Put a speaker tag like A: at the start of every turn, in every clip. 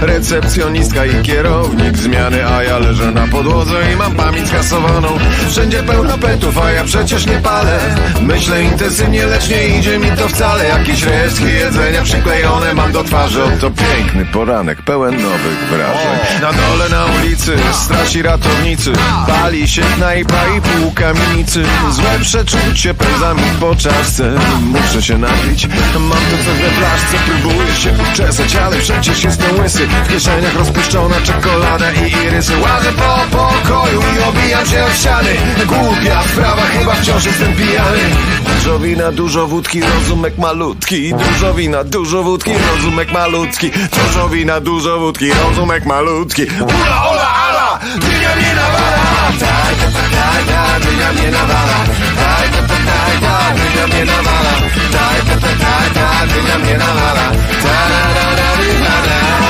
A: Recepcjonistka i kierownik zmiany A ja leżę na podłodze i mam pamięć skasowaną. Wszędzie pełno petów, a ja przecież nie palę. Myślę intensywnie, lecz nie idzie mi to wcale. Jakieś resztki jedzenia przyklejone mam do twarzy. Oto piękny poranek, pełen nowych wrażeń. Na dole. na ulicy strasi ratownicy. Pali się knajpa i pół kamienicy Złe przeczucie pędza mi po czaszce. Muszę się napić, mam to co we flaszce. Próbuję się uczesać, ale przecież jestem łysy W kieszeniach rozpuszczona czekolada i irysy Łażę po pokoju i obijam się od ściany Głupia sprawa, chyba wciąż jestem pijany. Dużo wina, dużo wódki, rozumek malutki. Dużo wina, dużo wódki, rozumek malutki. Dużo wina, dużo wódki, rozumek malutki. Ula, ola, ala, dynia mnie nawala. Tak, tak, dynia mnie nawala. Tak, tak, dynia mnie nawala. Tak, dynia mnie nawala. Ta, da, da, da, da, da.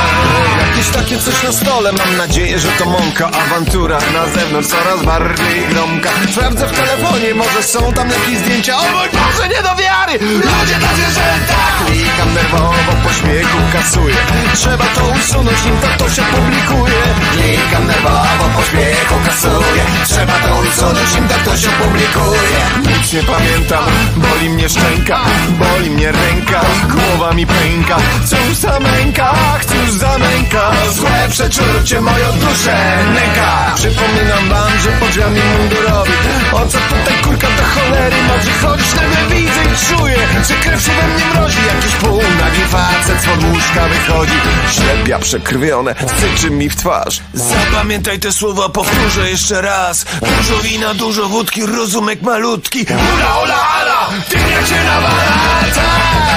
A: Takie coś na stole, mam nadzieję, że to mąka Awantura. Na zewnątrz coraz bardziej gromka. Sprawdzę w telefonie, może są tam jakieś zdjęcia Boże, nie do wiary! Ludzie na zwierzętach! Klikam nerwowo, po śmiechu kasuję Trzeba to usunąć, nim to, to się publikuje. Klikam nerwowo, po śmiechu kasuję Trzeba to usunąć, nim to, to się publikuje. Nic nie pamiętam, boli mnie szczęka Boli mnie ręka, głowa mi pęka Cóż za męka, cóż za męka. Złe przeczucie moją duszę nęka. Przypominam wam, że pod drzwiami mundurowi. O co tutaj kurka cholery może chodzić Nagle widzę i czuję, że krew się we mnie mrozi. Jakiś półnagi facet z łóżka wychodzi. Ślepia przekrwione, syczy mi w twarz. Zapamiętaj te słowa, powtórzę jeszcze raz. Dużo wina, dużo wódki, rozumek malutki. Ula, ola, ala, ty jak się nawala, tak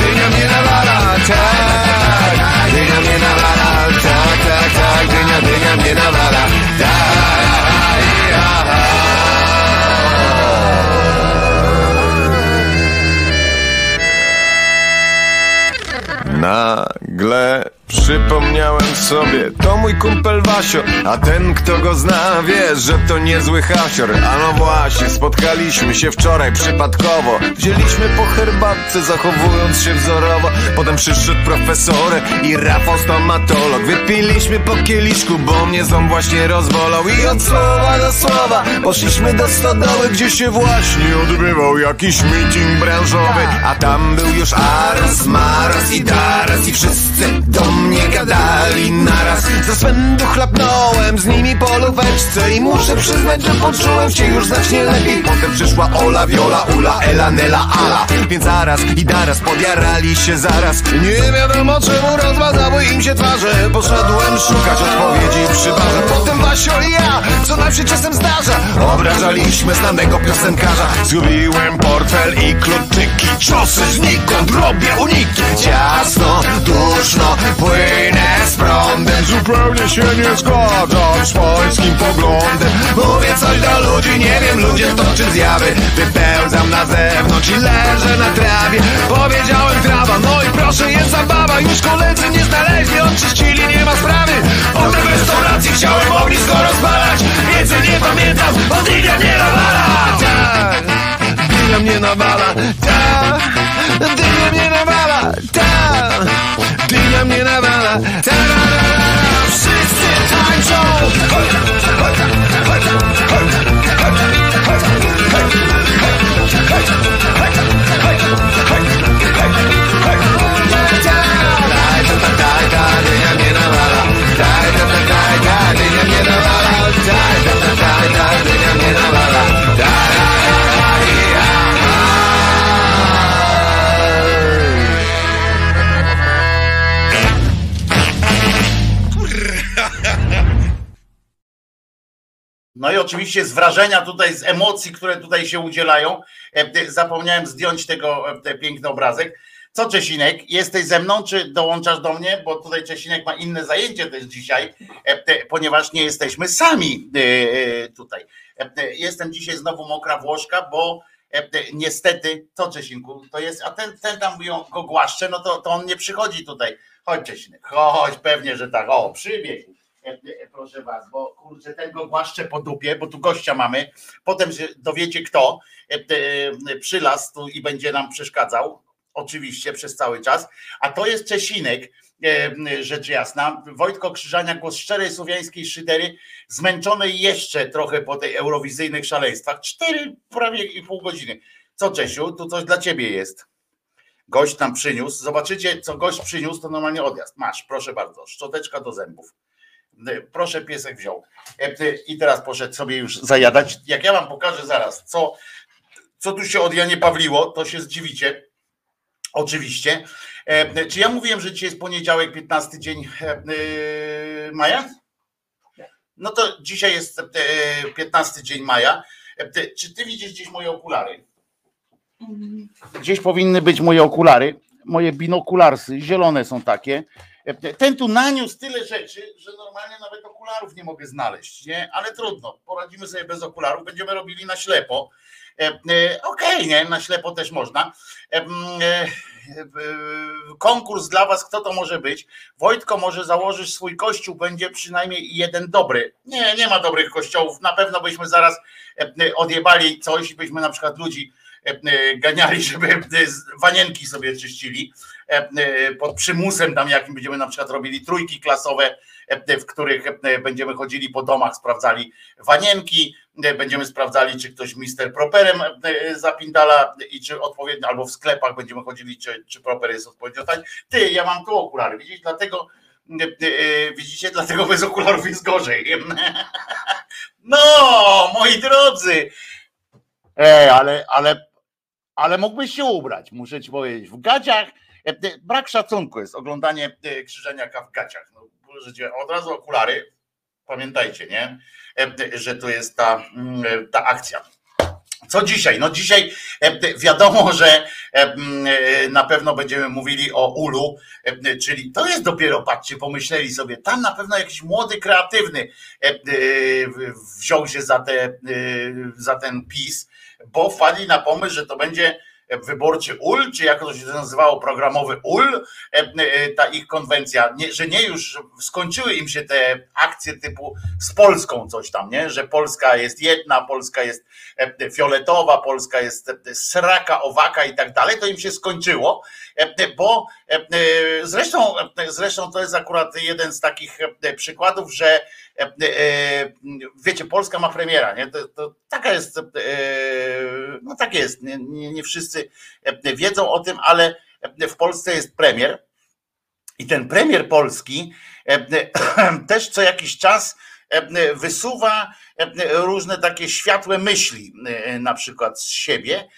A: Dynia mnie nawala, tak Dynia mnie nawala, tak, tak, tak. Dynia, dynia mnie nawala, Nagle przypomniałem sobie, to mój kumpel Wasio, a ten kto go zna wie, że to niezły hasior. A no właśnie, spotkaliśmy się wczoraj przypadkowo, wzięliśmy po herbatce, zachowując się wzorowo. Potem przyszedł profesor i Rafał stomatolog, wypiliśmy po kieliszku, bo mnie ząb właśnie rozwolał i od słowa do słowa poszliśmy do stodoły, gdzie się właśnie odbywał jakiś meeting branżowy, a tam był już Aros, Maros i Daras i wszyscy do mnie gadali naraz. Ze swędu chlapnąłem z nimi po lóweczce I muszę przyznać, że poczułem się już znacznie lepiej. Potem przyszła Ola, Viola, Ula, Ela, Nela, Ala. Więc zaraz i daraz podjarali się zaraz. Nie wiadomo czemu rozmazały im się twarze. Poszedłem szukać odpowiedzi przy barze. Potem Wasio i ja, co nam się czasem zdarza Obrażaliśmy znanego piosenkarza. Zgubiłem portfel i kluczyki Ciosy znikąd, robię uniki. Ciasno, duszno, płynę z prądem Zupełnie się nie zgadzam z pańskim poglądem. Mówię coś do ludzi, nie wiem, ludzie toczy zjawy. Wypełzam na zewnątrz i leżę na trawie. Powiedziałem trawa, no i proszę, jest zabawa. Już koledzy nie znaleźli, odczyścili, nie ma sprawy. O tej restauracji chciałem ognisko rozpalać Więcej nie pamiętam, od mnie nawala dynia mnie nawala Tak, dynia mnie nawala Tak, dynia mnie nawala Ta, ra, ra, ra. Wszyscy tańczą. Dynia
B: No i oczywiście z wrażenia tutaj, z emocji, które tutaj się udzielają, e, zapomniałem zdjąć tego e, te piękny obrazek. Co Czesinek, jesteś ze mną, czy dołączasz do mnie? Bo tutaj Czesinek ma inne zajęcie też dzisiaj, e, ponieważ nie jesteśmy sami e, e, tutaj. E, e, Jestem dzisiaj znowu mokra Włoszka, bo e, e, niestety, co Czesinku, to jest, a ten, ten tam go głaszcze, no to, to on nie przychodzi tutaj. Chodź Czesinek, chodź, pewnie, że tak, o, przybiegł. E, Proszę was, bo kurczę, ten go głaszcze po dupie, bo tu gościa mamy. Potem się dowiecie kto e, e, przylazł tu i będzie nam przeszkadzał. oczywiście przez cały czas, a to jest Czesinek, rzecz jasna. Wojtko Krzyżania, głos szczerej słowiańskiej szydery, zmęczony jeszcze trochę po tej eurowizyjnych szaleństwach. Cztery prawie i pół godziny. Co Czesiu, tu coś dla ciebie jest. Gość tam przyniósł. Zobaczycie, co gość przyniósł, to normalnie odjazd. Masz, proszę bardzo, szczoteczka do zębów. Proszę, piesek wziął. I teraz poszedł sobie już zajadać. Jak ja wam pokażę zaraz, co, co tu się od Janie Pawliło, to się zdziwicie. Oczywiście. Czy ja mówiłem, że dzisiaj jest poniedziałek, 15 dzień maja? No to dzisiaj jest 15 dzień maja. Czy ty widzisz gdzieś moje okulary? Gdzieś powinny być moje okulary, moje binokularsy, zielone są takie. Ten tu naniósł tyle rzeczy, że normalnie nawet okularów nie mogę znaleźć, nie? Ale trudno, poradzimy sobie bez okularów, będziemy robili na ślepo. E, e, okej, okay, nie, na ślepo też można. E, konkurs dla was, kto to może być? Wojtko, może założysz swój kościół, będzie przynajmniej jeden dobry. Nie, nie ma dobrych kościołów. Na pewno byśmy zaraz odjebali coś i byśmy na przykład ludzi ganiali, żeby wanienki sobie czyścili pod przymusem tam jakim będziemy na przykład robili trójki klasowe, w których będziemy chodzili po domach, sprawdzali wanienki, będziemy sprawdzali, czy ktoś mister properem zapindala i czy odpowiednio, albo w sklepach będziemy chodzili, czy, czy proper jest odpowiednio tani. Ty, ja mam tu okulary, widzisz, dlatego widzicie, dlatego bez okularów jest gorzej. No, moi drodzy, e, ale, ale ale mógłbyś się ubrać, muszę ci powiedzieć. W gaciach e, brak szacunku jest oglądanie e, krzyżeniaka w gaciach. No, od razu okulary, pamiętajcie, nie? E, że to jest ta, mm, ta akcja. Co dzisiaj? No dzisiaj wiadomo, że na pewno będziemy mówili o Ulu, czyli to jest dopiero, patrzcie, pomyśleli sobie, tam na pewno jakiś młody, kreatywny wziął się za, te, za ten PiS, bo wpadli na pomysł, że to będzie wyborczy UL, czy jak to się nazywało, programowy UL, e, e, ta ich konwencja, nie, że nie już skończyły im się te akcje typu z Polską coś tam, nie? że Polska jest jedna, Polska jest e, fioletowa, Polska jest sraka, owaka i tak dalej, to im się skończyło, bo zresztą, zresztą to jest akurat jeden z takich przykładów, że wiecie, Polska ma premiera, nie? To, to taka jest, no tak jest, nie, nie, nie wszyscy wiedzą o tym, ale w Polsce jest premier i ten premier polski też co jakiś czas wysuwa różne takie światłe myśli, na przykład z siebie.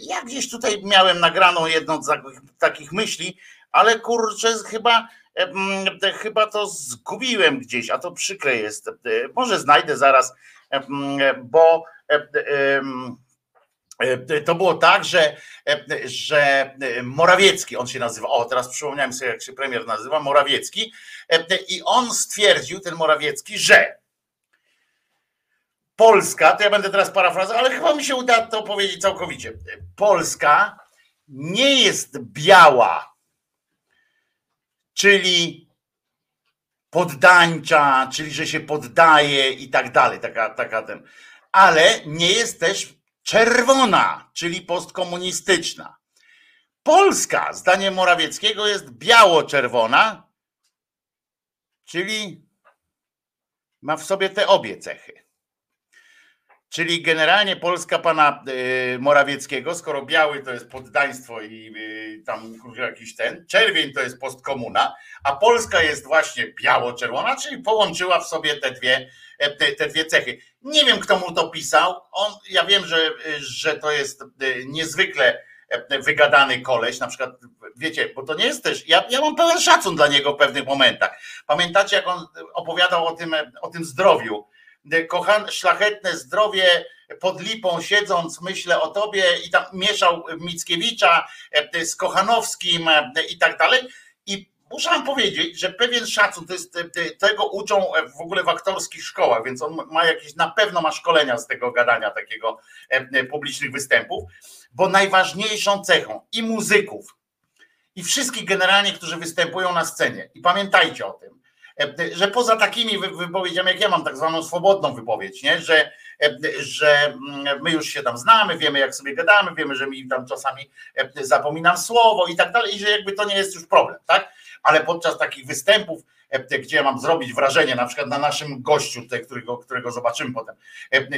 B: Ja gdzieś tutaj miałem nagraną jedną z takich myśli, ale kurczę, chyba, chyba to zgubiłem gdzieś, a to przykre jest. Może znajdę zaraz, bo E, to było tak, że, e, że Morawiecki, on się nazywa, o teraz przypomniałem sobie, jak się premier nazywa, Morawiecki, e, i on stwierdził, ten Morawiecki, że Polska, to ja będę teraz parafrazował, ale chyba mi się uda to powiedzieć całkowicie. Polska nie jest biała, czyli poddańcza, czyli że się poddaje i tak dalej, taka, taka ten, ale nie jest też czerwona, czyli postkomunistyczna. Polska, zdaniem Morawieckiego, jest biało-czerwona, czyli ma w sobie te obie cechy. Czyli generalnie Polska pana y, Morawieckiego, skoro biały to jest poddaństwo i y, tam jakiś ten, czerwień to jest postkomuna, a Polska jest właśnie biało-czerwona, czyli połączyła w sobie te dwie, e, te, te, dwie cechy. Nie wiem, kto mu to pisał. On, ja wiem, że, że to jest y, niezwykle e, wygadany koleś, na przykład, wiecie, bo to nie jest też, ja, ja mam pełen szacun dla niego w pewnych momentach. Pamiętacie, jak on opowiadał o tym, o tym zdrowiu, kochane, szlachetne zdrowie, pod lipą siedząc, myślę o tobie i tam mieszał Mickiewicza e, z Kochanowskim e, i tak dalej. I muszę wam powiedzieć, że pewien szacun, to jest, e, tego uczą w ogóle w aktorskich szkołach, więc on ma jakieś, na pewno ma szkolenia z tego gadania takiego publicznych występów, bo najważniejszą cechą i muzyków, i wszystkich generalnie, którzy występują na scenie, i pamiętajcie o tym, że poza takimi wypowiedziami, jak ja mam tak zwaną swobodną wypowiedź, nie? Że, że mm, my już się tam znamy, wiemy jak sobie gadamy, wiemy, że mi tam czasami zapominam słowo i tak dalej, i że jakby to nie jest już problem, tak? Ale podczas takich występów, gdzie mam zrobić wrażenie, na przykład na naszym gościu, którego, którego zobaczymy potem,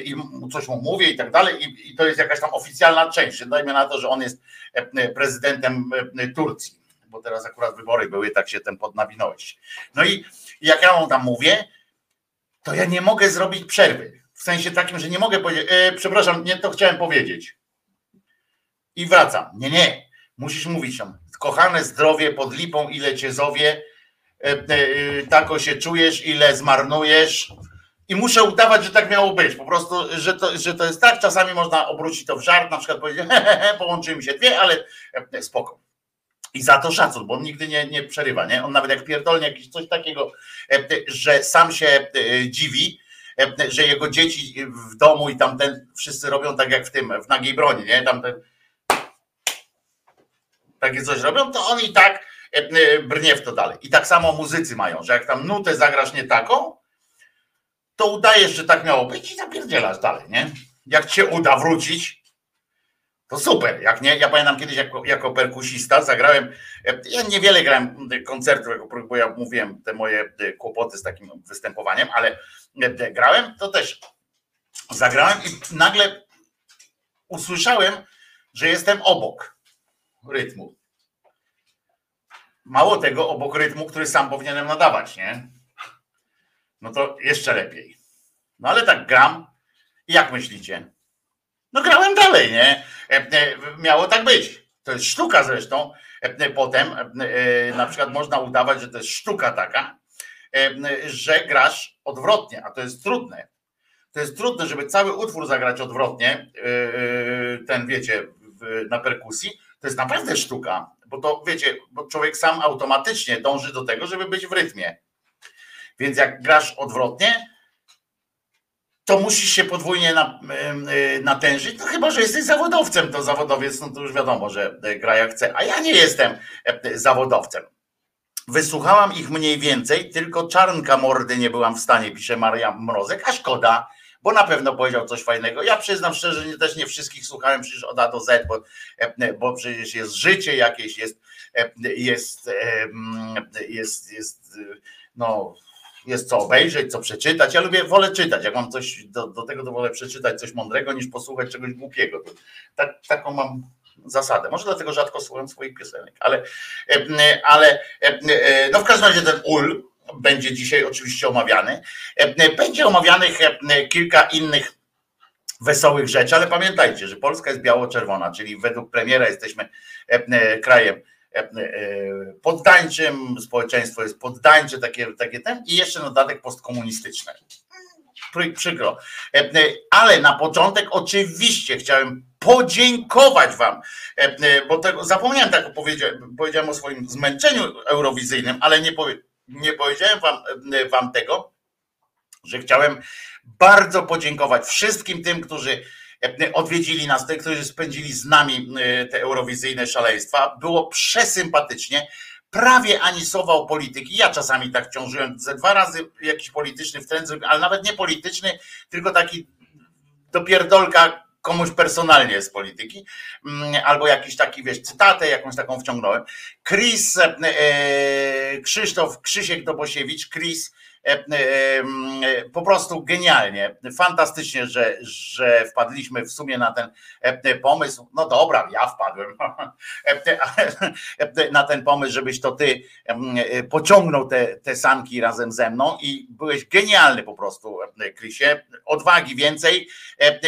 B: i coś mu mówię i tak dalej, i, i to jest jakaś tam oficjalna część. Dajmy na to, że on jest prezydentem Turcji, bo teraz akurat wybory były, tak się ten podnawinąłeś. No i jak ja mu tam mówię, to ja nie mogę zrobić przerwy. W sensie takim, że nie mogę powiedzieć, e, przepraszam, nie to chciałem powiedzieć. I wracam. Nie, nie. Musisz mówić tam, kochane zdrowie pod lipą, ile cię zowie, e, e, tako się czujesz, ile zmarnujesz. I muszę udawać, że tak miało być. Po prostu, że to, że to jest tak. Czasami można obrócić to w żart, na przykład powiedzieć, he, he, he, połączyły mi się dwie, ale e, spoko. I za to szacun, bo on nigdy nie, nie przerywa, nie? On nawet jak pierdolnie jakieś coś takiego, e, że sam się e, dziwi, e, że jego dzieci w domu i tamten wszyscy robią tak jak w tym, w nagiej broni, nie? Tamten takie coś robią, to on i tak brnie w to dalej. I tak samo muzycy mają, że jak tam nutę zagrasz nie taką, to udajesz, że tak miało być i zapierdzielasz dalej, nie? Jak ci się uda wrócić, to super, jak nie? Ja pamiętam kiedyś jako, jako perkusista zagrałem, ja niewiele grałem koncertów, bo ja mówiłem te moje kłopoty z takim występowaniem, ale grałem, to też zagrałem i nagle usłyszałem, że jestem obok rytmu. Mało tego, obok rytmu, który sam powinienem nadawać, nie? No to jeszcze lepiej. No ale tak gram. Jak myślicie? No grałem dalej, nie? E, e, miało tak być. To jest sztuka zresztą. E, potem na przykład można udawać, że to jest sztuka taka, że grasz odwrotnie, a to jest trudne. To jest trudne, żeby cały utwór zagrać odwrotnie, ten wiecie, na perkusji. To jest naprawdę sztuka, bo to wiecie, bo człowiek sam automatycznie dąży do tego, żeby być w rytmie. Więc jak grasz odwrotnie, to musisz się podwójnie natężyć, no chyba, że jesteś zawodowcem, to zawodowiec, no to już wiadomo, że e, gra jak chce, a ja nie jestem e, zawodowcem. Wysłuchałam ich mniej więcej, tylko czarnka mordy nie byłam w stanie, pisze Maria Mrozek, a szkoda, bo na pewno powiedział coś fajnego. Ja przyznam szczerze, że też nie wszystkich słuchałem przecież od A do Z, bo, e, bo przecież jest życie jakieś, jest, jest, jest, jest, jest no jest co obejrzeć, co przeczytać. Ja lubię, wolę czytać. Jak mam coś do, do tego, to wolę przeczytać coś mądrego niż posłuchać czegoś głupiego. Tak, taką mam zasadę. Może dlatego rzadko słucham swoich piosenek, ale, e, ale e, no w każdym razie ten ul będzie dzisiaj oczywiście omawiany. E, będzie omawianych kilka innych wesołych rzeczy, ale pamiętajcie, że Polska jest biało-czerwona, czyli według premiera jesteśmy krajem E, e, poddańczym, społeczeństwo jest poddańcze, takie, takie ten i jeszcze dodatek postkomunistyczne. Przykro. E, ale na początek oczywiście chciałem podziękować Wam, bo tego, zapomniałem tak powiedziałem, powiedziałem o swoim zmęczeniu eurowizyjnym, ale nie, powie, nie powiedziałem wam, wam tego, że chciałem bardzo podziękować wszystkim tym, którzy E, odwiedzili nas, tych, którzy spędzili z nami e, te eurowizyjne szaleństwa. Było przesympatycznie. Prawie ani słowa o polityki. Ja czasami tak ciążyłem ze dwa razy jakiś polityczny wtręt, ale nawet nie polityczny, tylko taki dopierdolka komuś personalnie z polityki, mm, albo jakiś taki, wiesz, cytatę, jakąś taką wciągnąłem. Chris, e, Krzysztof Krzysiek Dobosiewicz, Chris E, e, e, po prostu genialnie, fantastycznie, że, że wpadliśmy w sumie na ten pomysł. No dobra, ja wpadłem na ten pomysł, żebyś to ty pociągnął te, te sanki razem ze mną i byłeś genialny po prostu, Krysie. Odwagi więcej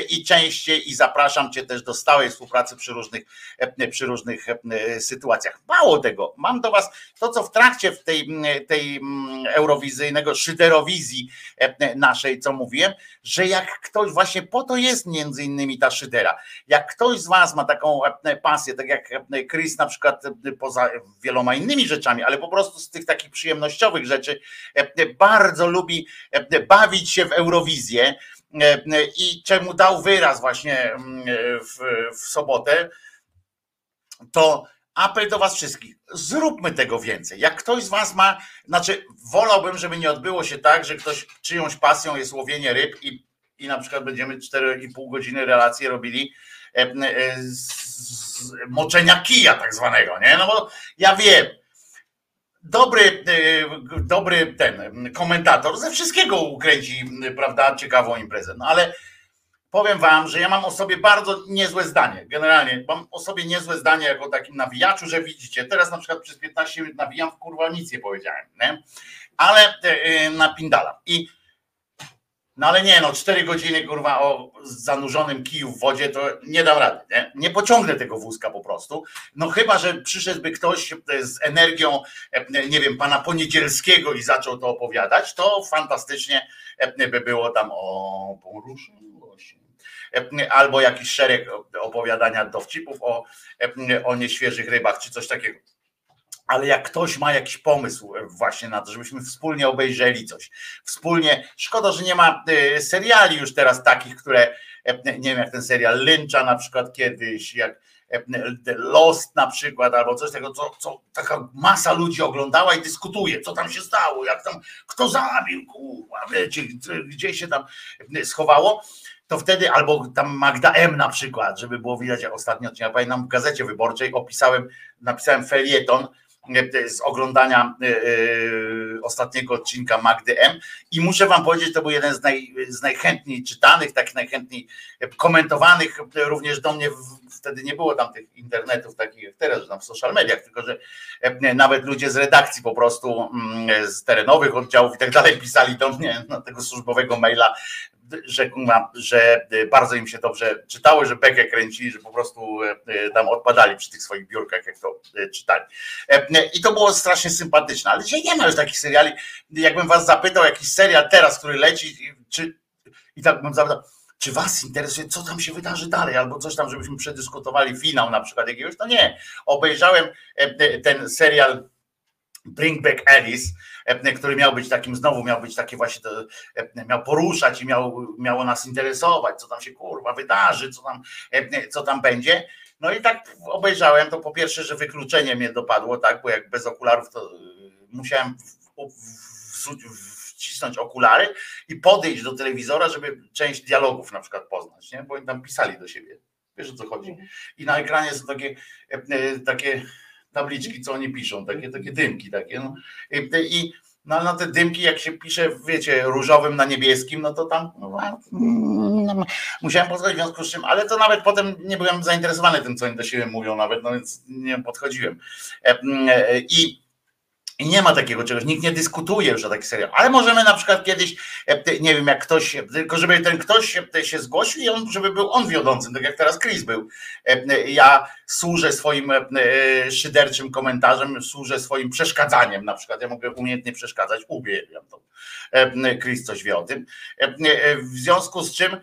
B: i częściej i zapraszam cię też do stałej współpracy przy różnych, przy różnych sytuacjach. Mało tego, mam do was to, co w trakcie tej, tej eurowizyjnego szyderowizji e, naszej, co mówiłem, że jak ktoś, właśnie po to jest między innymi ta szydera, jak ktoś z was ma taką e, pasję, tak jak e, Chris na przykład poza wieloma innymi rzeczami, ale po prostu z tych takich przyjemnościowych rzeczy bardzo lubi bawić się w Eurowizję i czemu dał wyraz właśnie w, w sobotę, to apel do was wszystkich, zróbmy tego więcej. Jak ktoś z was ma, znaczy wolałbym, żeby nie odbyło się tak, że ktoś czyjąś pasją jest łowienie ryb i, i na przykład będziemy 4,5 godziny relacji robili e, e, z moczenia kija tak zwanego, nie? No bo ja wiem, dobry, e, dobry ten komentator ze wszystkiego ukręci, prawda, ciekawą imprezę, no ale powiem wam, że ja mam o sobie bardzo niezłe zdanie. Generalnie mam o sobie niezłe zdanie jako takim nawijaczu, że widzicie, teraz na przykład przez 15 minut nawijam w kurwa nic nie powiedziałem, nie? ale yy, napindalam. I no ale nie, no 4 godziny kurwa o zanurzonym kiju w wodzie to nie dam rady, nie? Nie pociągnę tego wózka po prostu. No chyba, że przyszedłby ktoś z energią, e, nie wiem, pana Poniedzielskiego i zaczął to opowiadać, to fantastycznie by było tam o poruszyło się albo jakiś szereg opowiadania dowcipów o, o nieświeżych rybach, czy coś takiego. Ale jak ktoś ma jakiś pomysł właśnie na to, żebyśmy wspólnie obejrzeli coś, wspólnie, szkoda, że nie ma y, seriali już teraz takich, które, nie wiem, jak ten serial Lyncha na przykład kiedyś, jak Lost na przykład, albo coś takiego, co, co taka masa ludzi oglądała i dyskutuje, co tam się stało, jak tam, kto zabił, kurwa, wiecie, gdzie się tam schowało to wtedy, albo tam Magda M na przykład, żeby było widać, jak ostatnio, ja pamiętam w Gazecie Wyborczej opisałem, napisałem felieton e, z oglądania e, e, ostatniego odcinka Magdy M. I muszę wam powiedzieć, to był jeden z, naj, z najchętniej czytanych, takich najchętniej komentowanych również do mnie, wtedy nie było tam tych internetów takich jak teraz, że tam w social mediach, tylko że nawet ludzie z redakcji po prostu, mm, z terenowych oddziałów i tak dalej pisali do mnie na tego służbowego maila, że, że bardzo im się dobrze czytało, że bekę kręcili, że po prostu e, tam odpadali przy tych swoich biurkach, jak to e, czytali. E, I to było strasznie sympatyczne, ale dzisiaj nie ma już takich seriali. Jakbym was zapytał, jakiś serial teraz, który leci, czy i tak bym zapytał, czy was interesuje, co tam się wydarzy dalej, albo coś tam, żebyśmy przedyskutowali finał na przykład jakiegoś, to nie. Obejrzałem ten serial Bring Back Alice, e, który miał być takim, znowu miał być takie właśnie, to, e, miał poruszać i miał, miało nas interesować, co tam się kurwa wydarzy, co tam, e, co tam będzie. No i tak obejrzałem, to po pierwsze, że wykluczenie mnie dopadło, tak, bo jak bez okularów to musiałem wcisnąć okulary i podejść do telewizora, żeby część dialogów na przykład poznać, nie? bo oni tam pisali do siebie. Wiesz o co chodzi? Mhm. I na ekranie są takie, takie tabliczki, co oni piszą, takie, takie dymki takie. No. I, no, na te dymki, jak się pisze, wiecie, różowym na niebieskim, no to tam no, no, musiałem posłuchać w związku z czym, ale to nawet potem nie byłem zainteresowany tym, co oni do siebie mówią nawet, no więc nie podchodziłem. E, e, I i nie ma takiego czegoś, nikt nie dyskutuje już o takich serial. Ale możemy na przykład kiedyś, e, nie wiem, jak ktoś, tylko żeby ten ktoś się zgłosił i on, żeby był on wiodącym, tak jak teraz Chris był. E, ja służę swoim e, szyderczym komentarzem, służę swoim przeszkadzaniem na przykład. Ja mogę umiejętnie przeszkadzać, uwielbiam to. Chris coś wie o tym. W związku z czym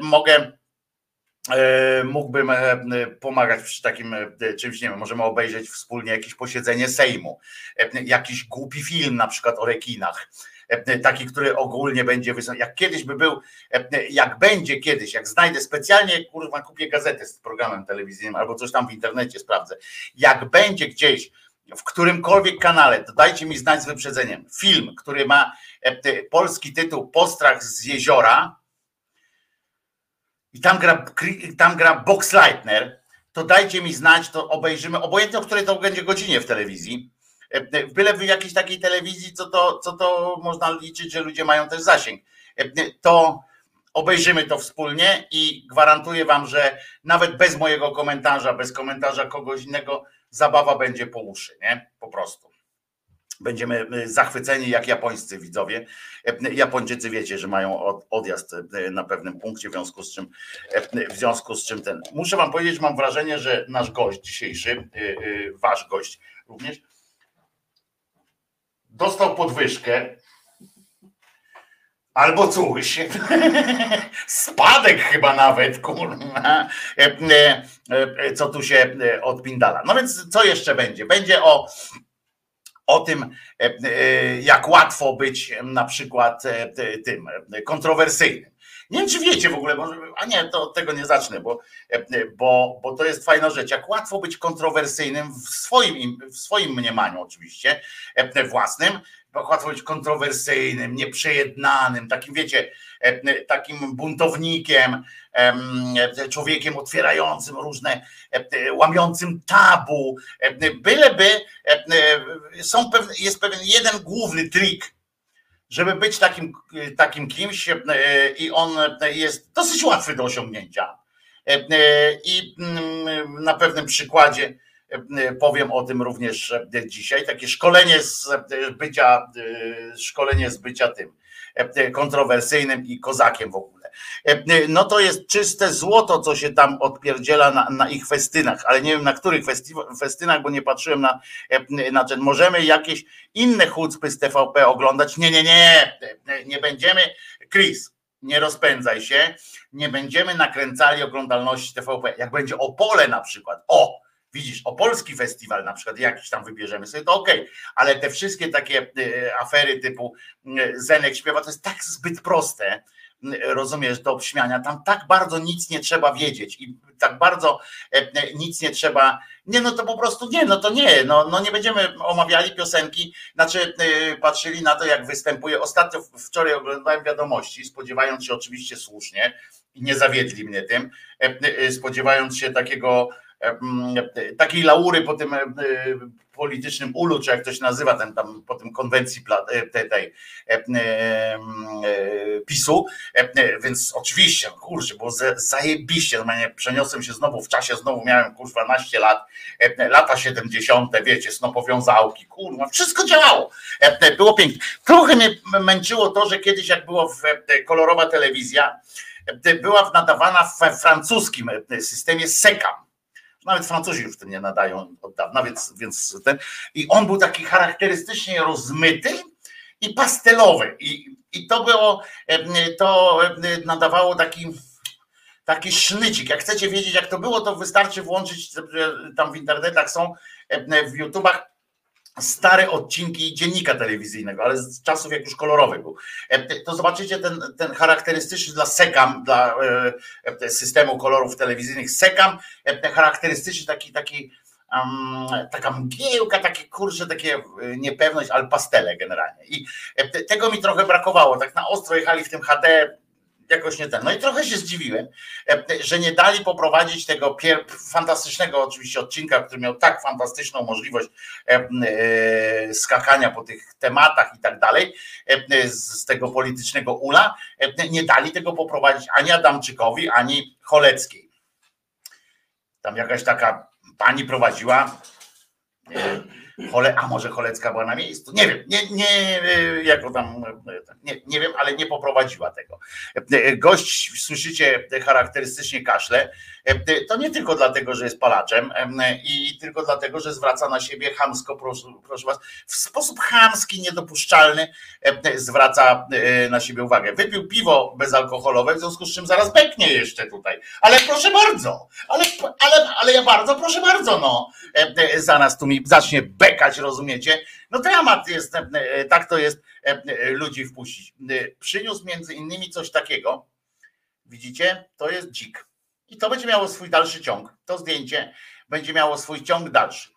B: mogę E, mógłbym e, pomagać przy takim e, czymś, nie wiem, możemy obejrzeć wspólnie jakieś posiedzenie Sejmu, jakiś głupi film na przykład o rekinach, taki, który ogólnie będzie wysoko. Jak kiedyś by był, jak będzie kiedyś, jak znajdę specjalnie, kurwa, kupię gazetę z programem telewizyjnym albo coś tam w internecie sprawdzę. Jak będzie gdzieś w którymkolwiek kanale, to dajcie mi znać z wyprzedzeniem. Film, który ma polski tytuł Postrach z jeziora, i tam gra, tam gra Box Leitner, to dajcie mi znać, to obejrzymy, obojętnie o której to będzie godzinie w telewizji, e, e, byle w jakiejś takiej telewizji, co to, co to można liczyć, że ludzie mają też zasięg, e, to obejrzymy to wspólnie i gwarantuję wam, że nawet bez mojego komentarza, bez komentarza kogoś innego, zabawa będzie po uszy, nie? Po prostu będziemy y, zachwyceni jak japońscy widzowie. E, Japończycy wiecie, że mają odjazd e, na pewnym punkcie, w związku z czym e, w związku z czym ten. Muszę wam powiedzieć, mam wrażenie, że nasz gość dzisiejszy, wasz gość również, dostał podwyżkę. Albo coś. Spadek chyba nawet, kurwa. Co tu się odpindala. No więc co jeszcze będzie? Będzie o o tym, jak łatwo być na przykład tym kontrowersyjnym. Nie wiem, czy wiecie w ogóle, może, a nie, to od tego nie zacznę, bo, bo, bo to jest fajna rzecz. Jak łatwo być kontrowersyjnym w swoim, w swoim mniemaniu, oczywiście, własnym, łatwo być kontrowersyjnym, nieprzejednanym, takim wiecie, takim buntownikiem, człowiekiem otwierającym różne, łamiącym tabu, byleby są pewne, jest pewien jeden główny trik, żeby być takim, takim kimś i on jest dosyć łatwy do osiągnięcia. I mm, na pewnym przykładzie powiem o tym również dzisiaj. Takie szkolenie z bycia, szkolenie z bycia tym kontrowersyjnym i kozakiem w ogóle. No to jest czyste złoto, co się tam odpierdziela na, na ich festynach, ale nie wiem na których festynach, bo nie patrzyłem na, na ten. Możemy jakieś inne chucpy z TVP oglądać? Nie, nie, nie, nie będziemy. Chris, nie rozpędzaj się, nie będziemy nakręcali oglądalności TVP. Jak będzie Opole na przykład, o, widzisz, o polski festiwal na przykład, jakiś tam wybierzemy sobie, to okej, okay. ale te wszystkie takie e, afery typu e, Zenek śpiewa, to jest tak zbyt proste, rozumiesz, do obśmiania, tam tak bardzo nic nie trzeba wiedzieć i tak bardzo e, nic nie trzeba, nie no to po prostu nie, no to nie, no, no nie będziemy omawiali piosenki, znaczy patrzyli na to jak występuje, ostatnio wczoraj oglądałem wiadomości, spodziewając się oczywiście słusznie nie zawiedli mnie tym, spodziewając się takiego takiej laury po tym politycznym ulu, czy jak to się nazywa, ten tam po tym konwencji tej, tej PiSu, więc oczywiście, kurczę, było zajebiście, normalnie przeniosłem się znowu w czasie, znowu miałem kurwa 12 lat, lata 70., wiecie, snopowiązałki, kurwa, wszystko działało, było pięknie. Trochę mnie męczyło to, że kiedyś jak było w kolorowa telewizja, była nadawana w francuskim systemie SECAM, nawet Francuzi już w tym nie nadają od dawna, więc, więc ten. I on był taki charakterystycznie rozmyty i pastelowy. I, i to było, to nadawało taki taki sznycik. Jak chcecie wiedzieć, jak to było, to wystarczy włączyć, tam w internetach są, w YouTubach stare odcinki dziennika telewizyjnego, ale z czasów jak już kolorowy był. E, to zobaczycie ten, ten charakterystyczny dla sekam, dla e, systemu kolorów telewizyjnych sekam, e, charakterystyczny taki, taki um, taka mgiełka, takie kurcze, takie niepewność, ale pastele generalnie. I tego mi trochę brakowało. Tak na ostro jechali w tym HD jakoś nie ten. No i trochę się zdziwiłem, e, że nie dali poprowadzić tego fantastycznego oczywiście odcinka, który miał tak fantastyczną możliwość e, e, skakania po tych tematach i tak dalej, z tego politycznego ula. Nie dali tego poprowadzić ani Adamczykowi, ani Choleckiej. Tam jakaś taka pani prowadziła Chole, a może Cholecka była na miejscu? Nie wiem, nie, nie, jako tam, nie, nie wiem, ale nie poprowadziła tego. Gość, słyszycie charakterystycznie kaszle, to nie tylko dlatego, że jest palaczem i tylko dlatego, że zwraca na siebie chamsko, proszę, was, w sposób chamski, niedopuszczalny zwraca e, na siebie uwagę. Wypił piwo bezalkoholowe, w związku z czym zaraz beknie jeszcze tutaj. Ale proszę bardzo, ale, ale, ale ja bardzo, proszę bardzo, no. Zaraz tu mi zacznie bekać, rozumiecie? No dramat jest, e, tak to jest e, ludzi wpuścić. Przyniósł między innymi coś takiego, widzicie? To jest dzik. I to będzie miało swój dalszy ciąg. To zdjęcie będzie miało swój ciąg dalszy.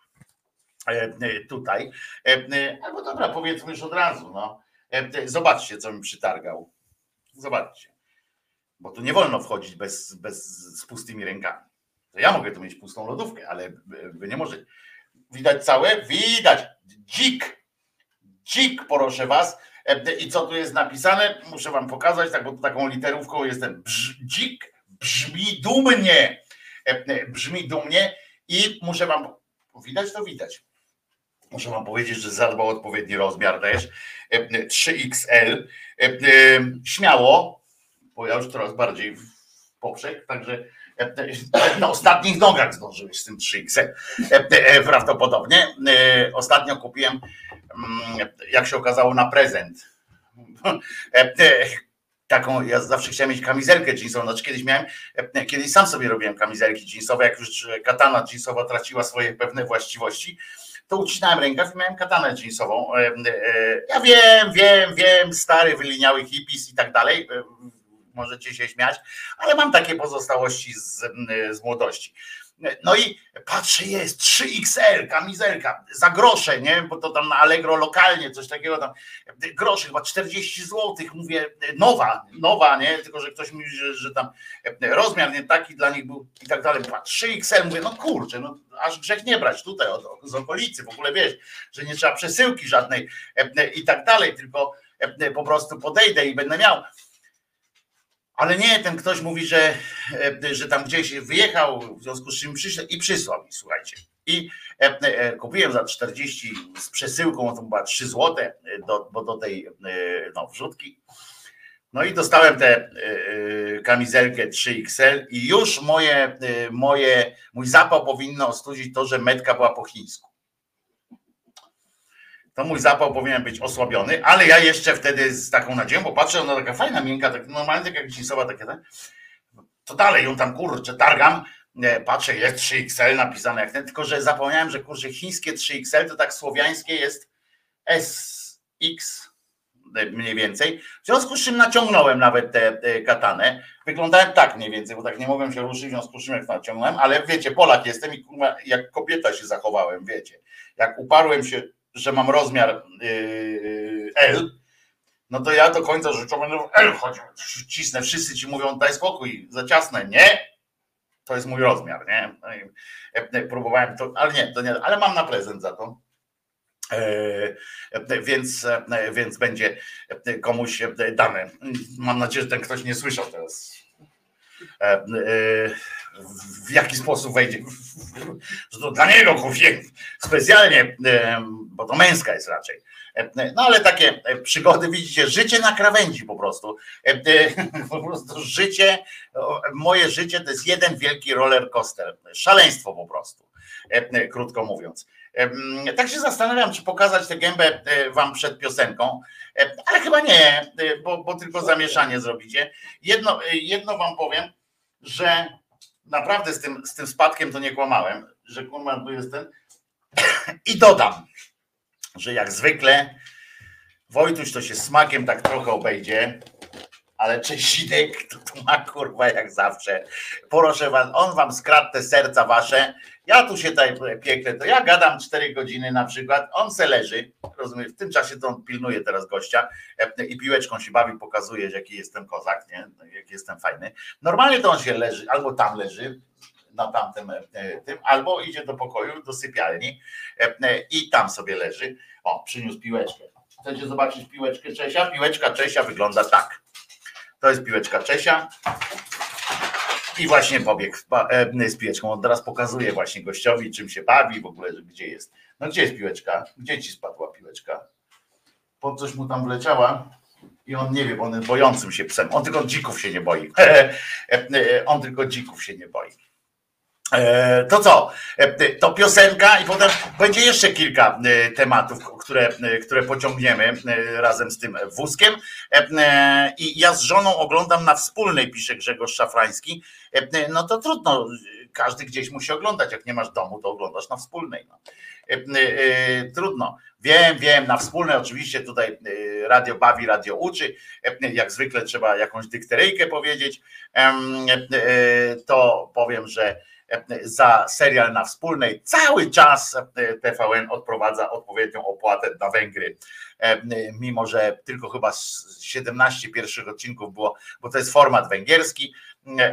B: Tutaj. Albo dobra, powiedzmy już od razu. No. Zobaczcie, co mi przytargał. Zobaczcie. Bo tu nie wolno wchodzić bez, bez, z pustymi rękami. To ja mogę tu mieć pustą lodówkę, ale wy nie możecie. Widać całe? Widać. Dzik. Dzik, proszę was. I co tu jest napisane? Muszę wam pokazać, tak, bo taką literówką jest ten dzik brzmi dumnie. Brzmi dumnie i muszę wam. Widać to widać. Muszę wam powiedzieć, że zadbał odpowiedni rozmiar też. 3XL. Śmiało, bo ja już coraz bardziej w poprzek, także na ostatnich nogach zdążyłeś z tym 3XL. Prawdopodobnie. Ostatnio kupiłem, jak się okazało, na prezent taką, ja zawsze chciałem mieć kamizelkę jeansową, znaczy kiedyś miałem, kiedyś sam sobie robiłem kamizelki jeansowe, jak już katana jeansowa traciła swoje pewne właściwości, to ucinałem rękaw i miałem katanę jeansową. Ja wiem, wiem, wiem, stary, wyliniały hippies i tak dalej. Możecie się śmiać, ale mam takie pozostałości z, z młodości. No i patrzę, jest 3XL, kamizelka, za grosze, nie? Bo to tam na Allegro lokalnie, coś takiego tam, groszy, chyba 40 zł, mówię, nowa, nowa, nie? Tylko, że ktoś mówi, że, że tam rozmiar nie taki dla nich był i tak dalej. 3XL, mówię, no kurczę, no aż grzech nie brać tutaj od, z okolicy, w ogóle wiesz, że nie trzeba przesyłki żadnej i tak dalej, tylko po prostu podejdę i będę miał. Ale nie, ten ktoś mówi, że, e, że tam gdzieś wyjechał, w związku z czym przyszedł i przysłał mi, słuchajcie. I e, e, kupiłem za 40 z przesyłką, to była 3 złote, do, bo do tej no, wrzutki. No i dostałem tę kamizelkę 3XL i już moje, moje, mój zapał powinno ostudzić to, że metka była po chińsku to mój zapał powinien być osłabiony, ale ja jeszcze wtedy z taką nadzieją, bo patrzę, ona taka fajna, miękka, tak normalnie tak jak jeansowa, takie, tak, to dalej ją tam kurczę targam, patrzę, jest 3XL napisane jak ten, tylko że zapomniałem, że kurczę chińskie 3XL to tak słowiańskie jest SX mniej więcej. W związku z czym naciągnąłem nawet tę katanę. Wyglądałem tak mniej więcej, bo tak nie mogłem się ruszyć, w związku z czym jak naciągnąłem, ale wiecie, Polak jestem i jak kobieta się zachowałem, wiecie. Jak uparłem się że mam rozmiar yy, L, no to ja do końca życia będę w L chodził, cisnę, wszyscy ci mówią daj spokój, za ciasne, nie, to jest mój rozmiar, nie, no e, próbowałem to, ale nie, to nie, ale mam na prezent za to. E, więc, e, więc będzie komuś dane. Mam nadzieję, że ten ktoś nie słyszał teraz w jaki sposób wejdzie, że to dla niego kupię specjalnie, bo to męska jest raczej. No ale takie przygody, widzicie, życie na krawędzi po prostu. Po prostu życie, moje życie to jest jeden wielki roller coaster. Szaleństwo po prostu, krótko mówiąc. Tak się zastanawiam, czy pokazać tę gębę wam przed piosenką, ale chyba nie, bo, bo tylko zamieszanie zrobicie. Jedno, jedno wam powiem, że naprawdę z tym, z tym spadkiem to nie kłamałem, że kurwa tu jest ten. I dodam, że jak zwykle Wojtuś to się smakiem tak trochę obejdzie, ale Czesinek to, to ma kurwa jak zawsze. Proszę was, on wam skradł te serca wasze. Ja tu się tutaj piekle, to ja gadam 4 godziny na przykład, on se leży, rozumiem, w tym czasie to on pilnuje teraz gościa e, i piłeczką się bawi, pokazuje, jaki jestem kozak, nie? jaki jestem fajny. Normalnie to on się leży, albo tam leży, na tamtym e, tym, albo idzie do pokoju, do sypialni e, i tam sobie leży. O, przyniósł piłeczkę. Chcecie zobaczyć piłeczkę Czesia? Piłeczka Czesia wygląda tak. To jest piłeczka Czesia. I właśnie pobiegł e, z piłeczką. On teraz pokazuje właśnie gościowi, czym się bawi, w ogóle, gdzie jest. No gdzie jest piłeczka? Gdzie ci spadła piłeczka? Po coś mu tam wleciała i on nie wie, on jest bojącym się psem. On tylko dzików się nie boi. E, on tylko dzików się nie boi. E, to co? To piosenka i potem będzie jeszcze kilka tematów, które, które pociągniemy razem z tym wózkiem. I ja z żoną oglądam na wspólnej, pisze Grzegorz Szafrański. No to trudno, każdy gdzieś musi oglądać. Jak nie masz domu, to oglądasz na wspólnej. No. Trudno. Wiem, wiem, na wspólnej oczywiście tutaj radio bawi, radio uczy. Jak zwykle trzeba jakąś dykteryjkę powiedzieć. To powiem, że za serial na wspólnej. Cały czas TVN odprowadza odpowiednią opłatę na Węgry. Mimo, że tylko chyba 17 pierwszych odcinków było, bo to jest format węgierski,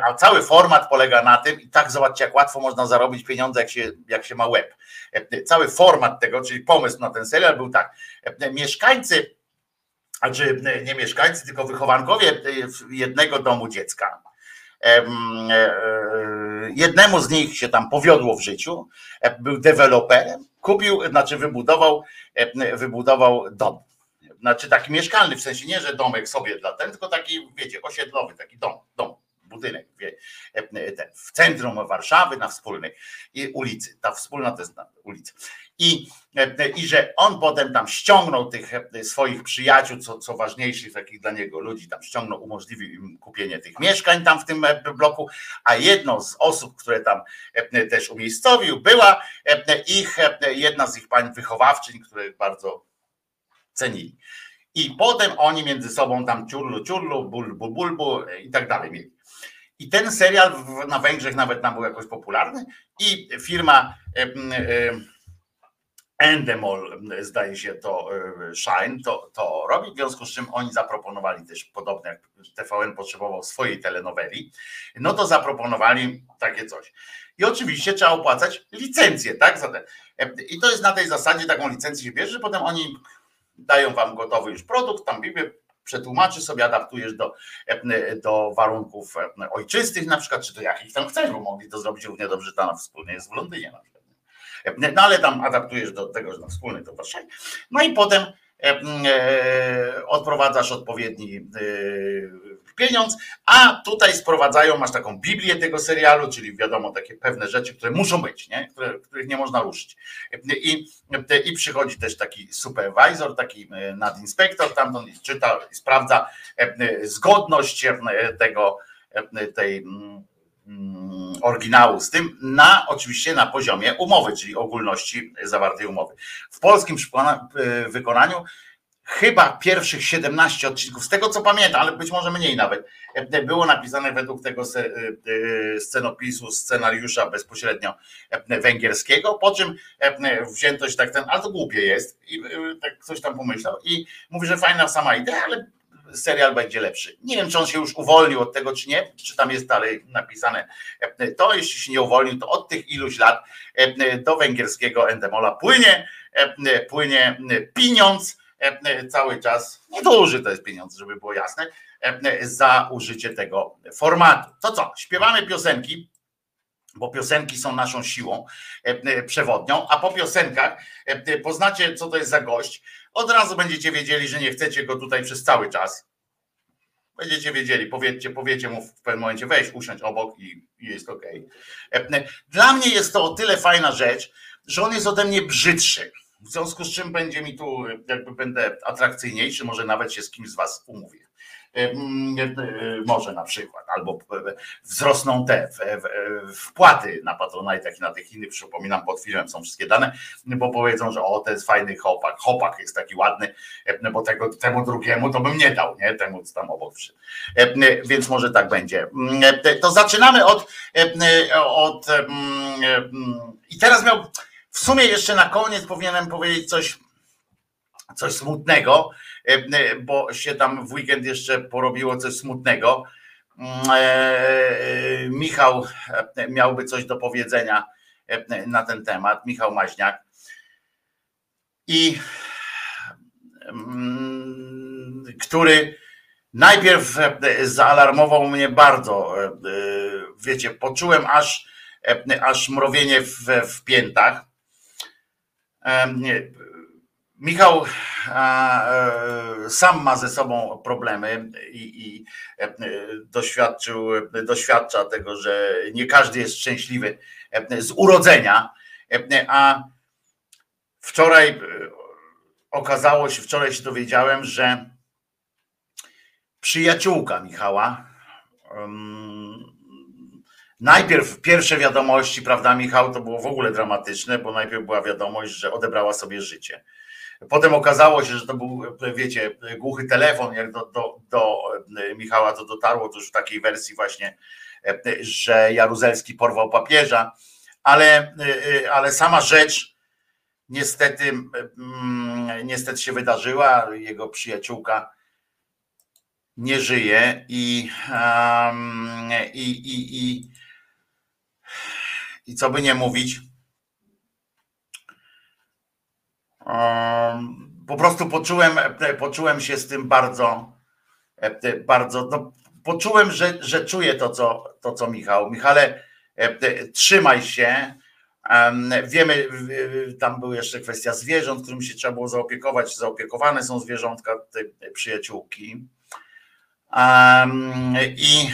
B: a cały format polega na tym, i tak zobaczcie, jak łatwo można zarobić pieniądze, jak się, jak się ma web. Cały format tego, czyli pomysł na ten serial był tak. Mieszkańcy, znaczy nie mieszkańcy, tylko wychowankowie jednego domu dziecka E, e, jednemu z nich się tam powiodło w życiu, e, był deweloperem, kupił, znaczy wybudował, wybudował dom. Znaczy taki mieszkalny, w sensie nie, że domek sobie dla ten, tylko taki, wiecie, osiedlowy, taki dom, dom, budynek ten, w centrum Warszawy na wspólnej ulicy. Ta wspólna to jest na ulicy. I, i że on potem tam ściągnął tych swoich przyjaciół, co, co ważniejszych takich dla niego ludzi, tam ściągnął, umożliwił im kupienie tych mieszkań tam w tym bloku, a jedną z osób, które tam też umiejscowił, była ich, jedna z ich pań wychowawczyń, które bardzo cenili. I potem oni między sobą tam ciurlu, ciurlu, bul, bul, bul, bul i tak dalej mieli. I ten serial na Węgrzech nawet tam był jakoś popularny i firma Endemol, zdaje się to Shine, to, to robi, w związku z czym oni zaproponowali też, podobnie jak TVN potrzebował swojej telenoweli, no to zaproponowali takie coś. I oczywiście trzeba opłacać licencję, tak? I to jest na tej zasadzie, taką licencję się bierze, że potem oni dają wam gotowy już produkt, tam Biblię przetłumaczy sobie, adaptujesz do, do warunków ojczystych na przykład, czy to jakich tam chcesz, bo mogli to zrobić równie dobrze tam wspólnie jest w Londynie na przykład. No ale tam adaptujesz do tego, że na wspólny to Warszawie. No i potem e, odprowadzasz odpowiedni e, pieniądz, a tutaj sprowadzają, masz taką Biblię tego serialu, czyli wiadomo, takie pewne rzeczy, które muszą być, nie? Które, których nie można ruszyć. I, I przychodzi też taki supervisor, taki e, nadinspektor, tam czyta i sprawdza e, zgodność e, tego, tej mm, oryginału z tym na oczywiście na poziomie umowy, czyli ogólności zawartej umowy. W polskim wykonaniu chyba pierwszych 17 odcinków, z tego co pamiętam, ale być może mniej nawet, e, było napisane według tego e, scenopisu, scenariusza bezpośrednio węgierskiego, po czym wzięto się tak ten, ale to głupie jest, i tak coś tam pomyślał i mówi, że fajna sama idea, ale serial będzie lepszy. Nie wiem, czy on się już uwolnił od tego, czy nie, czy tam jest dalej napisane to, jeśli się nie uwolnił, to od tych iluś lat do węgierskiego Endemola płynie, płynie pieniądz, E, e, cały czas, nieduży to jest pieniądz, żeby było jasne, e, za użycie tego formatu. To co? Śpiewamy piosenki, bo piosenki są naszą siłą przewodnią, a po piosenkach poznacie, co to jest za gość. Od razu będziecie wiedzieli, że nie chcecie go tutaj przez cały czas. Będziecie wiedzieli, powiedzcie, powiecie mu w pewnym momencie weź, usiądź obok i, i jest ok. Dla mnie jest to o tyle fajna rzecz, że on jest ode mnie brzydszy. W związku z czym będzie mi tu, jakby będę atrakcyjniejszy, może nawet się z kimś z Was umówię. Może na przykład, albo wzrosną te wpłaty na Patronite, i na tych innych, przypominam, pod filmem są wszystkie dane, bo powiedzą, że o, to jest fajny chopak, chopak jest taki ładny, bo tego, temu drugiemu to bym nie dał, nie, temu co tam obok przyszedł. Więc może tak będzie. To zaczynamy od, od i teraz miał w sumie jeszcze na koniec powinienem powiedzieć coś, coś smutnego, e, bo się tam w weekend jeszcze porobiło coś smutnego. Mm, e, Michał e, miałby coś do powiedzenia na ten temat, Michał Maźniak. I mm, który najpierw zaalarmował mnie bardzo, wiecie, poczułem aż, aż mrowienie w, w piętach Michał e, sam ma ze sobą problemy i, i e, doświadczył, doświadcza tego, że nie każdy jest szczęśliwy z urodzenia, a wczoraj okazało się, wczoraj się dowiedziałem, że przyjaciółka Michała Najpierw pierwsze wiadomości, prawda, Michał, to było w ogóle dramatyczne, bo najpierw była wiadomość, że odebrała sobie życie. Potem okazało się, że to był, wiecie, głuchy telefon, jak do, do, do Michała to dotarło, to już w takiej wersji właśnie, że Jaruzelski porwał papieża, ale, ale sama rzecz niestety, mm, niestety się wydarzyła. Jego przyjaciółka nie żyje i, um, i, i, i i co by nie mówić, po prostu poczułem, poczułem się z tym bardzo, bardzo, no, poczułem, że, że czuję to co, to, co Michał. Michale, trzymaj się. Wiemy, tam była jeszcze kwestia zwierząt, którym się trzeba było zaopiekować. Zaopiekowane są zwierzątka, te przyjaciółki. I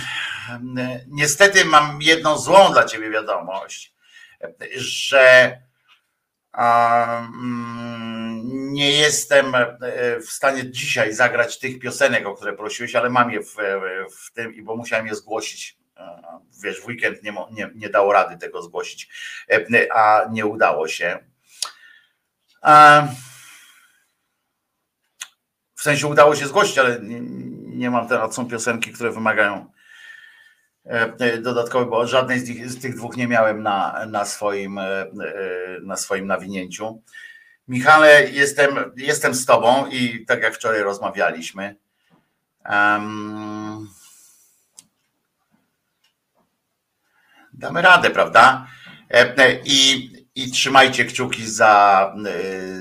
B: niestety mam jedną złą dla ciebie wiadomość, że nie jestem e, w stanie dzisiaj zagrać tych piosenek, o które prosiłeś, ale mam je w, w tym, bo musiałem je zgłosić. Wiesz, w weekend nie, nie, nie dało rady tego zgłosić, a nie udało się. W sensie udało się zgłosić, ale nie, nie mam teraz, są piosenki, które wymagają E, e, dodatkowy, bo żadnej z tych, z tych dwóch nie miałem na, na, swoim, e, na swoim nawinięciu. Michale, jestem, jestem z Tobą i tak jak wczoraj rozmawialiśmy. Um, damy radę, prawda? I, i trzymajcie kciuki za,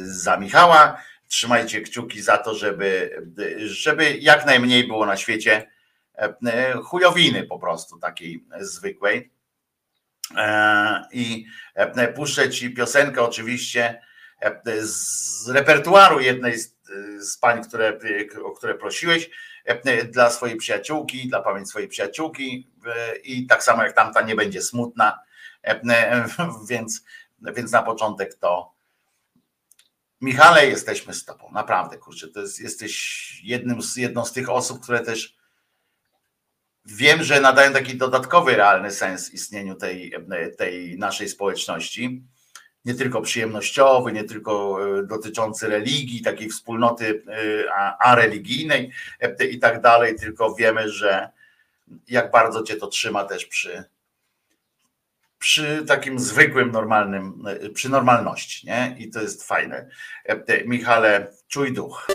B: za Michała, trzymajcie kciuki za to, żeby, żeby jak najmniej było na świecie chujowiny po prostu takiej zwykłej. E, I e, puszczę ci piosenkę oczywiście z repertuaru jednej z, pań, które, o które prosiłeś, dla swojej przyjaciółki, dla pamięci swojej przyjaciółki i tak samo jak tamta nie będzie smutna, więc, więc na początek to Michale, jesteśmy z tobą, naprawdę, kurczę, to jest, jesteś jednym z, jedną z tych osób, które też wiem, że nadają taki dodatkowy, realny sens istnieniu tej, tej naszej społeczności. Nie tylko przyjemnościowy, nie tylko e, dotyczący religii, takiej wspólnoty e, areligijnej e, i tak dalej, tylko wiemy, że jak bardzo cię to trzyma też przy, przy takim zwykłym, normalnym, przy normalności, nie? I to jest fajne. Michale, czuj duch.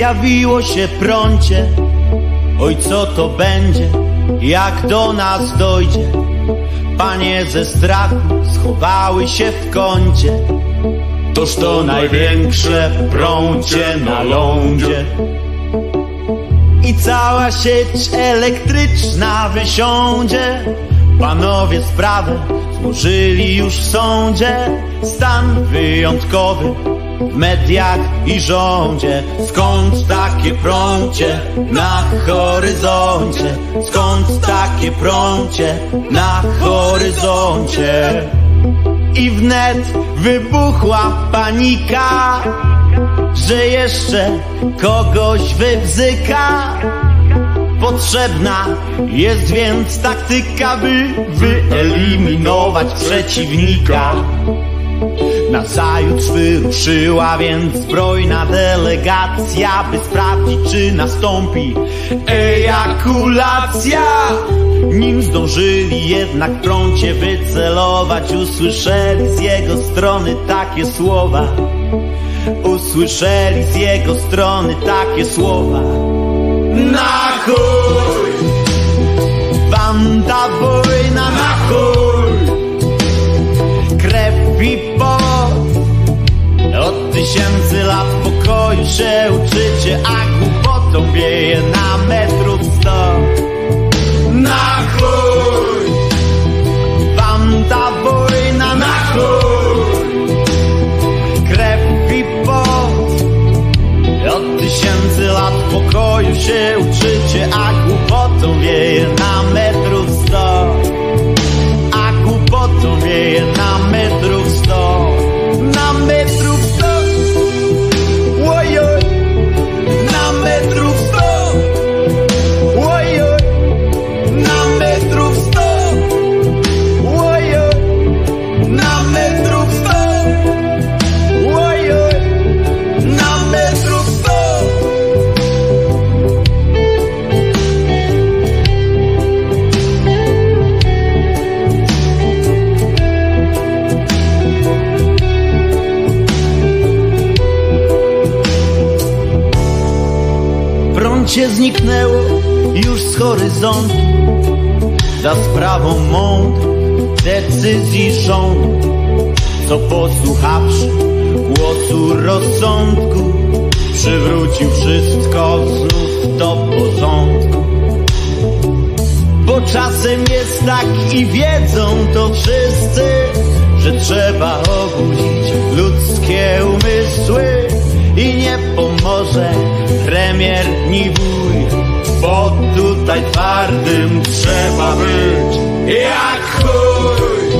C: Zjawiło się prącie. Oj, co to będzie, jak do nas dojdzie? Panie ze strachu schowały się w kącie. Toż to największe prącie na lądzie. I cała sieć elektryczna wysiądzie. Panowie sprawę złożyli już w sądzie. Stan wyjątkowy mediach i rządzie. Skąd takie prącie na horyzoncie? Skąd takie prącie na horyzoncie? I wnet wybuchła panika, że jeszcze kogoś wybzyka. Potrzebna jest więc taktyka, by wyeliminować przeciwnika. Nazajutrz wyruszyła więc zbrojna delegacja, by sprawdzić, czy nastąpi ejakulacja. Nim zdążyli jednak prącie wycelować, usłyszeli z jego strony takie słowa. Usłyszeli z jego strony takie słowa. Na chuj! Wam ta tysięcy lat pokoju się uczycie A głupotą wieje na metrów sto Na chuj! Wam ta wojna na chuj! Krew i pot od tysięcy lat pokoju się uczycie, a głupotą wieje na zniknęło już z horyzontu. Za sprawą mądrych decyzji rządu Co posłuchawszy głosu rozsądku Przywrócił wszystko znów do porządku. Bo czasem jest tak i wiedzą to wszyscy Że trzeba obudzić ludzkie umysły I nie pomoże premier ni wuj Bo tutaj twardym trzeba być. Jak chuj.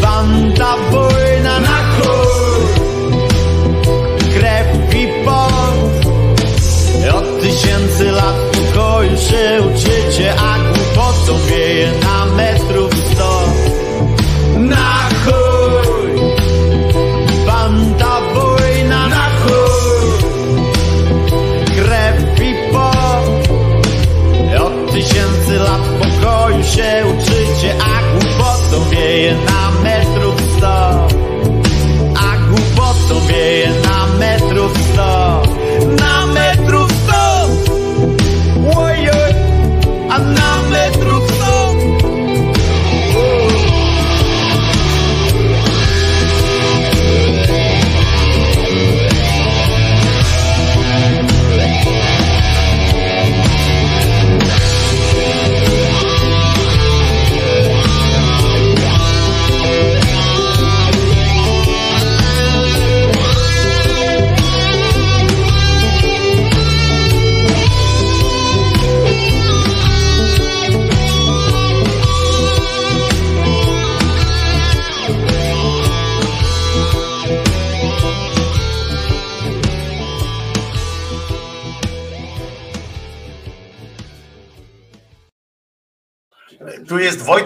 C: Wam ta wojna na chuj. Krew i pot. Od tysięcy lat pokoju się uczycie głupotą wieje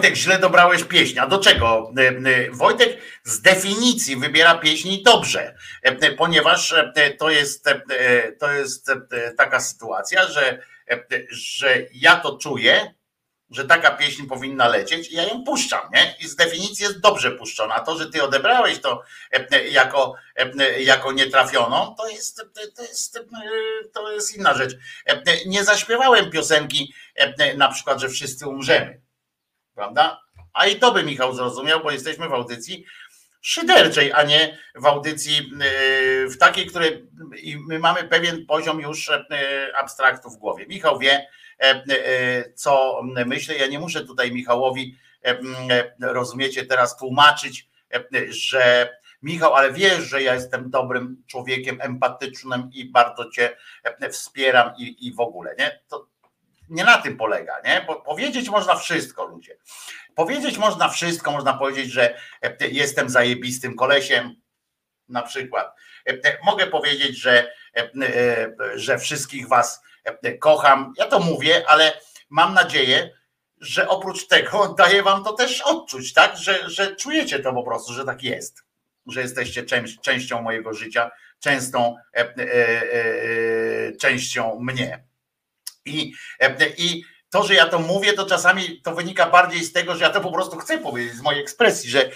B: Wojtek, źle dobrałeś pieśń. A do czego? E, e, Wojtek z definicji wybiera pieśni dobrze, e, ponieważ to jest, to jest taka sytuacja, że, że ja to czuję, że taka pieśń powinna lecieć i ja ją puszczam, nie? I z definicji jest dobrze puszczona. To, że ty odebrałeś to jako, jako nietrafioną, to jest, to, jest, to jest inna rzecz. Nie zaśpiewałem piosenki na przykład, że wszyscy umrzemy, prawda? A i to by Michał zrozumiał, bo jesteśmy w audycji szyderczej, a nie w audycji w takiej, której my mamy pewien poziom już abstraktu w głowie. Michał wie, e, co myślę. Ja nie muszę tutaj Michałowi, rozumiecie, teraz tłumaczyć, że Michał, ale wiesz, że ja jestem dobrym człowiekiem, empatycznym i bardzo cię wspieram i, i w ogóle, nie? To nie na tym polega, nie? Bo powiedzieć można wszystko, ludzie. Powiedzieć można wszystko, można powiedzieć, że jestem zajebistym kolesiem, na przykład. Mogę powiedzieć, że, że wszystkich was kocham. Ja to mówię, ale mam nadzieję, że oprócz tego daje wam to też odczuć, tak? Że, że czujecie to po prostu, że tak jest, że jesteście część, częścią mojego życia, częstą e, e, e, częścią mnie. I, e, I to, że ja to mówię, to czasami to wynika bardziej z tego, że ja to po prostu chcę powiedzieć, z mojej ekspresji, że,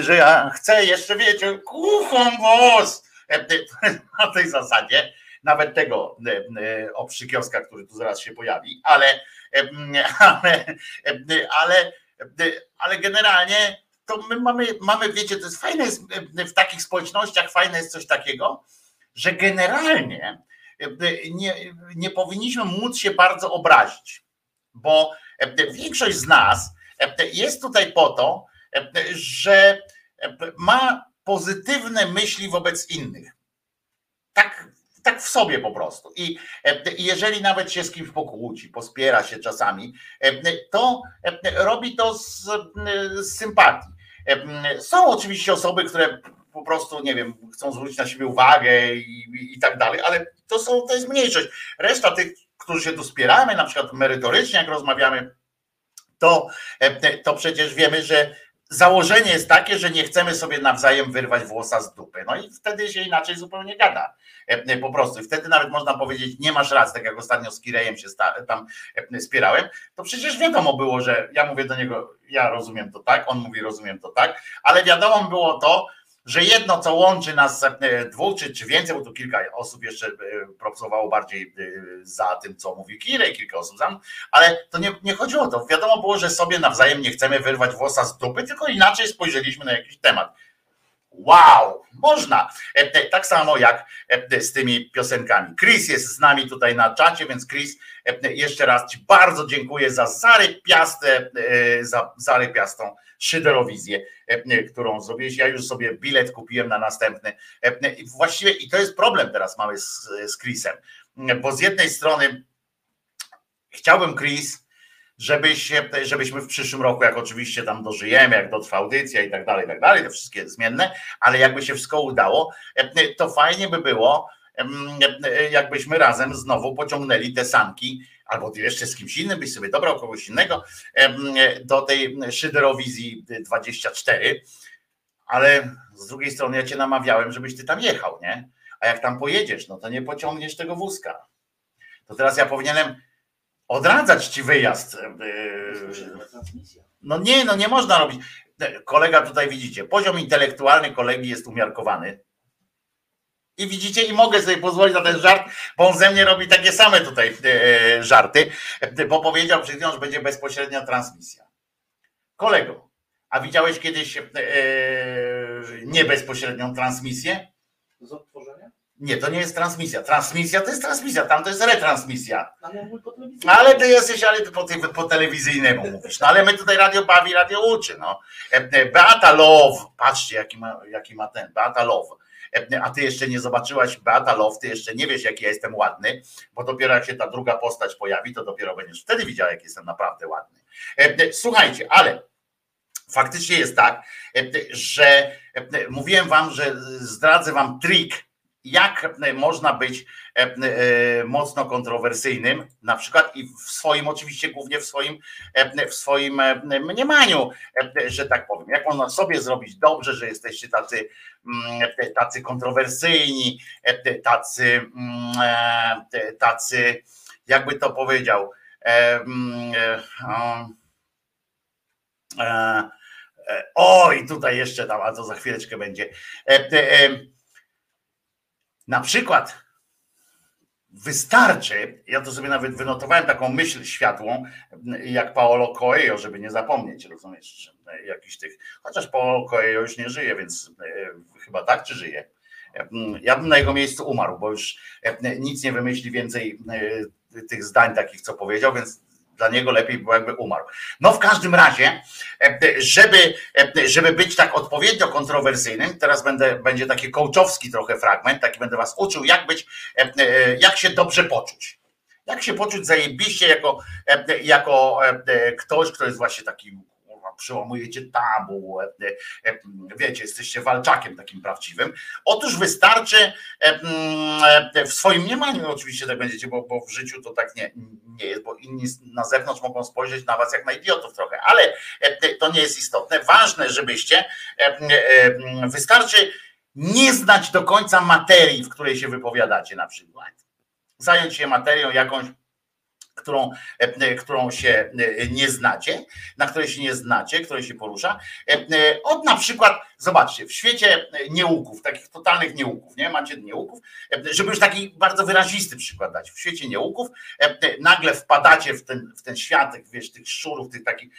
B: że ja chcę jeszcze, wiecie, kucham was e, na tej zasadzie, nawet tego e, e, oprzykiowska, który tu zaraz się pojawi, ale, e, ale, ale, ale generalnie to my mamy, mamy, wiecie, to jest fajne jest, w takich społecznościach, fajne jest coś takiego, że generalnie nie, nie powinniśmy móc się bardzo obrazić, bo większość z nas jest tutaj po to, że ma pozytywne myśli wobec innych. Tak tak w sobie po prostu. I, jeżeli nawet się z kimś pokłóci, pospiera się czasami, to robi to z, z sympatii. Są oczywiście osoby, które po prostu, nie wiem, chcą zwrócić na siebie uwagę i, i, tak dalej, ale to, są, to jest mniejszość. Reszta tych, którzy się tu spieramy, na przykład merytorycznie, jak rozmawiamy, to, to przecież wiemy, że założenie jest takie, że nie chcemy sobie nawzajem wyrwać włosa z dupy. No i wtedy się inaczej zupełnie gada. E, po prostu. Wtedy nawet można powiedzieć, nie masz racji, tak jak ostatnio z Kirejem się tam e, spierałem, to przecież wiadomo było, że ja mówię do niego, ja rozumiem to tak, on mówi, rozumiem to tak, ale wiadomo było to, że jedno, co łączy nas e, dwóch czy, czy więcej, bo tu kilka osób jeszcze propsowało bardziej za tym, co mówi Kirej, kilka osób za ale to nie, nie chodziło o to. Wiadomo było, że sobie nawzajem nie chcemy wyrwać włosa z dupy, tylko inaczej spojrzeliśmy na jakiś temat. Wow, można. E, e, tak samo jak e, z tymi piosenkami. Chris jest z nami tutaj na czacie, więc Chris, jeszcze raz Ci bardzo dziękuję za zarypiaste, za zarypiastą szyderowizję, którą zrobiłeś. Ja już sobie bilet kupiłem na następny. Właściwie i to jest problem teraz mały z, z Chrisem, bo z jednej strony chciałbym Chris, żebyś, żebyśmy w przyszłym roku, jak oczywiście tam dożyjemy, jak dotrwa audycja i tak dalej, i tak dalej, te wszystkie zmienne, ale jakby się wszystko udało, to fajnie by było, jakbyśmy razem znowu pociągnęli te sanki, albo ty jeszcze z kimś innym, byś sobie dobrał kogoś innego do tej Szyderowizji 24, ale z drugiej strony ja cię namawiałem, żebyś ty tam jechał, nie? A jak tam pojedziesz, no to nie pociągniesz tego wózka. To teraz ja powinienem odradzać ci wyjazd. E, no nie, no nie można robić. Kolega tutaj widzicie, poziom intelektualny kolegi jest umiarkowany. I widzicie, i mogę sobie pozwolić na ten żart, bo on ze mnie robi takie same tutaj e, żarty, bo powiedział przed chwilą, że będzie bezpośrednia transmisja. Kolego, a widziałeś kiedyś e, nie bezpośrednią transmisję?
D: Z odtworzenia?
B: Nie, to nie jest transmisja. Transmisja to jest transmisja, tam to jest retransmisja. Ale ty jesteś, ale ty po, po telewizyjnemu mówisz. No ale my tutaj radio bawi, radio uczy. No. E, e, Beata Love, patrzcie jaki ma, jaki ma ten, Beata Love. E, a ty jeszcze nie zobaczyłaś Beata Love, ty jeszcze nie wiesz jaki ja jestem ładny, bo dopiero jak się ta druga postać pojawi, to dopiero będziesz wtedy widział jak jestem naprawdę ładny. Słuchajcie, ale faktycznie jest tak, że mówiłem wam, że zdradzę wam trik, jak można być e, e, mocno kontrowersyjnym, na przykład i w swoim, oczywiście głównie w swoim, e, w swoim mniemaniu, że tak powiem. Jak można sobie zrobić dobrze, że jesteście tacy, mm, tacy kontrowersyjni, tacy, mm, tacy, jakby to powiedział, Oj, tutaj jeszcze tam, a to za chwileczkę będzie. Na przykład wystarczy, ja to sobie nawet wynotowałem taką myśl światłą, jak Paolo Coelho, żeby nie zapomnieć, rozumiesz, jakiś tych, chociaż Paolo Coelho już nie żyje, więc e, chyba tak, czy żyje? Ja bym na jego miejscu umarł, bo już e, nic nie wymyśli więcej e, tych zdań takich, co powiedział, więc dla niego lepiej było, jakby umarł. No w każdym razie, żeby, żeby być tak odpowiednio kontrowersyjnym, teraz będę, będzie taki coachowski trochę fragment, taki będę was uczył, jak być, jak się dobrze poczuć. Jak się poczuć zajebiście jako, jako ktoś, kto jest właśnie taki przełamujecie tabu, e, e, wiecie, jesteście walczakiem takim prawdziwym. Otóż wystarczy e, w swoim mniemaniu oczywiście tak będziecie, bo, bo w życiu to tak nie, nie jest, bo inni na zewnątrz mogą spojrzeć na was jak na idiotów trochę, ale to nie jest istotne. Ważne, żebyście wystarczy nie znać do końca materii, w której się wypowiadacie na przykład. Zająć się materią jakąś którą, e, którą się e, nie znacie, na której się nie znacie, której się porusza. E, od na przykład, zobaczcie, w świecie nieuków, takich totalnych nieuków, nie? Macie nieuków, żeby już taki bardzo wyrazisty przykład dać. W świecie nieuków nagle wpadacie w ten, w ten świat, wiesz, tych szczurów, tych takich,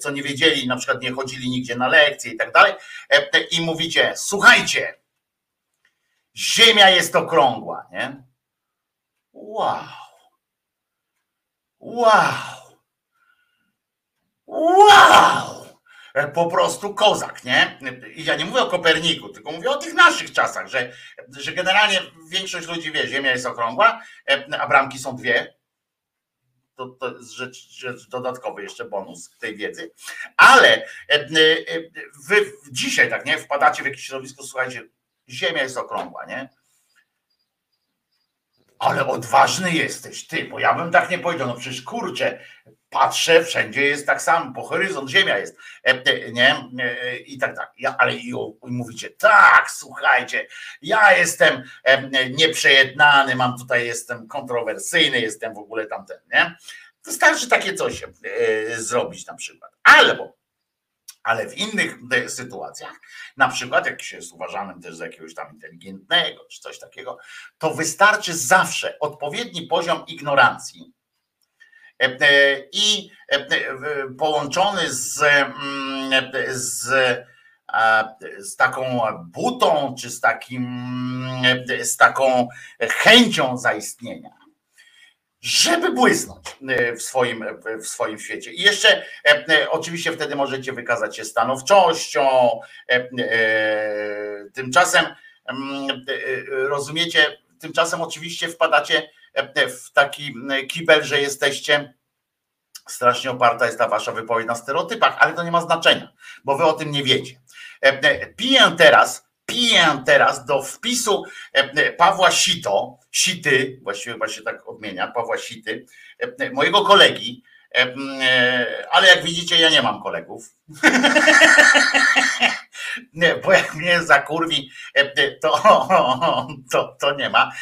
B: co nie wiedzieli, na przykład nie chodzili nigdzie na lekcje i tak dalej, i mówicie, słuchajcie, Ziemia jest okrągła, nie? Wow Wow! Wow! E, po prostu kozak, nie? Ja nie mówię o Koperniku, tylko mówię o tych naszych czasach, że, że generalnie większość ludzi wie, Ziemia jest okrągła, e, a bramki są dwie. To, to jest rzecz, rzecz dodatkowy jeszcze bonus tej wiedzy. Ale e, wy dzisiaj tak, nie? Wpadacie w jakieś środowisko, słuchajcie, Ziemia jest okrągła, nie? Ale odważny jesteś, ty, bo ja bym tak nie powiedział, no przecież kurczę, patrzę, wszędzie jest tak samo, po horyzont ziemia jest, e, e, nie, e, i tak tak, ja, ale i, i mówicie, tak, słuchajcie, ja jestem nieprzejednany, mam tutaj, jestem kontrowersyjny, jestem w ogóle tamten, nie, wystarczy takie coś zrobić na przykład, albo ale w innych sytuacjach, na przykład jak się jest uważanym też za jakiegoś tam inteligentnego czy coś takiego, to wystarczy zawsze odpowiedni poziom ignorancji. E, e, i e, połączony z, mm, z, z taką butą, czy z, takim, z taką chęcią zaistnienia żeby błysnąć e, w swoim, e, w swoim świecie. I jeszcze e, oczywiście wtedy możecie wykazać się stanowczością. Tymczasem mm, rozumiecie, tymczasem oczywiście wpadacie w taki kibel, że jesteście strasznie oparta jest ta wasza wypowiedź na stereotypach, ale to nie ma znaczenia, bo wy o tym nie wiecie. Piję teraz piję teraz do wpisu e, e, Pawła Sito, Sity, właściwie właśnie tak odmienia, Pawła Sity, e, mojego kolegi, ale jak widzicie, ja nie mam kolegów. bo jak mnie zakurwi, to, to, to nie ma.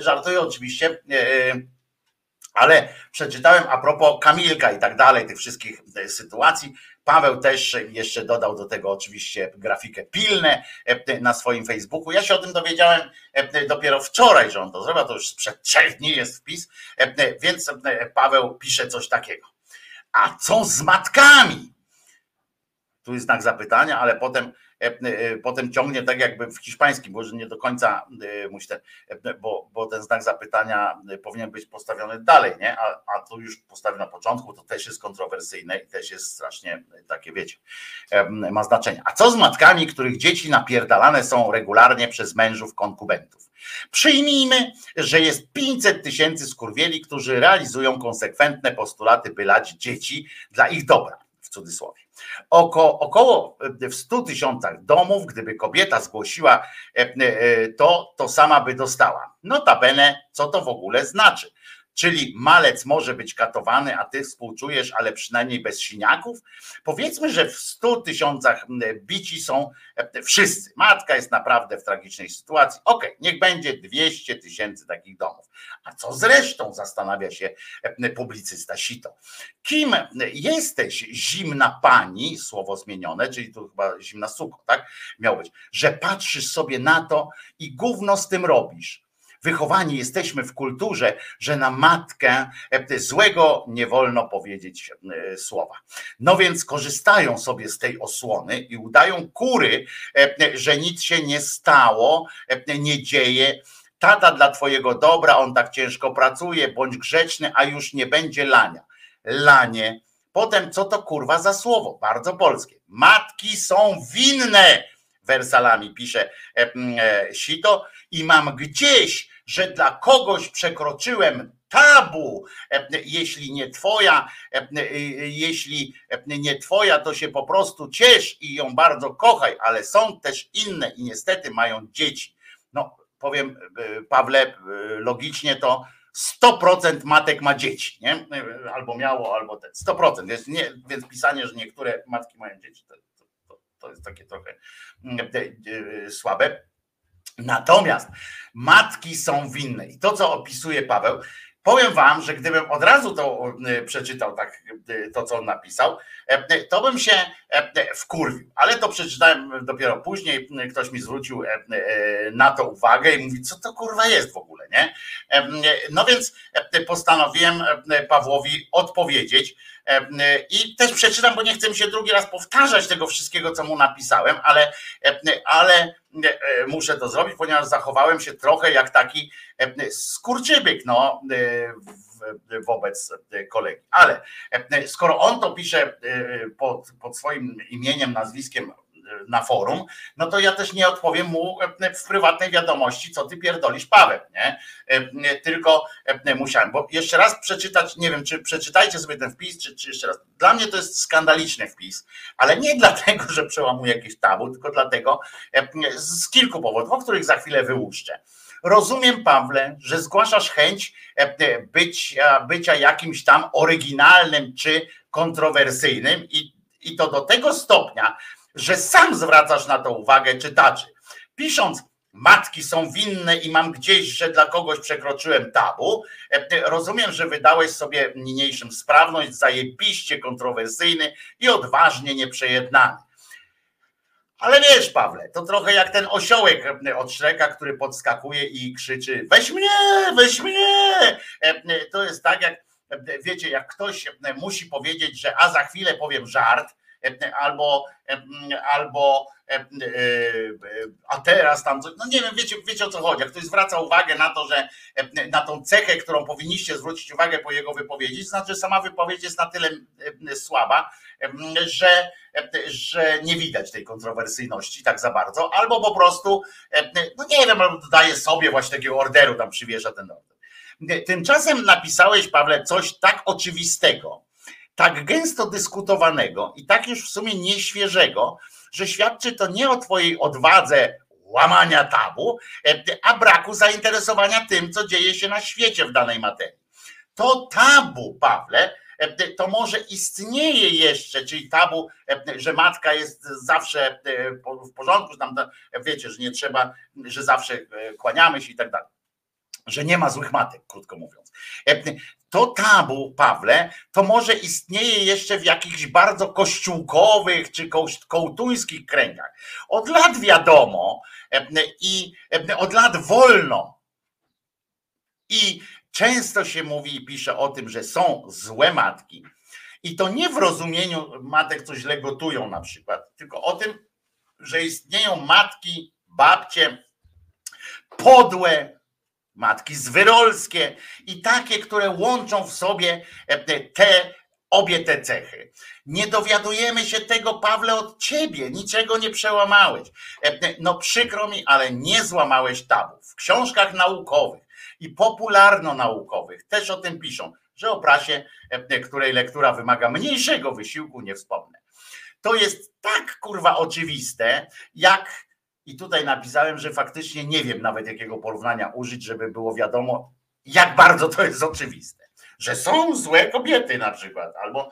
B: Żartuję oczywiście ale przeczytałem a propos Kamilka i tak dalej, tych wszystkich sytuacji. Paweł też jeszcze dodał do tego oczywiście grafikę pilne e, na swoim Facebooku. Ja się o tym dowiedziałem e, dopiero wczoraj, że on to zrobił, to już sprzed trzech dni jest wpis, e, więc Paweł pisze coś takiego. A co z matkami? Tu jest znak zapytania, ale potem potem ciągnie tak jakby w hiszpańskim, bo nie do końca e, musi ten, bo, bo ten znak zapytania powinien być postawiony dalej, nie? A, a tu już postawił na początku, to też jest kontrowersyjne i też jest strasznie takie, wiecie, ma znaczenie. A co z matkami, których dzieci napierdalane są regularnie przez mężów konkubentów? Przyjmijmy, że jest 500 tysięcy skurwieli, którzy realizują konsekwentne postulaty, by lać dzieci dla ich dobra, w cudzysłowie. Oko, około e, w 100 tysiącach domów, gdyby kobieta zgłosiła e, e, to, to sama by dostała. Notabene, co to w ogóle znaczy? Czyli malec może być katowany, a ty współczujesz, ale przynajmniej bez siniaków. Powiedzmy, że w stu tysiącach bici są e, wszyscy. Matka jest naprawdę w tragicznej sytuacji. Okej, okay, niech będzie 200 tysięcy takich domów. A co z resztą, zastanawia się e, publicysta Sito. Kim jesteś, zimna pani, słowo zmienione, czyli tu chyba zimna suko, tak? Miał być, że patrzysz sobie na to i gówno z tym robisz wychowani jesteśmy w kulturze, że na matkę e, złego nie wolno powiedzieć e, słowa. No więc korzystają sobie z tej osłony i udają kury, e, że nic się nie stało, nie dzieje. Tata dla twojego dobra, on tak ciężko pracuje, bądź grzeczny, a już nie będzie lania. Lanie. Potem co to kurwa za słowo? Bardzo polskie. Matki są winne wersalami, pisze Sito i mam gdzieś że dla kogoś przekroczyłem tabu, e, jeśli nie twoja, e, e, jeśli nie twoja, to się po prostu ciesz i ją bardzo kochaj, ale są też inne i niestety mają dzieci. No, powiem Pawle, logicznie to 100% matek ma dzieci, nie? Albo miało, albo te 100%. Więc, nie, więc pisanie, że niektóre matki mają dzieci, to, to, to jest takie trochę mm, słabe. Natomiast matki są winne. I to, co opisuje Paweł, powiem wam, że gdybym od razu to e, przeczytał, tak e, to, co on napisał, e, to bym się wkurwił. Ale to przeczytałem dopiero później. Ktoś mi zwrócił na to uwagę i mówi, co to kurwa jest w ogóle, nie? No więc postanowiłem Pawłowi odpowiedzieć. I też przeczytam, bo nie chcę się drugi raz powtarzać tego wszystkiego, co mu napisałem, ale, ale E, muszę to zrobić, ponieważ zachowałem się trochę jak taki e, skurczybyk no, e, wobec kolegi. Ale skoro on to pisze pod, pod swoim imieniem, nazwiskiem na forum, no to ja też nie odpowiem mu w prywatnej wiadomości, co ty pierdolisz Paweł, nie? Tylko musiałem, bo jeszcze raz przeczytać, nie wiem, czy przeczytajcie sobie ten wpis, czy, czy jeszcze raz. Dla mnie to jest skandaliczny wpis, ale nie dlatego, że przełamuje jakieś tabu, tylko dlatego z kilku powodów, o których za chwilę wyłuszczę. Rozumiem, Pawle, że zgłaszasz chęć bycia, bycia jakimś tam oryginalnym czy kontrowersyjnym i, i to do tego stopnia, że sam zwracasz na to uwagę czytaczy. Pisząc, matki są winne i mam gdzieś, że dla kogoś przekroczyłem tabu. E, rozumiem, że wydałeś sobie niniejszym sprawność, zajebiście kontrowersyjny i odważnie nieprzejednany. Ale wiesz, Pawle, to trochę jak ten osiołek e, od Szreka, który podskakuje i krzyczy: Weź mnie, weź mnie! E, to jest tak, jak wiecie, jak ktoś musi powiedzieć, że a za chwilę powiem żart, albo, albo a teraz tam, no nie wiem, wiecie, wiecie o co chodzi. Jak ktoś zwraca uwagę na to, że na tą cechę, którą powinniście zwrócić uwagę po jego wypowiedzi, znaczy sama wypowiedź jest na tyle słaba, że, że nie widać tej kontrowersyjności tak za bardzo, albo po prostu, no nie wiem, albo dodaje sobie właśnie takiego orderu, tam przywiesza ten order. Tymczasem napisałeś, Pawle, coś tak oczywistego, tak gęsto dyskutowanego i tak już w sumie nieświeżego, że świadczy to nie o Twojej odwadze łamania tabu, e, a braku zainteresowania tym, co dzieje się na świecie w danej materii. To tabu, Pawle, e, to może istnieje jeszcze, czyli tabu, e, że matka jest zawsze w porządku, że tam wiecie, że nie trzeba, że zawsze kłaniamy się i tak dalej że nie ma złych matek, krótko mówiąc. E, to tabu, Pawle, to może istnieje jeszcze w jakichś bardzo kościółkowych czy kołtuńskich kręgach. Od lat wiadomo e, i e, od lat wolno. I często się mówi i pisze o tym, że są złe matki. I to nie w rozumieniu matek, co źle gotują na przykład, tylko o tym, że istnieją matki, babcie, podłe, matki zwyrolskie i takie, które łączą w sobie e, te obie te cechy. Nie dowiadujemy się tego, Pawle, od ciebie, niczego nie przełamałeś. E, no przykro mi, ale nie złamałeś tabu. W książkach naukowych i popularno-naukowych też o tym piszą, że o prasie, e, której lektura wymaga mniejszego wysiłku, nie wspomnę. To jest tak kurwa oczywiste, jak i tutaj napisałem, że faktycznie nie wiem nawet jakiego porównania użyć, żeby było wiadomo, jak bardzo to jest oczywiste że są złe kobiety na przykład, albo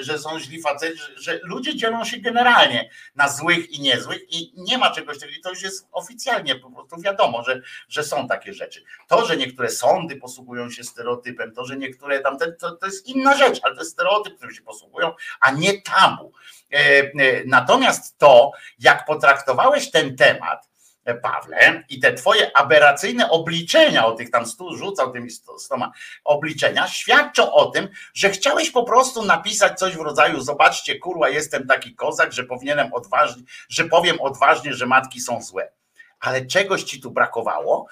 B: że są źli faceci, że ludzie dzielą się generalnie na złych i niezłych i nie ma czegoś takiego, to już jest oficjalnie po prostu wiadomo, że, że są takie rzeczy. To, że niektóre sądy posługują się stereotypem, to, że niektóre tam, to, to jest inna rzecz, ale to jest stereotyp, którym się posługują, a nie tabu. E, e, natomiast to, jak potraktowałeś ten temat, Pawle, i te twoje aberracyjne obliczenia, o tych tam stu rzucał tymi stoma obliczenia, świadczą o tym, że chciałeś po prostu napisać coś w rodzaju zobaczcie, kurwa, jestem taki kozak, że powinienem odważnie, że powiem odważnie, że matki są złe. Ale czegoś ci tu brakowało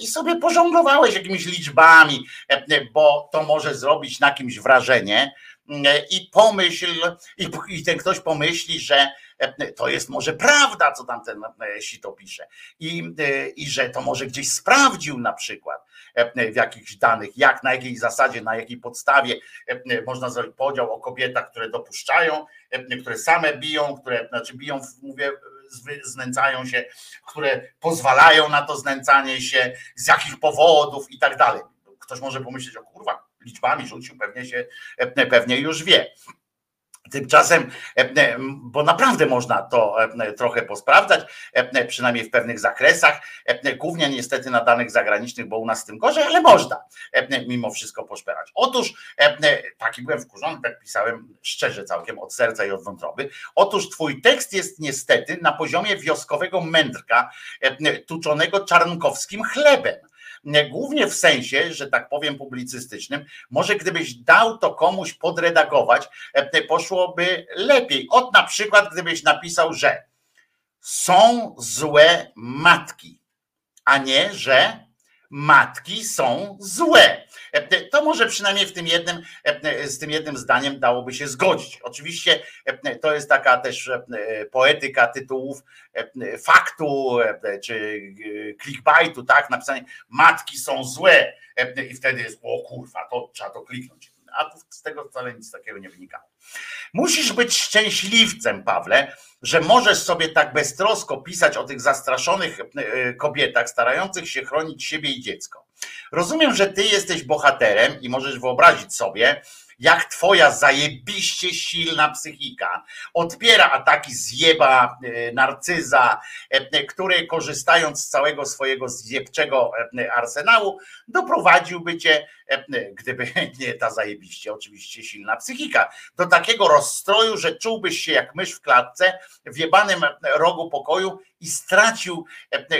B: i sobie pożonglowałeś jakimiś liczbami, bo to może zrobić na kimś wrażenie i pomyśl, i ten ktoś pomyśli, że to jest może prawda, co tam ten e, sito pisze. I, e, I że to może gdzieś sprawdził na przykład e, w jakichś danych, jak, na jakiej zasadzie, na jakiej podstawie można zrobić podział o kobietach, które dopuszczają, które same biją, które, znaczy biją, mówię, znęcają się, które pozwalają na to znęcanie się, z jakich powodów i tak dalej. Ktoś może pomyśleć, o kurwa, liczbami rzucił, pewnie się, pewnie już wie. Tymczasem, e, e, bo naprawdę można to e, trochę posprawdzać, przynajmniej w pewnych zakresach, głównie niestety na danych zagranicznych, bo u nas z tym gorzej, ale można mimo wszystko poszperać. Otóż, taki byłem wkurzony, tak pisałem szczerze całkiem od serca i od wątroby. Otóż twój tekst jest niestety na poziomie wioskowego mędrka tuczonego czarnkowskim chlebem głównie w sensie, że tak powiem, publicystycznym. Może gdybyś dał to komuś podredagować, e, poszłoby lepiej. Od na przykład, gdybyś napisał, że są złe matki, a nie, że matki są złe. E, to może przynajmniej w tym jednym, e, z tym jednym zdaniem dałoby się zgodzić. Oczywiście e, to jest taka też poetyka tytułów faktu czy clickbaitu, tak? Napisanie matki są złe i wtedy jest, o kurwa, to trzeba to kliknąć. A z tego wcale nic takiego nie wynikało. Musisz być szczęśliwcem, Pawle, że możesz sobie tak beztrosko pisać o tych zastraszonych e, kobietach, starających się chronić siebie i dziecko. Rozumiem, że ty jesteś bohaterem i możesz wyobrazić sobie, jak twoja zajebiście silna psychika odpiera ataki zjeba, e, narcyza, e, który korzystając z całego swojego zjebczego e, arsenału, doprowadziłby cię, gdyby nie ta zajebiście oczywiście silna psychika, do takiego rozstroju, że czułbyś się jak mysz w klatce w jebanym rogu pokoju i stracił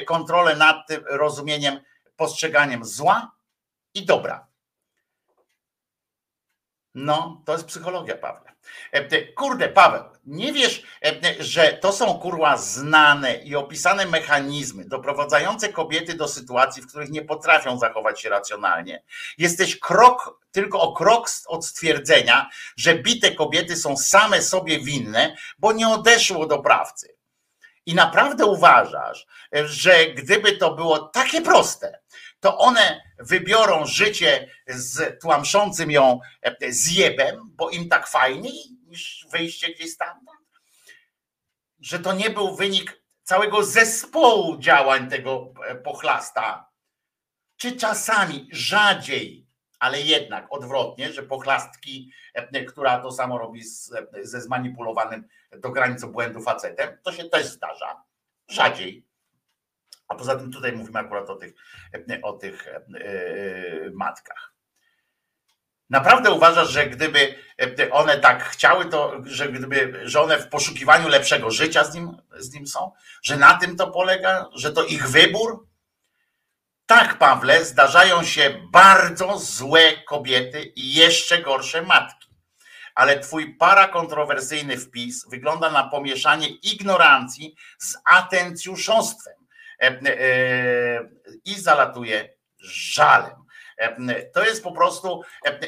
B: kontrolę nad tym rozumieniem, postrzeganiem zła i dobra. No, to jest psychologia, Pawle. E, kurde, Paweł, nie wiesz, e, że to są kurwa znane i opisane mechanizmy doprowadzające kobiety do sytuacji, w których nie potrafią zachować się racjonalnie. Jesteś krok, tylko o krok od stwierdzenia, że bite kobiety są same sobie winne, bo nie odeszło do prawcy. I naprawdę uważasz, że gdyby to było takie proste, to one wybiorą życie z tłamszącym ją e, zjebem, bo im tak fajniej niż wyjście gdzieś stamtąd. Że to nie był wynik całego zespołu działań tego e, pochlasta. Czy czasami rzadziej, ale jednak odwrotnie, że pochlastki, e, która to samo robi z, ze zmanipulowanym do granicy błędu facetem, to się też zdarza. Rzadziej, a poza tym tutaj mówimy akurat o tych, o tych e, e, matkach. Naprawdę uważasz, że gdyby one tak chciały, to że gdyby, że one w poszukiwaniu lepszego życia z nim, z nim są? Że na tym to polega? Że to ich wybór? Tak, Pawle, zdarzają się bardzo złe kobiety i jeszcze gorsze matki. Ale twój parakontrowersyjny wpis wygląda na pomieszanie ignorancji z atencjuszostwem E, e, i zalatuje żalem. E, to jest po prostu,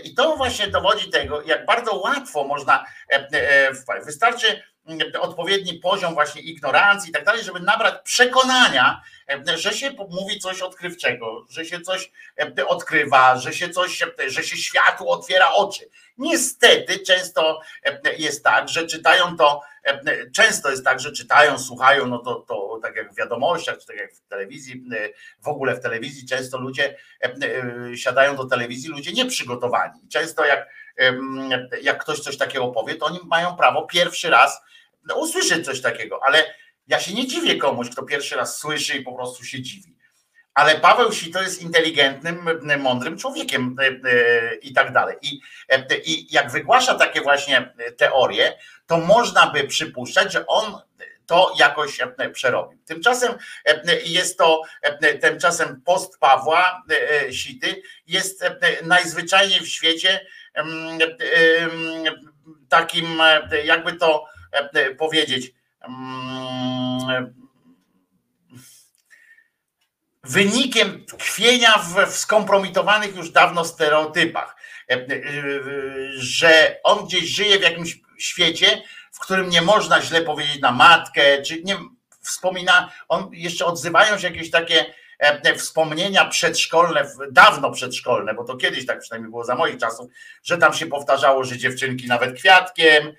B: i to właśnie dowodzi tego, jak bardzo łatwo można, wystarczy odpowiedni poziom właśnie ignorancji i tak dalej, żeby nabrać przekonania, że się mówi coś odkrywczego, że się coś odkrywa, że się coś, że się światu otwiera oczy. Niestety często jest tak, że czytają to często jest tak, że czytają, słuchają, no to, to tak jak w wiadomościach, czy tak jak w telewizji, w ogóle w telewizji często ludzie siadają do telewizji, ludzie nieprzygotowani. Często jak, jak ktoś coś takiego powie, to oni mają prawo pierwszy raz usłyszeć coś takiego, ale ja się nie dziwię komuś, kto pierwszy raz słyszy i po prostu się dziwi. Ale Paweł Sito jest inteligentnym, mądrym człowiekiem e, e, i tak dalej. I, e, I jak wygłasza takie właśnie teorie, to można by przypuszczać, że on to jakoś przerobił. Tymczasem jest to, tymczasem post Pawła Sity jest najzwyczajniej w świecie takim, jakby to powiedzieć, wynikiem tkwienia w, w skompromitowanych już dawno stereotypach, e, e, że on gdzieś żyje w jakimś świecie, w którym nie można źle powiedzieć na matkę, czy nie wspomina, on jeszcze odzywają się jakieś takie e, wspomnienia przedszkolne, dawno przedszkolne, bo to kiedyś tak przynajmniej było za moich czasów, że tam się powtarzało, że dziewczynki nawet kwiatkiem,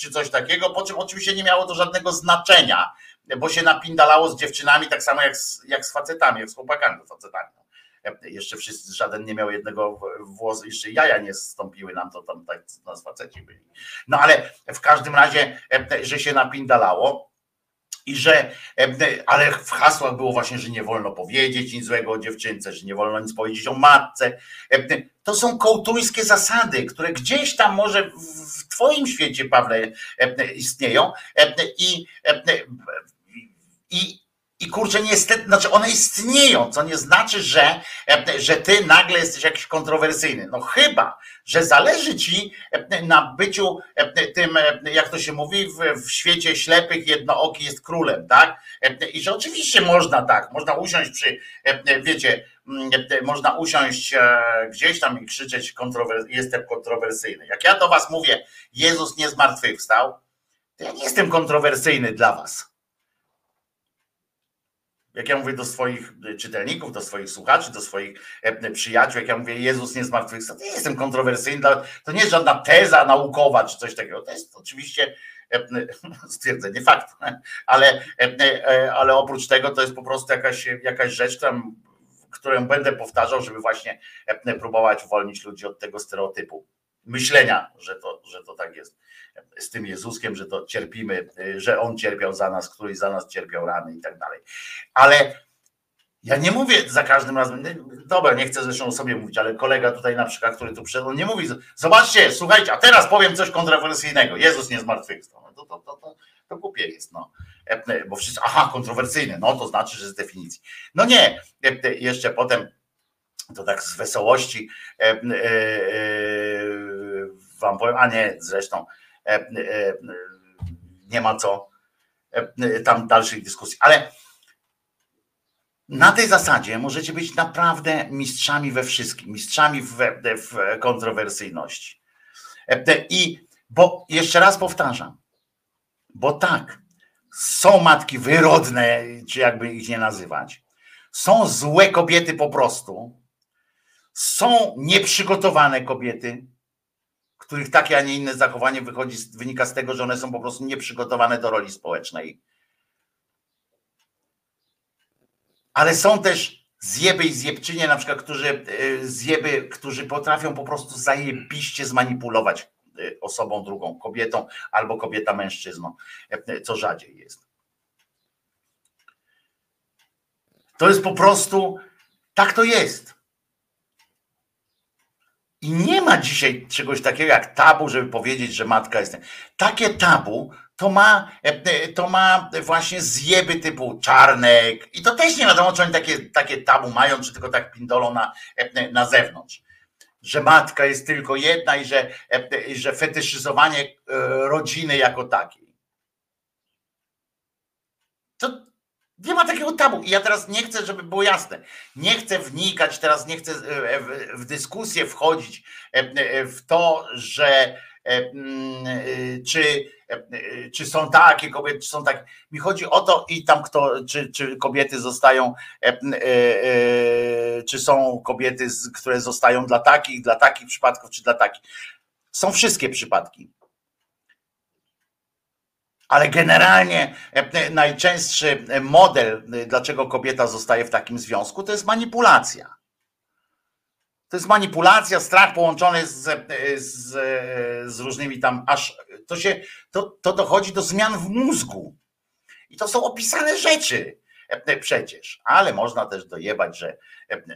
B: czy coś takiego, po czym oczywiście nie miało to żadnego znaczenia, bo się napindalało z dziewczynami tak samo jak z, jak z facetami, jak z chłopakami, facetami. E, jeszcze wszyscy, żaden nie miał jednego włosu, jeszcze jaja nie stąpiły nam, to tam tak nas faceci byli. No ale w każdym razie, e, że się napindalało, i że, e, ale w hasłach było właśnie, że nie wolno powiedzieć nic złego o dziewczynce, że nie wolno nic powiedzieć o matce. To są kołtuńskie zasady, które gdzieś tam może w Twoim świecie, Pawle, istnieją. I i, i kurczę, niestety, znaczy one istnieją, co nie znaczy, że, że ty nagle jesteś jakiś kontrowersyjny. No chyba, że zależy ci na byciu tym, jak to się mówi, w, w świecie ślepych jednooki jest królem, tak? I że oczywiście można tak, można usiąść przy, wiecie, można usiąść e, gdzieś tam i krzyczeć, kontrowers jestem kontrowersyjny. Jak ja do was mówię, Jezus nie zmartwychwstał, to ja nie jestem kontrowersyjny dla was jak ja mówię do swoich e, czytelników, do swoich słuchaczy, do swoich e, przyjaciół, jak ja mówię, Jezus nie zmartwychwstał, nie jestem kontrowersyjny, to nie jest żadna teza naukowa czy coś takiego. To jest oczywiście e, stwierdzenie faktu, ale, ale oprócz tego to jest po prostu jakaś, jakaś rzecz, którą będę powtarzał, żeby właśnie próbować uwolnić ludzi od tego stereotypu myślenia, że to, że to tak jest z tym Jezuskiem, że to cierpimy, że On cierpiał za nas, któryś za nas cierpiał rany i tak dalej. Ale ja nie mówię za każdym razem, dobra, nie chcę zresztą o sobie mówić, ale kolega tutaj na przykład, który tu przyszedł, on nie mówi, zobaczcie, słuchajcie, a teraz powiem coś kontrowersyjnego, Jezus nie zmartwychwstał. No to, to, to, to, to głupie jest, no. Bo wszyscy, aha, kontrowersyjny, no to znaczy, że z definicji. No nie, jeszcze potem to tak z wesołości wam powiem, a nie, zresztą E, e, nie ma co e, tam dalszych dyskusji. Ale na tej zasadzie możecie być naprawdę mistrzami we wszystkim, mistrzami w, w kontrowersyjności. I bo jeszcze raz powtarzam, bo tak, są matki wyrodne, czy jakby ich nie nazywać, są złe kobiety po prostu, są nieprzygotowane kobiety, których takie, a nie inne zachowanie wychodzi, wynika z tego, że one są po prostu nieprzygotowane do roli społecznej. Ale są też zjeby i zjebczynie, na przykład, którzy e, zjeby, którzy potrafią po prostu zajebiście zmanipulować e, osobą drugą, kobietą albo kobieta mężczyzną, e, co rzadziej jest. To jest po prostu, tak to jest. I nie ma dzisiaj czegoś takiego jak tabu, żeby powiedzieć, że matka jest. Takie tabu to ma, e, e, to ma właśnie zjeby typu czarnek. I to też nie wiadomo, czy oni takie, takie tabu mają, czy tylko tak pindolą na, e, na zewnątrz. Że matka jest tylko jedna i że, że fetyszyzowanie rodziny jako takiej. To, nie ma takiego tabu. I ja teraz nie chcę, żeby było jasne. Nie chcę wnikać, teraz nie chcę e, w dyskusję wchodzić e, e, w to, że mm, czy, czy są takie kobiety, czy są takie. Mi chodzi o to i tam kto, czy, czy kobiety zostają, czy są kobiety, które zostają dla takich, dla takich przypadków, czy dla takich. Są wszystkie przypadki. Ale generalnie najczęstszy model, dlaczego kobieta zostaje w takim związku, to jest manipulacja. To jest manipulacja, strach połączony z, z, z różnymi tam, aż to się, to, to dochodzi do zmian w mózgu. I to są opisane rzeczy przecież, ale można też dojebać, że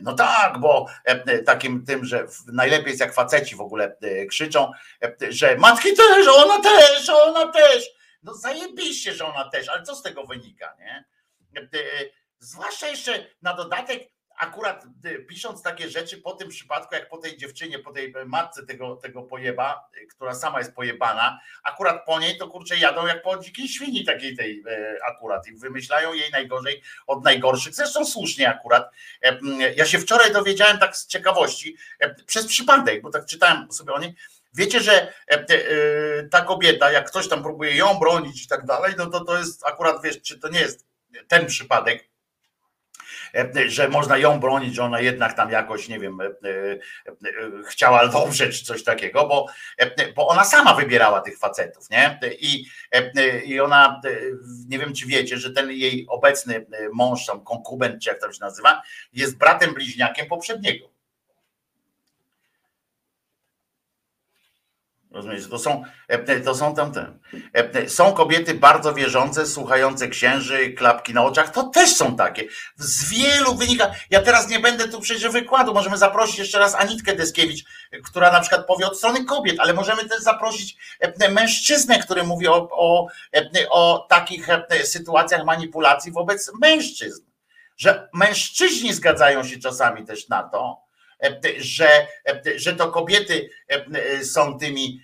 B: no tak, bo takim tym, że najlepiej jest jak faceci w ogóle krzyczą, że matki też, ona też, ona też. No zajebiście, że ona też, ale co z tego wynika, nie? Zwłaszcza jeszcze na dodatek akurat y, pisząc takie rzeczy po tym przypadku, jak po tej dziewczynie, po tej matce tego, tego pojeba, która sama jest pojebana, akurat po niej to kurczę jadą jak po dzikiej świni takiej tej akurat i wymyślają jej najgorzej od najgorszych. Zresztą słusznie akurat. E, ja się wczoraj dowiedziałem tak z ciekawości, e, przez przypadek, bo tak czytałem sobie o niej, Wiecie, że e, ta kobieta, jak ktoś tam próbuje ją bronić i tak dalej, no to to jest akurat, wiesz, czy to nie jest ten przypadek, E, że można ją bronić, że ona jednak tam jakoś, nie wiem, e, e, chciała dobrze czy coś takiego, bo, bo ona sama wybierała tych facetów, nie? I, I ona, nie wiem czy wiecie, że ten jej obecny mąż, tam konkubent, czy jak to się nazywa, jest bratem bliźniakiem poprzedniego. Rozumiecie? To są, e, to są tamte. E, są kobiety bardzo wierzące, słuchające księży, klapki na oczach. To też są takie. Z wielu wynika. Ja teraz nie będę tu przecież wykładu. Możemy zaprosić jeszcze raz Anitkę Deskiewicz, która na przykład powie od strony kobiet, ale możemy też zaprosić e, mężczyznę, który mówi o, o, o takich sytuacjach manipulacji wobec mężczyzn. Że mężczyźni zgadzają się czasami też na to, że, że to kobiety są tymi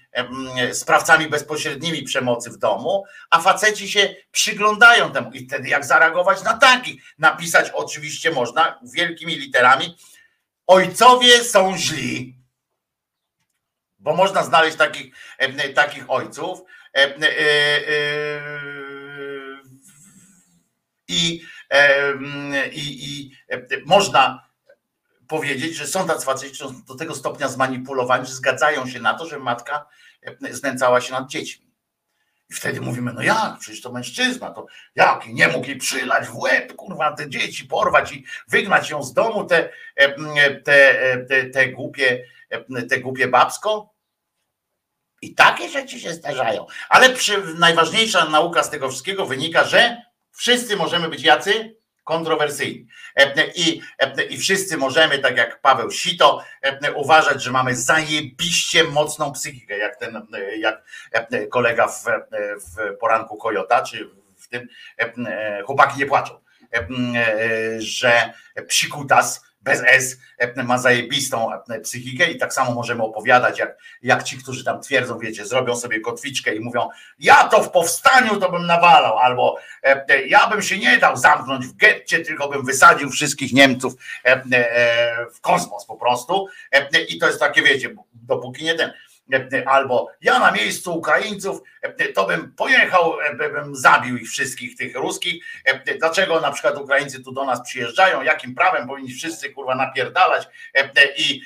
B: sprawcami bezpośrednimi przemocy w domu, a faceci się przyglądają temu. I wtedy jak zareagować na takich? Napisać oczywiście można wielkimi literami ojcowie są źli. Bo można znaleźć takich, takich ojców. E, e, I, i, i można powiedzieć, że są tacy faceci do tego stopnia zmanipulowani, że zgadzają się na to, że matka e, znęcała się nad dziećmi. I wtedy mówimy, no jak, przecież to mężczyzna, to jak, I nie mógł jej przylać w łeb, kurwa, te dzieci porwać i wygnać ją z domu, te, e, e, te, te, te głupie, te głupie babsko? I takie rzeczy się zdarzają. Ale przy, najważniejsza nauka z tego wszystkiego wynika, że wszyscy możemy być jacy? Kontrowersyjni. E, I, e, I wszyscy możemy, tak jak Paweł Sito, e, uważać, że mamy zajebiście mocną psychikę, jak ten, jak kolega w, w poranku Kojota, czy w tym chłopaki nie płaczą, że psikutas bez S e, ma zajebistą e, psychikę i tak samo możemy opowiadać, jak, jak ci, którzy tam twierdzą, wiecie, zrobią sobie kotwiczkę i mówią, ja to w powstaniu to bym nawalał, albo e, ja bym się nie dał zamknąć w getcie, tylko bym wysadził wszystkich Niemców w kosmos po prostu. I to jest takie, wiecie, dopóki nie ten albo ja na miejscu Ukraińców, to bym pojechał, bym zabił ich wszystkich, tych ruskich. Dlaczego na przykład Ukraińcy tu do nas przyjeżdżają? Jakim prawem powinni wszyscy kurwa napierdalać i,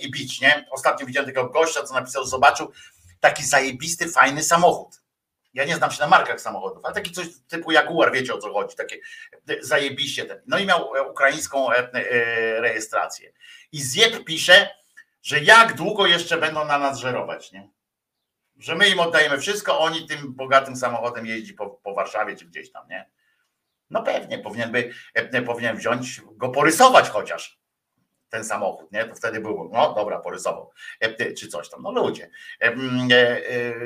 B: i bić, nie? Ostatnio widziałem tego gościa, co napisał, zobaczył taki zajebisty, fajny samochód. Ja nie znam się na markach samochodów, ale taki coś typu Jaguar, wiecie o co chodzi, takie zajebiście ten. No i miał ukraińską e, e, rejestrację. I Zjeb pisze, że jak długo jeszcze będą na nas żerować, nie? Że my im oddajemy wszystko, oni tym bogatym samochodem jeździ po, po Warszawie czy gdzieś tam, nie? No pewnie, powinien by, e, powinien wziąć, go porysować chociaż ten samochód, nie? To wtedy było, no dobra, porysował, e, czy coś tam, no ludzie, e,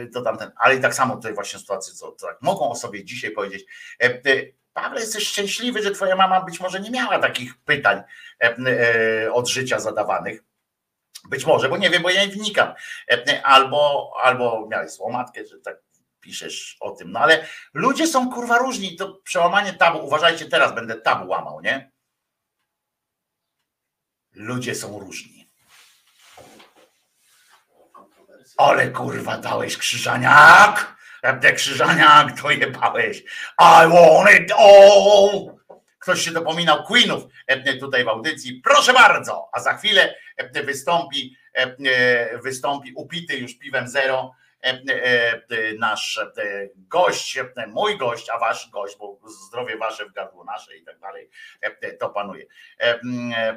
B: to tamten, ale i tak samo tutaj właśnie sytuacje, co, co tak mogą o sobie dzisiaj powiedzieć, Paweł, jesteś szczęśliwy, że twoja mama być może nie miała takich pytań od życia zadawanych, być może, bo nie wiem, bo ja nie wnikam. E, albo, albo miałeś złą matkę, że tak piszesz o tym. No ale ludzie są kurwa różni. To przełamanie tabu. Uważajcie, teraz będę tabu łamał, nie? Ludzie są różni. Ale kurwa dałeś krzyżaniak! Krzyżaniak to jebałeś. I want it all! Ktoś się dopominał Queenów e, tutaj w audycji. Proszę bardzo, a za chwilę e, wystąpi, e, wystąpi upity już piwem zero
E: nasz gość, mój gość, a wasz gość, bo zdrowie wasze w gardło nasze i tak dalej, to panuje.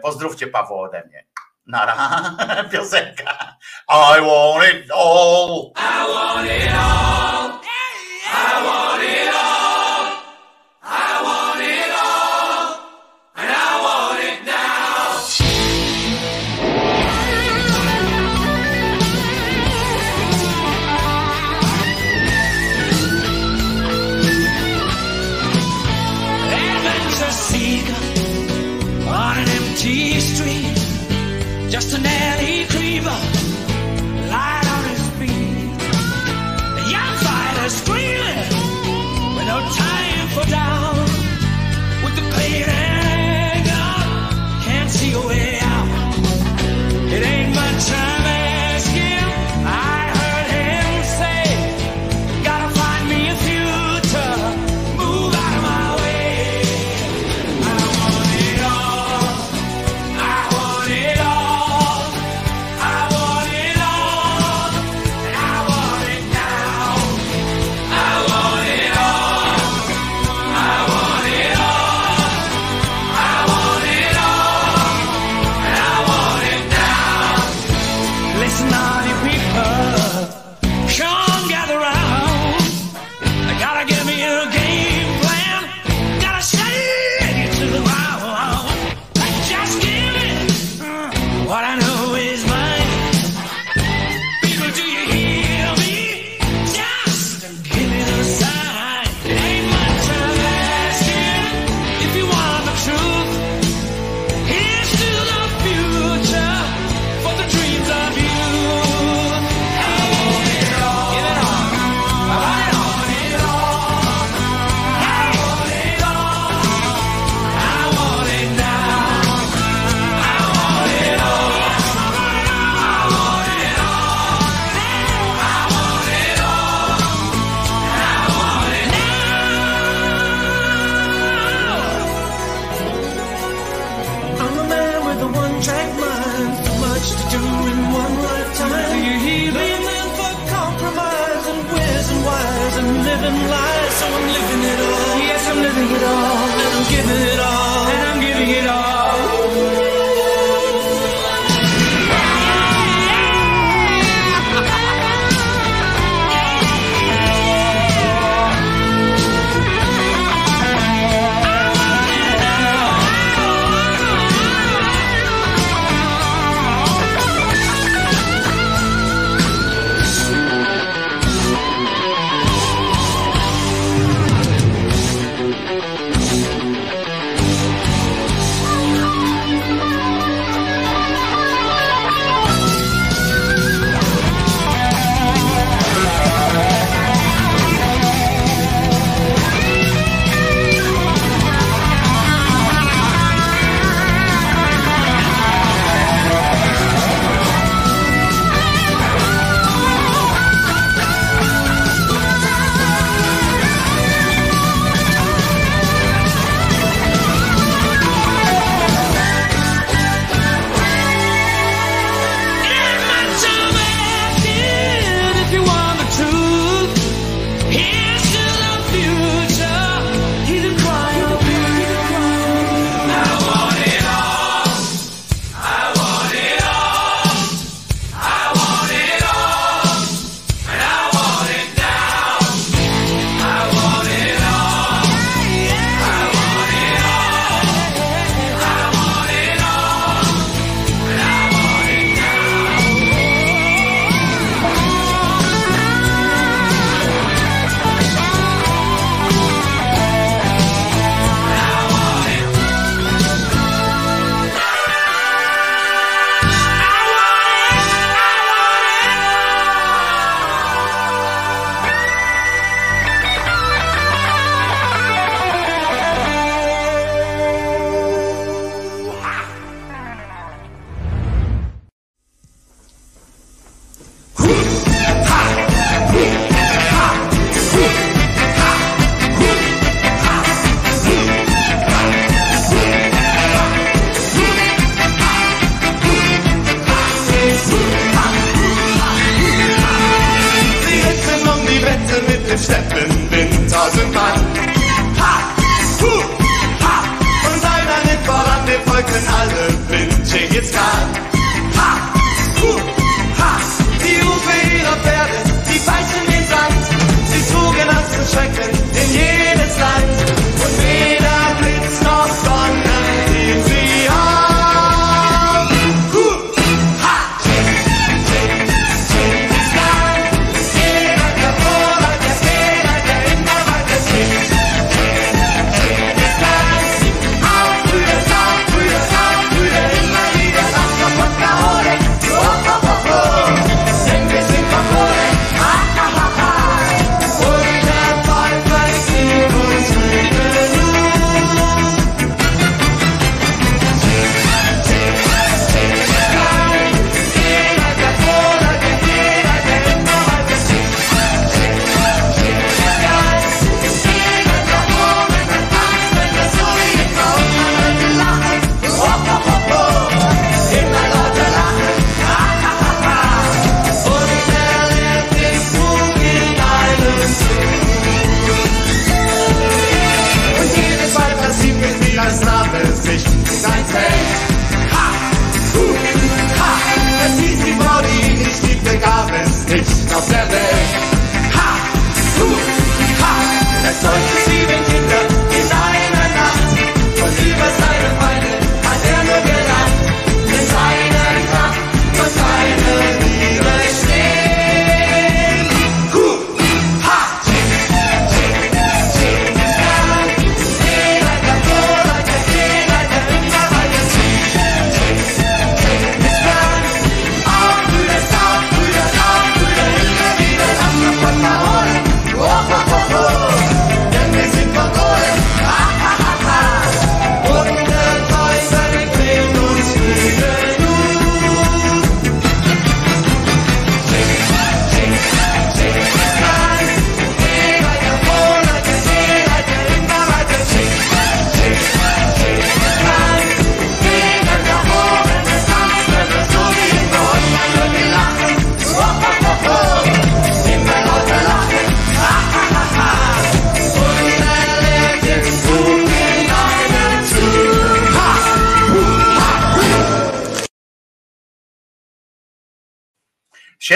E: Pozdrówcie Pawła ode mnie. Nara, piosenka. I want it all. I want it all. I want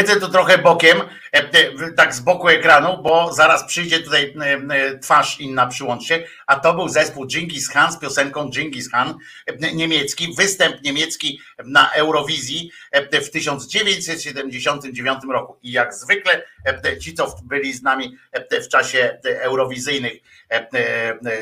B: Siedzę tu trochę bokiem, e, e, tak z boku ekranu, bo zaraz przyjdzie tutaj e, twarz inna, przyłącz się, a to był zespół Genghis Khan z piosenką Genghis Khan, niemiecki, występ niemiecki na Eurowizji w 1979 roku. I jak zwykle ci, co byli z nami w czasie eurowizyjnych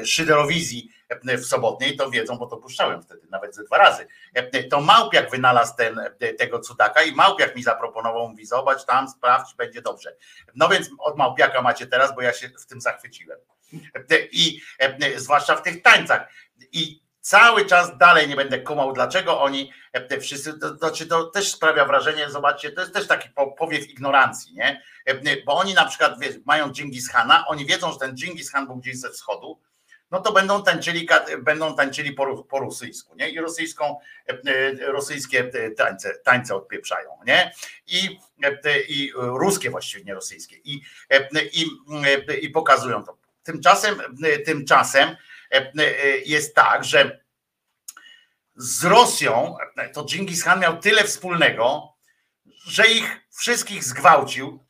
B: szyderowizji w sobotniej, to wiedzą, bo to puszczałem wtedy nawet ze dwa razy. E, To Małpiak wynalazł ten, e, tego cudaka i Małpiak mi zaproponował, mówi zobacz tam, sprawdź, będzie dobrze. No więc od Małpiaka macie teraz, bo ja się w tym zachwyciłem. E, I e, zwłaszcza w tych tańcach. I cały czas dalej nie będę kumał, dlaczego oni e, te wszyscy, to, to, to też sprawia wrażenie, zobaczcie, to jest też taki po- powiew ignorancji, nie? E, Bo oni na przykład mają Dżingis Hana, oni wiedzą, że ten Dżingis Han był gdzieś ze wschodu, no to będą tańczyli, będą tańczyli po, po rosyjsku, nie? I rosyjską, e, e, rosyjskie e, tańce, tańce odpieprzają, nie? I, i ruskie właściwie, nie rosyjskie. I, i, i pokazują to. Tymczasem, tymczasem jest tak, że z Rosją to Dżingis Khan miał tyle wspólnego, że ich wszystkich zgwałcił,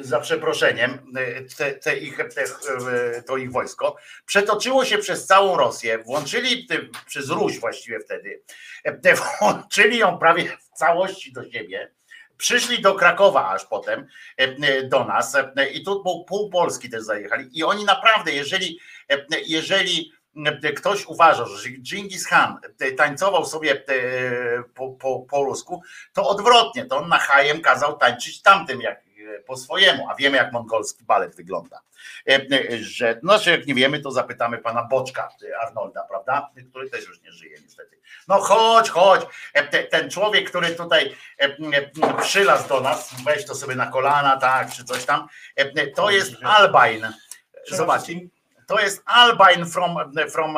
B: za przeproszeniem, e, te, te ich, te, e, to ich wojsko, przetoczyło się przez całą Rosję, włączyli, te- przez Ruś właściwie wtedy, te, włączyli ją prawie w całości do siebie, przyszli do Krakowa aż potem do nas i tu pół, Polski też zajechali. I oni naprawdę, jeżeli, jeżeli ktoś uważa, że Dżingis Khan tańcował sobie po, po, po rusku, to odwrotnie, to on na hajem kazał tańczyć tamtym jak po swojemu, a wiemy jak mongolski balet wygląda. E, e, Że, no, że jak nie wiemy, to zapytamy pana Boczka e, Arnolda, prawda? Który też już nie żyje niestety. No chodź, chodź. E, te- Ten człowiek, który tutaj e, e, przylazł do nas, weź to sobie na kolana, tak, czy coś tam, e, to jest Albain. Zobaczcie, to jest Albain from, from,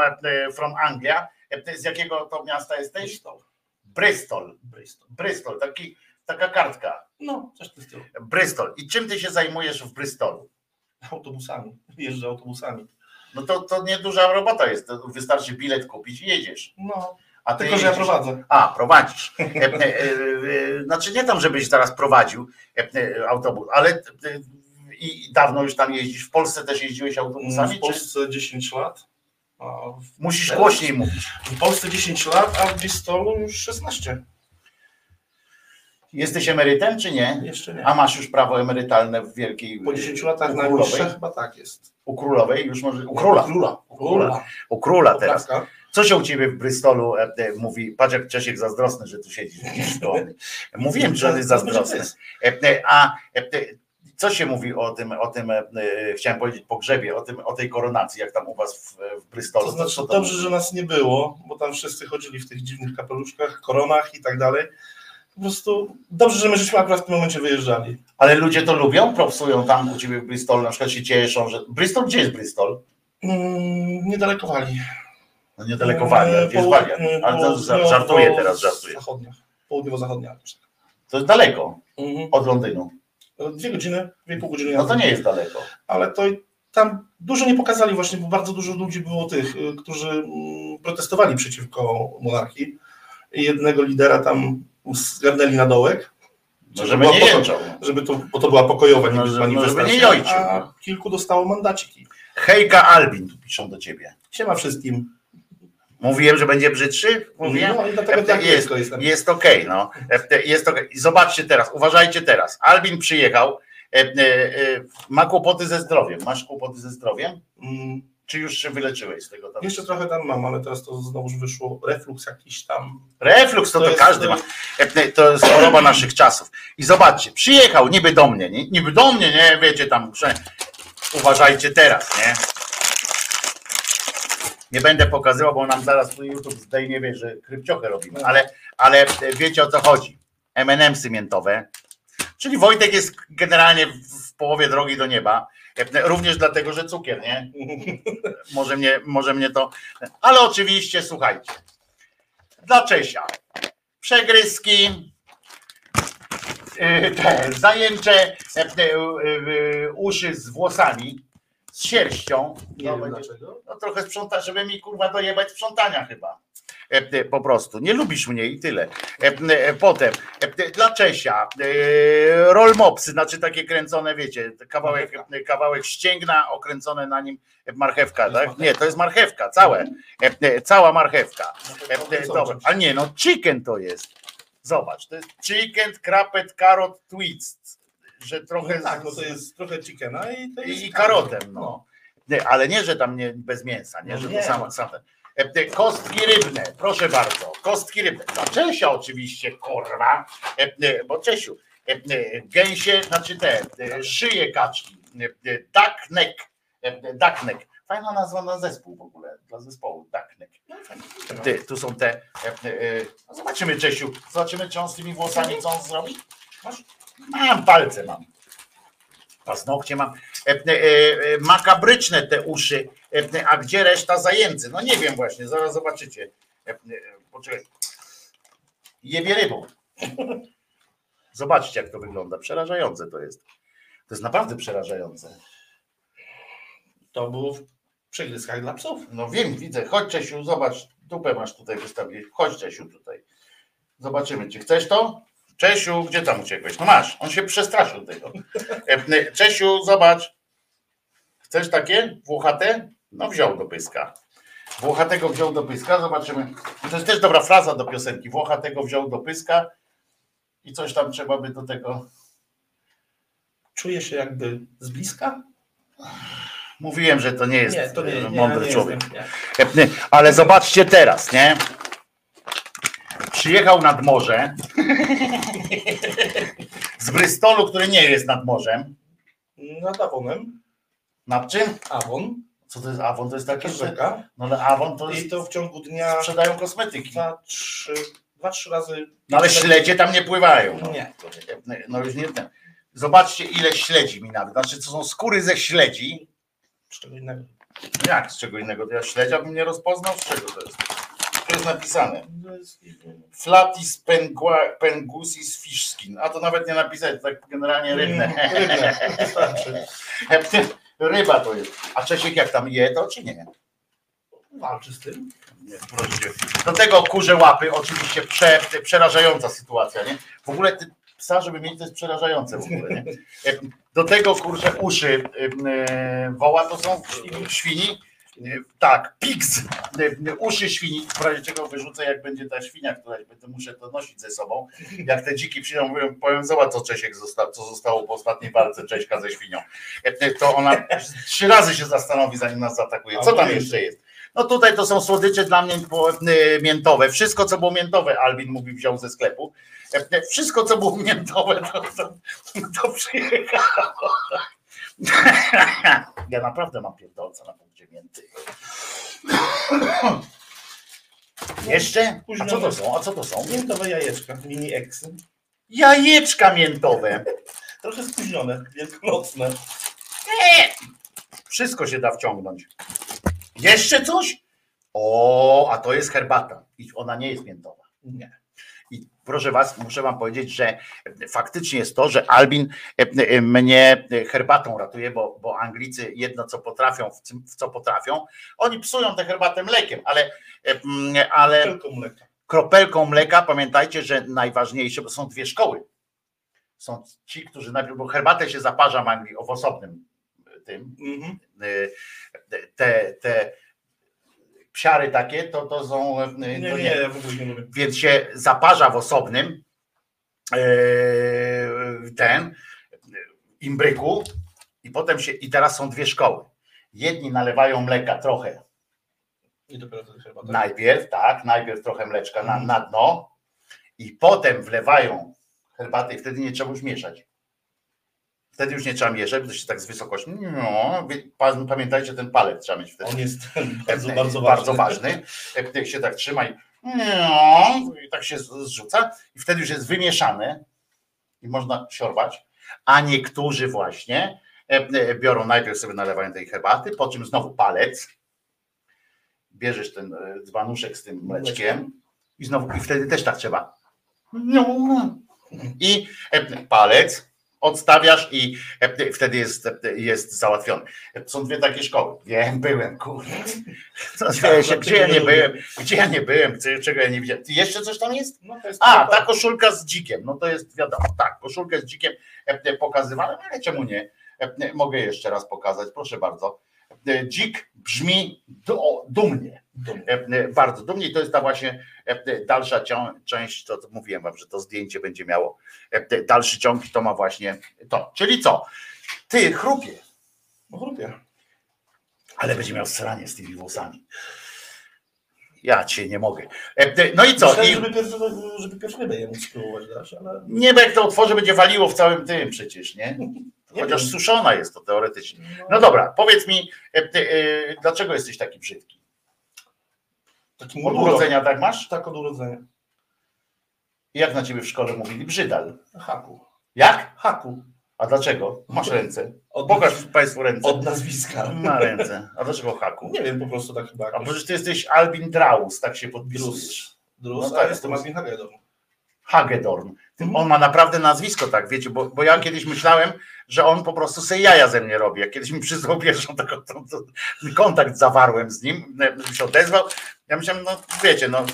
B: from Anglia. E, Z jakiego to miasta jesteś?
F: Bristol.
B: Bristol.
F: Bristol,
B: taki, taka kartka.
F: No, coś w tym stylu.
B: Bristol. I czym ty się zajmujesz w Bristolu?
F: Autobusami. Jeżdżę autobusami.
B: No to, to nieduża robota jest. Wystarczy bilet kupić i jedziesz.
F: No,
B: A ty
F: tylko że ja prowadzę.
B: A, prowadzisz. E, e, e, Znaczy nie tam, żebyś teraz prowadził autobus, ale i dawno już tam jeździsz. W Polsce też jeździłeś autobusami?
F: W
B: Czy
F: Polsce 10 lat.
B: Musisz głośniej mówić?
F: w Polsce 10 lat, a w Bristolu już 16.
B: Jesteś emerytem, czy nie?
F: Jeszcze nie.
B: A masz już prawo emerytalne w wielkiej.
F: Po 10 latach
B: u
F: na
B: królowej?
F: najbliższe chyba tak jest.
B: U królowej już może. U króla.
F: Króla.
B: Króla. U króla teraz. Co się u ciebie w Bristolu e, e, mówi? Patrz jak Czesiek zazdrosny, że tu siedzisz. Mówiłem, że on jest zazdrosny. E, e, A e, co się mówi o tym, o tym, chciałem powiedzieć, pogrzebie, o, tym, o tej koronacji, jak tam u was w, w Bristolu?
F: To znaczy dobrze, że nas nie było, bo tam wszyscy chodzili w tych dziwnych kapeluszkach, koronach i tak dalej. Po prostu dobrze, że my żeśmy akurat w tym momencie wyjeżdżali.
B: Ale ludzie to lubią, propsują tam u ciebie w Bristolu, na przykład się cieszą, że... Bristol, gdzie jest Bristol?
F: Mm, niedaleko Walii.
B: No niedaleko Wali, a gdzie jest Walia? Ale to za- żartuję teraz, żartuję.
F: Zachodnia. Południowo-zachodnia.
B: To jest daleko
F: Mhm.
B: od Londynu.
F: Dwie godziny, dwie i pół godziny.
B: No to nie jest daleko.
F: Ale to tam dużo nie pokazali właśnie, bo bardzo dużo ludzi było tych, y, którzy mm, protestowali przeciwko monarchii. Jednego lidera tam zgarnęli na dołek,
B: No, żeby
F: była
B: nie jęczał.
F: żeby to, bo to była pokojowa
B: No,
F: niby
B: że- no, żeby nie jojcił,
F: a
B: no.
F: kilku dostało mandaciki.
B: Hejka Albin tu piszą do ciebie.
F: Siema wszystkim.
B: Mówiłem, że będzie brzydszy? Mówiłem?
F: No dlatego tak
B: jest,
F: jest.
B: okej, no. E, Jest. I zobaczcie teraz, uważajcie teraz. Albin przyjechał, e, e, ma kłopoty ze zdrowiem. Masz kłopoty ze zdrowiem?
F: Mm,
B: Czy już się wyleczyłeś z tego? Tam?
F: Jeszcze trochę tam mam, ale teraz to znowuż wyszło refluks jakiś tam.
B: Refluks to,
F: To
B: to,
F: jest-
B: każdy ma. To jest choroba naszych czasów. I zobaczcie, przyjechał niby do mnie, nie? niby do mnie, nie, wiecie tam, że uważajcie teraz, nie? Nie będę pokazywał, bo nam zaraz tu YouTube zdejmie, wie, że krypciochę robimy, ale, ale wiecie o co chodzi. M&M'sy miętowe, czyli Wojtek jest generalnie w- połowie drogi do nieba, również dlatego, że cukier, nie? Może mnie, może mnie to... Ale oczywiście, słuchajcie, dla Czesia. Przegryzki, y, te zajęcze e, e, e, uszy z włosami, z sierścią.
F: Nie
B: No,
F: wiem
B: będzie-
F: dlaczego.
B: no trochę sprząta, żeby mi kurwa dojebać sprzątania chyba. E, e, po prostu. Nie lubisz mnie i tyle. E, potem dla Czesia e, roll mopsy, znaczy takie kręcone, wiecie, kawałek, kawałek ścięgna okręcone na nim marchewka, tak? Nie, to jest marchewka, całe. Cała marchewka. E, dobra. A nie, no chicken to jest. Zobacz, to jest chicken, krapet, carrot, twist. Że trochę
F: No tak, no to jest trochę chickena i to jest
B: i, i karotem, no. Nie, ale nie, że tam nie bez mięsa, nie,
F: No
B: że
F: nie.
B: to samo, samo. E, Kostki rybne, proszę bardzo, kostki rybne. Dla Czesia oczywiście, korwa, e, e, bo Czesiu, gęsie, znaczy te, szyje kaczki, duck neck. Fajna nazwa na zespół w ogóle, dla zespołu, duck neck. Ty, tu są te, no zobaczymy Czesiu, zobaczymy czy on z tymi włosami co on zrobi. Mam palce mam. Paznokcie mam. E, e, e, makabryczne te uszy. E, a gdzie reszta zajęcy? No nie wiem właśnie, zaraz zobaczycie. E, e, poczekaj. Jebie rybą. Zobaczcie jak to wygląda. Przerażające to jest. To jest naprawdę przerażające.
F: To było w dla psów.
B: No wiem, widzę. Chodź Czesiu, zobacz. Dupę masz tutaj wystawić. Chodź Czesiu tutaj. Zobaczymy. Czy chcesz to? Czesiu, gdzie tam uciekłeś? No masz. On się przestraszył tego. Czesiu, zobacz. Chcesz takie? Włochate? No wziął do pyska. Włochatego wziął do pyska. Zobaczymy. To jest też dobra fraza do piosenki. Włochatego wziął do pyska. I coś tam trzeba by do tego.
F: Czuję się jakby z bliska?
B: Mówiłem, że to nie jest
F: Nie, to nie,
B: e,
F: nie,
B: mądry człowiek.
F: Jestem, nie.
B: Ale zobaczcie teraz, nie? Przyjechał nad morze z Brystolu, który nie jest nad morzem.
F: Nad Awonem.
B: Nad czym?
F: Awon,
B: Co to jest Avon? To jest takie, że...
F: rzeka.
B: No ale Avon to
F: I
B: jest...
F: to w ciągu dnia
B: Sprzedają kosmetyki.
F: dwa, trzy, dwa, trzy razy.
B: No ale śledzie tam nie pływają. No,
F: Nie,
B: no już nie ten. Zobaczcie ile śledzi mi nawet. Znaczy to są skóry ze śledzi.
F: Z czego innego.
B: Jak z czego innego? Ja śledzia bym nie rozpoznał. Z czego to jest? To jest napisane. Flatis pengua- pengusis fish skin. A to nawet nie napisać, tak generalnie rybne.
F: Rybne.
B: Ryba to jest. A Czesiek jak tam je to, czy nie?
F: Walczy z tym.
B: Nie, proszę cię. Do tego kurze łapy, oczywiście prze, przerażająca sytuacja, nie? W ogóle ty, psa, żeby mieć, to jest przerażające w ogóle, nie? E, Do tego kurze uszy e, woła to są świni. E, Tak, pigs, E, uszy świni, w razie czego wyrzucę, jak będzie ta świnia, która będę muszę to nosić ze sobą. Jak te dziki przyjdą, mówią, powiem, zobacz co Czesiek zosta, co zostało po ostatniej walce Cześka ze świnią. To ona trzy razy się zastanowi, zanim nas zaatakuje. Co tam jeszcze jest? No tutaj to są słodycze dla mnie y, miętowe. Wszystko, co było miętowe, Albin mówi, wziął ze sklepu. Wszystko, co było miętowe, to, to, to przyjechało. Ja naprawdę mam pierdolca na mięty. Jeszcze? A co to są? A co to są?
F: Miętowe jajeczka, mini eksy.
B: Jajeczka miętowe.
F: Trochę spóźnione, wielkanocne.
B: Wszystko się da wciągnąć. Jeszcze coś? O, a to jest herbata. I ona nie jest miętowa.
F: Nie.
B: I proszę Was, muszę Wam powiedzieć, że faktycznie jest to, że Albin e, e, mnie herbatą ratuje, bo, bo Anglicy jedno co potrafią, w czym- w co potrafią, oni psują tę herbatę mlekiem, ale, e, ale
F: Tylko mleka.
B: kropelką mleka pamiętajcie, że najważniejsze, bo są dwie szkoły. Są ci, którzy najpierw, bo herbatę się zaparza w Anglii w osobnym tym,
F: Mhm.
B: y, te, te psiary takie, to, to są. y,
F: Nie,
B: to
F: nie, nie, ja w ogóle nie lubię.
B: Więc się zaparza w osobnym y, ten imbryku i potem się. I teraz są dwie szkoły. Jedni nalewają mleka trochę
F: I dopiero wtedy herbata.
B: najpierw, tak, najpierw trochę mleczka na, na dno i potem wlewają herbatę i wtedy nie trzeba już mieszać. Wtedy już nie trzeba mieszać, bo to się tak z wysokości. No, pamiętajcie, ten palec trzeba mieć wtedy.
F: On jest bardzo, bardzo,
B: bardzo
F: ważny.
B: ważny. Jak się tak trzyma i, no, i tak się zrzuca i wtedy już jest wymieszany i można siorbać, a niektórzy właśnie e, e, biorą najpierw sobie nalewają tej herbaty, po czym znowu palec, bierzesz ten e, dzbanuszek z tym mleczkiem i znowu i wtedy też tak trzeba. No. I palec odstawiasz i e, wtedy jest, e, jest załatwiony. Są dwie takie szkoły. Wiem, byłem, kurde. Wiesz, gdzie ja nie byłem, gdzie ja nie byłem, czego ja nie widziałem. Jeszcze coś tam jest?
F: No
B: A, ta koszulka z dzikiem, no to jest wiadomo, tak, koszulkę z dzikiem e, pokazywałem, ale czemu nie? Mogę jeszcze raz pokazać, proszę bardzo. Dzik brzmi du- dumnie, bardzo dumnie i to jest ta właśnie e, dalsza część, to, mówiłem wam, że to zdjęcie będzie miało e, dalszy ciąg i to ma właśnie to. Czyli co? Ty chrupie,
F: No chrupie.
B: ale będzie miał stranie z tymi włosami. Ja cię nie mogę. E, No i co?
F: Myślałem,
B: I,
F: żeby pierwszy, żeby pierwszy rybę je móc spróbować dać, ale
B: Nie, bo jak to otworzy, będzie waliło w całym tym przecież, nie? Chociaż suszona jest to teoretycznie. No dobra, powiedz mi, e, e, dlaczego jesteś taki brzydki?
F: Takim
B: Od urodzenia tak masz?
F: Tak od urodzenia.
B: Jak na ciebie w szkole mówili? Brzydal.
F: Haku.
B: Jak?
F: Haku.
B: A dlaczego? Masz ręce.
F: Od,
B: Pokaż Państwu ręce.
F: od nazwiska.
B: Ma ręce. A dlaczego haku?
F: Nie wiem, po prostu tak chyba.
B: A
F: jakoś.
B: przecież ty jesteś Albin Draus, tak się podpisujesz.
F: Drus.
B: No tak,
F: a jestem. Admin Hagedorn.
B: Hagedorn.
F: Mhm.
B: On ma naprawdę nazwisko, tak, wiecie, bo, bo ja kiedyś myślałem, że on po prostu sobie jaja ze mnie robi. Jak kiedyś mi przysłał pierwszą taką, to, to, kontakt zawarłem z nim, e, się odezwał. Ja myślałem, no wiecie, no,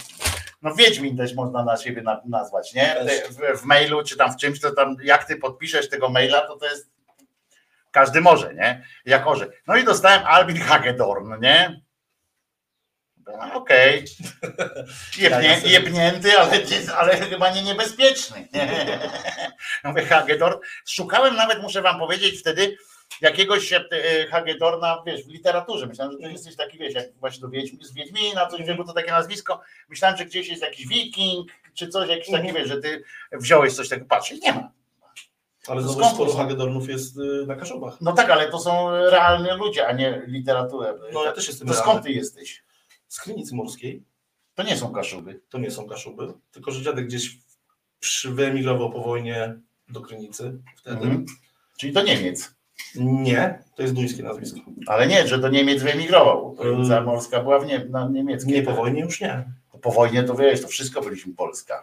B: no Wiedźmin też można na siebie na, nazwać, nie? W, w mailu czy tam w czymś, to tam jak ty podpiszesz tego maila, to to jest każdy może, nie? Jak orze. No i dostałem Albin Hagedorn, nie? No, Okej. Jebnie, jebnięty, ale, ale chyba nie niebezpieczny. Mówię, Hagedorn. Szukałem nawet, muszę wam powiedzieć, wtedy jakiegoś e, Hagedorna, wiesz, w literaturze. Myślałem, że to jesteś taki, wiesz, jak właśnie do Wiedźmi, z Wiedźmina, coś, bo to takie nazwisko. Myślałem, że gdzieś jest jakiś wiking, czy coś, jakiś taki,
F: Mhm.
B: wiesz, że ty wziąłeś coś takiego. Patrz, i nie ma.
F: Ale zobacz, sporo? Hagedornów jest y, na Kaszubach.
B: No tak, ale to są realne ludzie, a nie literatura.
F: No ja też jestem
B: To skąd ty jesteś?
F: Z Krynicy Morskiej.
B: To nie są Kaszuby.
F: To nie są Kaszuby, tylko że dziadek gdzieś przy, wyemigrował po wojnie do Krynicy wtedy.
B: Mhm. Czyli to Niemiec.
F: Nie, to jest duńskie nazwisko.
B: Ale nie, że do Niemiec wyemigrował.
F: Mm.
B: morska była w nie, na niemieckiej.
F: Nie po wojnie już nie.
B: Po wojnie to wiesz, to wszystko byliśmy Polska.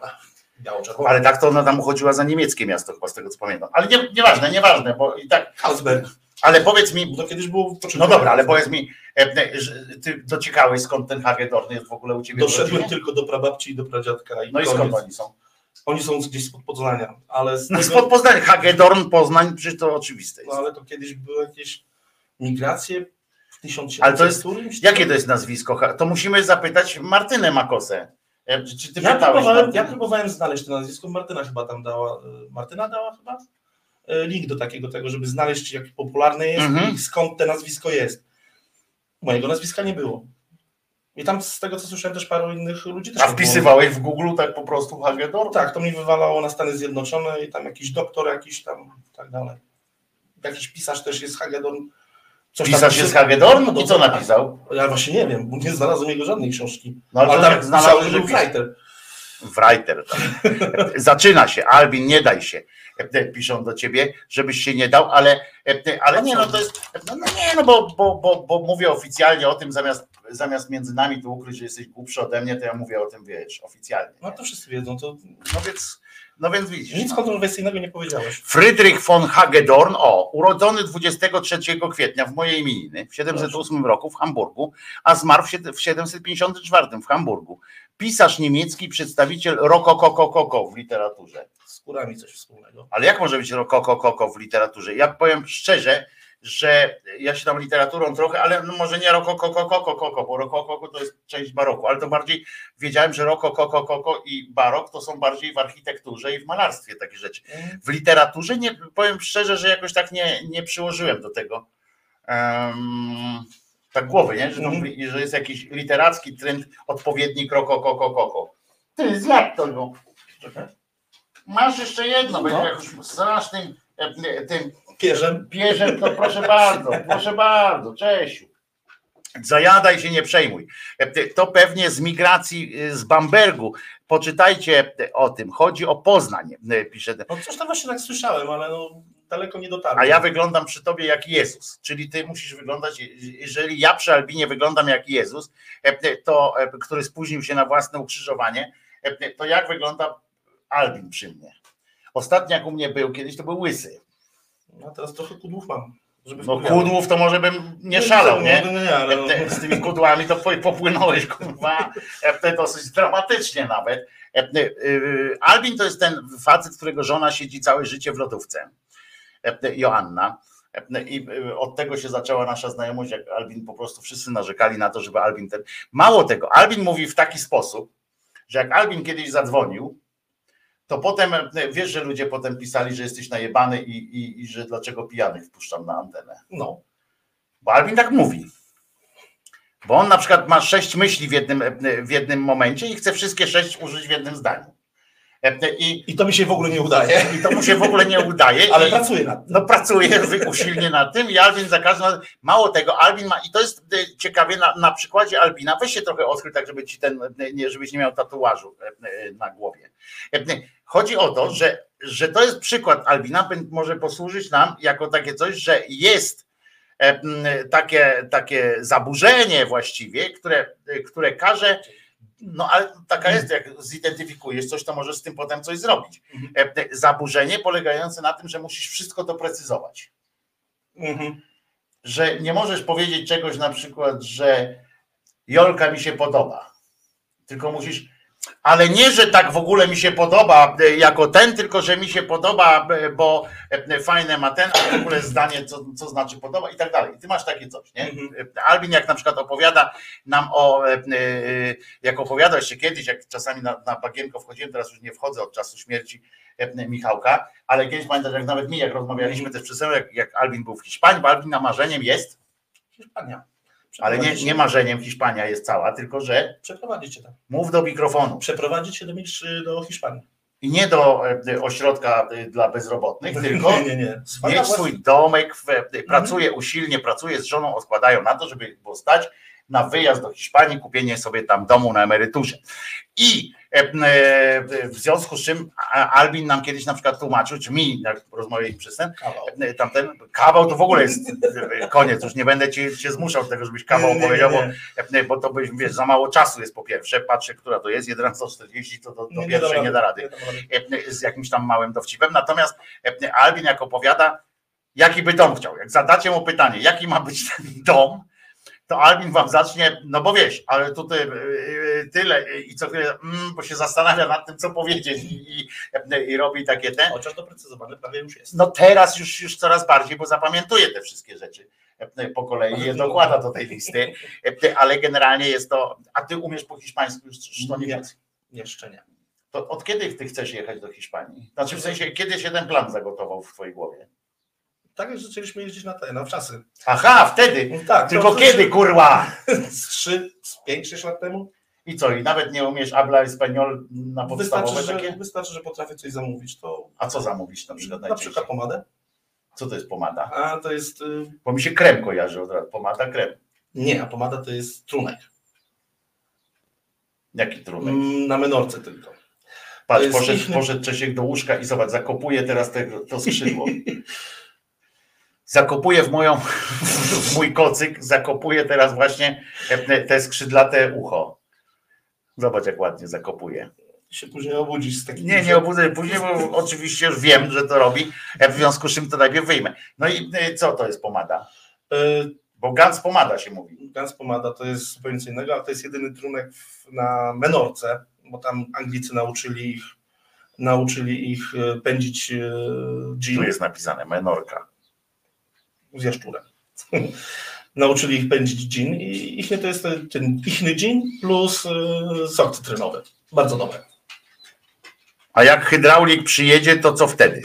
B: Ale tak to ona tam uchodziła za niemieckie miasto, chyba z tego co pamiętam. Ale nie, nieważne, nieważne, bo i tak.
F: Carlsberg.
B: Ale powiedz mi,
F: To kiedyś było w
B: no dobra, ale powiedz mi, e, e, ty dociekałeś skąd ten Hagedorn jest w ogóle u ciebie
F: Doszedłem tylko do prababci i do pradziadka. I
B: No i
F: koniec.
B: skąd oni są?
F: Oni są gdzieś spod Poznania, ale z
B: No
F: tego,
B: spod Poznań, Hagedorn, Poznań, przecież to oczywiste
F: no
B: jest.
F: ale to kiedyś były jakieś migracje w 1700
B: Ale to jest-
F: którymś?
B: Jakie to jest nazwisko? To musimy zapytać Martynę Makosę. E, Czy ty
F: Ja próbowałem,
B: Martynę?
F: ja próbowałem znaleźć to nazwisko, Martyna chyba tam dała, y, Martyna dała chyba y, link do takiego tego, żeby znaleźć jak popularne jest
B: Mhm.
F: i skąd to nazwisko jest. Mojego nazwiska nie było. I tam z tego co słyszałem też paru innych ludzi też
B: A wpisywałeś w Google tak po prostu Hagedorn?
F: Tak, to mi wywalało na Stany Zjednoczone i tam jakiś doktor jakiś tam i tak dalej. Jakiś pisarz też jest Hagedorn. Coś tam
B: Pisarz
F: pisze-
B: jest Hagedorn?
F: No
B: I co
F: tak.
B: napisał?
F: Ja właśnie nie wiem, bo nie znalazłem jego żadnej książki.
B: No ale
F: Ale tam
B: znalazł,
F: znalazłem,
B: że
F: writer.
B: Writer. tak. Zaczyna się. Albin, nie daj się. E, Piszą do ciebie, żebyś się nie dał, ale, e, ale nie, no to jest. No, no nie, no bo, bo, bo, bo mówię oficjalnie o tym, zamiast, zamiast między nami tu ukryć, że jesteś głupszy ode mnie, to ja mówię o tym, wiesz, oficjalnie.
F: No to wszyscy wiedzą, to
B: No więc, no więc widzisz.
F: nic kontrowersyjnego nie powiedziałeś.
B: Friedrich von Hagedorn, o, urodzony 23 kwietnia w mojej imieniny w 708 roku w Hamburgu, a zmarł w 754 w Hamburgu. Pisarz niemiecki, przedstawiciel rokokokokoko w literaturze.
F: Z kurami coś wspólnego.
B: Ale jak może być rokokokoko w literaturze? Ja powiem szczerze, że ja się tam literaturą trochę, ale no może nie rokokokokoko, bo rokokoko to jest część baroku, ale to bardziej wiedziałem, że rokokokoko i barok to są bardziej w architekturze i w malarstwie takie rzeczy. W literaturze nie powiem szczerze, że jakoś tak nie, nie przyłożyłem do tego. em, tak głowy, nie? Że, to,
F: Mhm.
B: że jest jakiś literacki trend, odpowiednik rokokokoko. Ty jak to no? Masz jeszcze jedno, będzie
F: No.
B: jakimś strasznym e, e, tym
F: Pierzem.
B: Bierzem, to proszę bardzo, proszę bardzo, Czesiu. Zajadaj się, nie przejmuj. E, To pewnie z migracji y, z Bambergu. Poczytajcie o tym. Chodzi o Poznań, e, pisze.
F: No coś tam właśnie tak słyszałem, ale no daleko nie dotarłem.
B: A ja wyglądam przy tobie jak Jezus. Czyli ty musisz wyglądać, jeżeli ja przy Albinie wyglądam jak Jezus, e, to, e, który spóźnił się na własne ukrzyżowanie, e, to jak wygląda Albin przy mnie? Ostatni jak u mnie był, kiedyś to był łysy.
F: No, teraz trochę kudłów mam. Żeby
B: No kudłów to może bym nie szalał, nie?
F: No, nie, ale no,
B: Z tymi kudłami to po- popłynąłeś, kurwa, e, dosyć dramatycznie nawet. E, e, Albin to jest ten facet, którego żona siedzi całe życie w lodówce. Joanna. I od tego się zaczęła nasza znajomość, jak Albin po prostu wszyscy narzekali na to, żeby Albin ten. Mało tego, Albin mówi w taki sposób, że jak Albin kiedyś zadzwonił, to potem e, wiesz, że ludzie potem pisali, że jesteś najebany i, i, i że dlaczego pijanych wpuszczam na antenę.
F: no.
B: Bo Albin tak mówi. Bo on na przykład ma sześć myśli w jednym, w jednym momencie i chce wszystkie sześć użyć w jednym zdaniu. I,
F: I to mi się w ogóle nie udaje.
B: i to mu się w ogóle nie udaje.
F: Ale
B: I,
F: pracuję nad tym.
B: no pracuje usilnie nad tym i Albin za każdym razem, mało tego, Albin ma, i to jest e, ciekawie na, na przykładzie Albina, weź się trochę odkrył, tak żeby ci ten, e, żebyś nie miał tatuażu e, e, na głowie. Chodzi o to, że, że to jest przykład Albina, może posłużyć nam jako takie coś, że jest e, takie, takie zaburzenie właściwie, które, e, które każe, no ale taka jest, jak zidentyfikujesz coś, to możesz z tym potem coś zrobić. E, e, Zaburzenie polegające na tym, że musisz wszystko doprecyzować.
F: Mhm.
B: Że nie możesz powiedzieć czegoś na przykład, że Jolka mi się podoba. Tylko musisz, ale nie, że tak w ogóle mi się podoba e, jako ten, tylko że mi się podoba, e, bo e, fajne ma ten, a w ogóle zdanie, co, co znaczy podoba i tak dalej. I ty masz takie coś, nie?
F: Mhm.
B: Albin jak na przykład opowiada nam o, jak opowiadał się kiedyś, jak czasami na, na bagienko wchodziłem, teraz już nie wchodzę od czasu śmierci Michałka, ale kiedyś pamiętasz, jak nawet mi, jak rozmawialiśmy też przez jak, jak Albin był w Hiszpanii, bo Albin na marzeniem jest,
F: Hiszpania.
B: Ale nie, nie marzeniem Hiszpania jest cała, tylko że
F: Przeprowadzić się tam.
B: mów do mikrofonu
F: Przeprowadzić się do, do Hiszpanii.
B: i nie do e, ośrodka e, dla bezrobotnych, tylko
F: Nie, nie, nie. Własna-
B: swój domek, w- pracuje usilnie, pracuje z żoną, odkładają na to, żeby było stać na wyjazd do Hiszpanii, kupienie sobie tam domu na emeryturze. I e, e, w związku z czym Albin nam kiedyś na przykład tłumaczył, czy mi, jak rozmawialiśmy przez ten,
F: Kawał.
B: e, tamten kawał to w ogóle jest koniec, już nie będę cię, cię zmuszał do tego, żebyś kawał
F: Nie, nie, nie,
B: powiedział, bo,
F: nie.
B: e, bo to byś, wiesz, za mało czasu jest po pierwsze, patrzę, która to jest, 11.40, to do, do
F: Nie,
B: pierwszej nie da rady
F: Nie
B: z jakimś tam małym dowcipem. Natomiast Albin jak opowiada, jaki by dom chciał. Jak zadacie mu pytanie, jaki ma być ten dom, to Albin wam zacznie, no bo wiesz, ale tutaj e, e, tyle e, i co chwilę, mm, bo się zastanawia nad tym, co powiedzieć i, i, i robi takie te.
F: Chociaż doprecyzowane prawie już jest.
B: No teraz już, już coraz bardziej, bo zapamiętuje te wszystkie rzeczy po kolei je dokłada do tej listy, ale generalnie jest to, a ty umiesz po hiszpańsku już to nie.
F: Jeszcze nie.
B: To od kiedy ty chcesz jechać do Hiszpanii? Znaczy w sensie, kiedy się ten plan zagotował w twojej głowie?
F: Tak jak zaczęliśmy jeździć na te, na wczasy.
B: Aha, wtedy.
F: No tak,
B: Tylko
F: to-
B: kiedy, kurwa?
F: Z 3, z 5, 6 lat temu.
B: I co, i nawet nie umiesz habla español na podstawowe
F: Wystarczy
B: takie?
F: że, wystarczy, że potrafię coś zamówić. To
B: A co zamówić na przykład
F: na przykład pomadę.
B: Co to jest pomada?
F: A to jest. y,
B: Bo mi się krem kojarzy od razu. Pomada, krem.
F: Nie, a pomada to jest trunek.
B: Jaki trunek?
F: Mm, Na menorce tylko.
B: Patrz, poszedł,
F: ich-
B: poszedł Czesiek do łóżka i zobacz, zakopuje teraz te, to skrzydło. Zakopuje w moją, w mój kocyk, zakopuje teraz właśnie te, te skrzydlate ucho. Zobacz, jak ładnie zakopuje.
F: Się później obudzić z takim.
B: Nie, nie obudzę później, bo oczywiście już wiem, że to robi, e, w związku z czym to najpierw wyjmę. No i e, co to jest pomada?
F: Y,
B: Bo Gans pomada się mówi.
F: Gans pomada to jest zupełnie co innego, ale to jest jedyny trunek na menorce, bo tam Anglicy nauczyli ich nauczyli ich pędzić y,
B: Tu jest napisane menorka.
F: Z jaszczurem. nauczyli ich pędzić gin i ich to jest ten, ichny gin plus y, sok cytrynowy. Bardzo dobre.
B: A jak hydraulik przyjedzie, to co wtedy?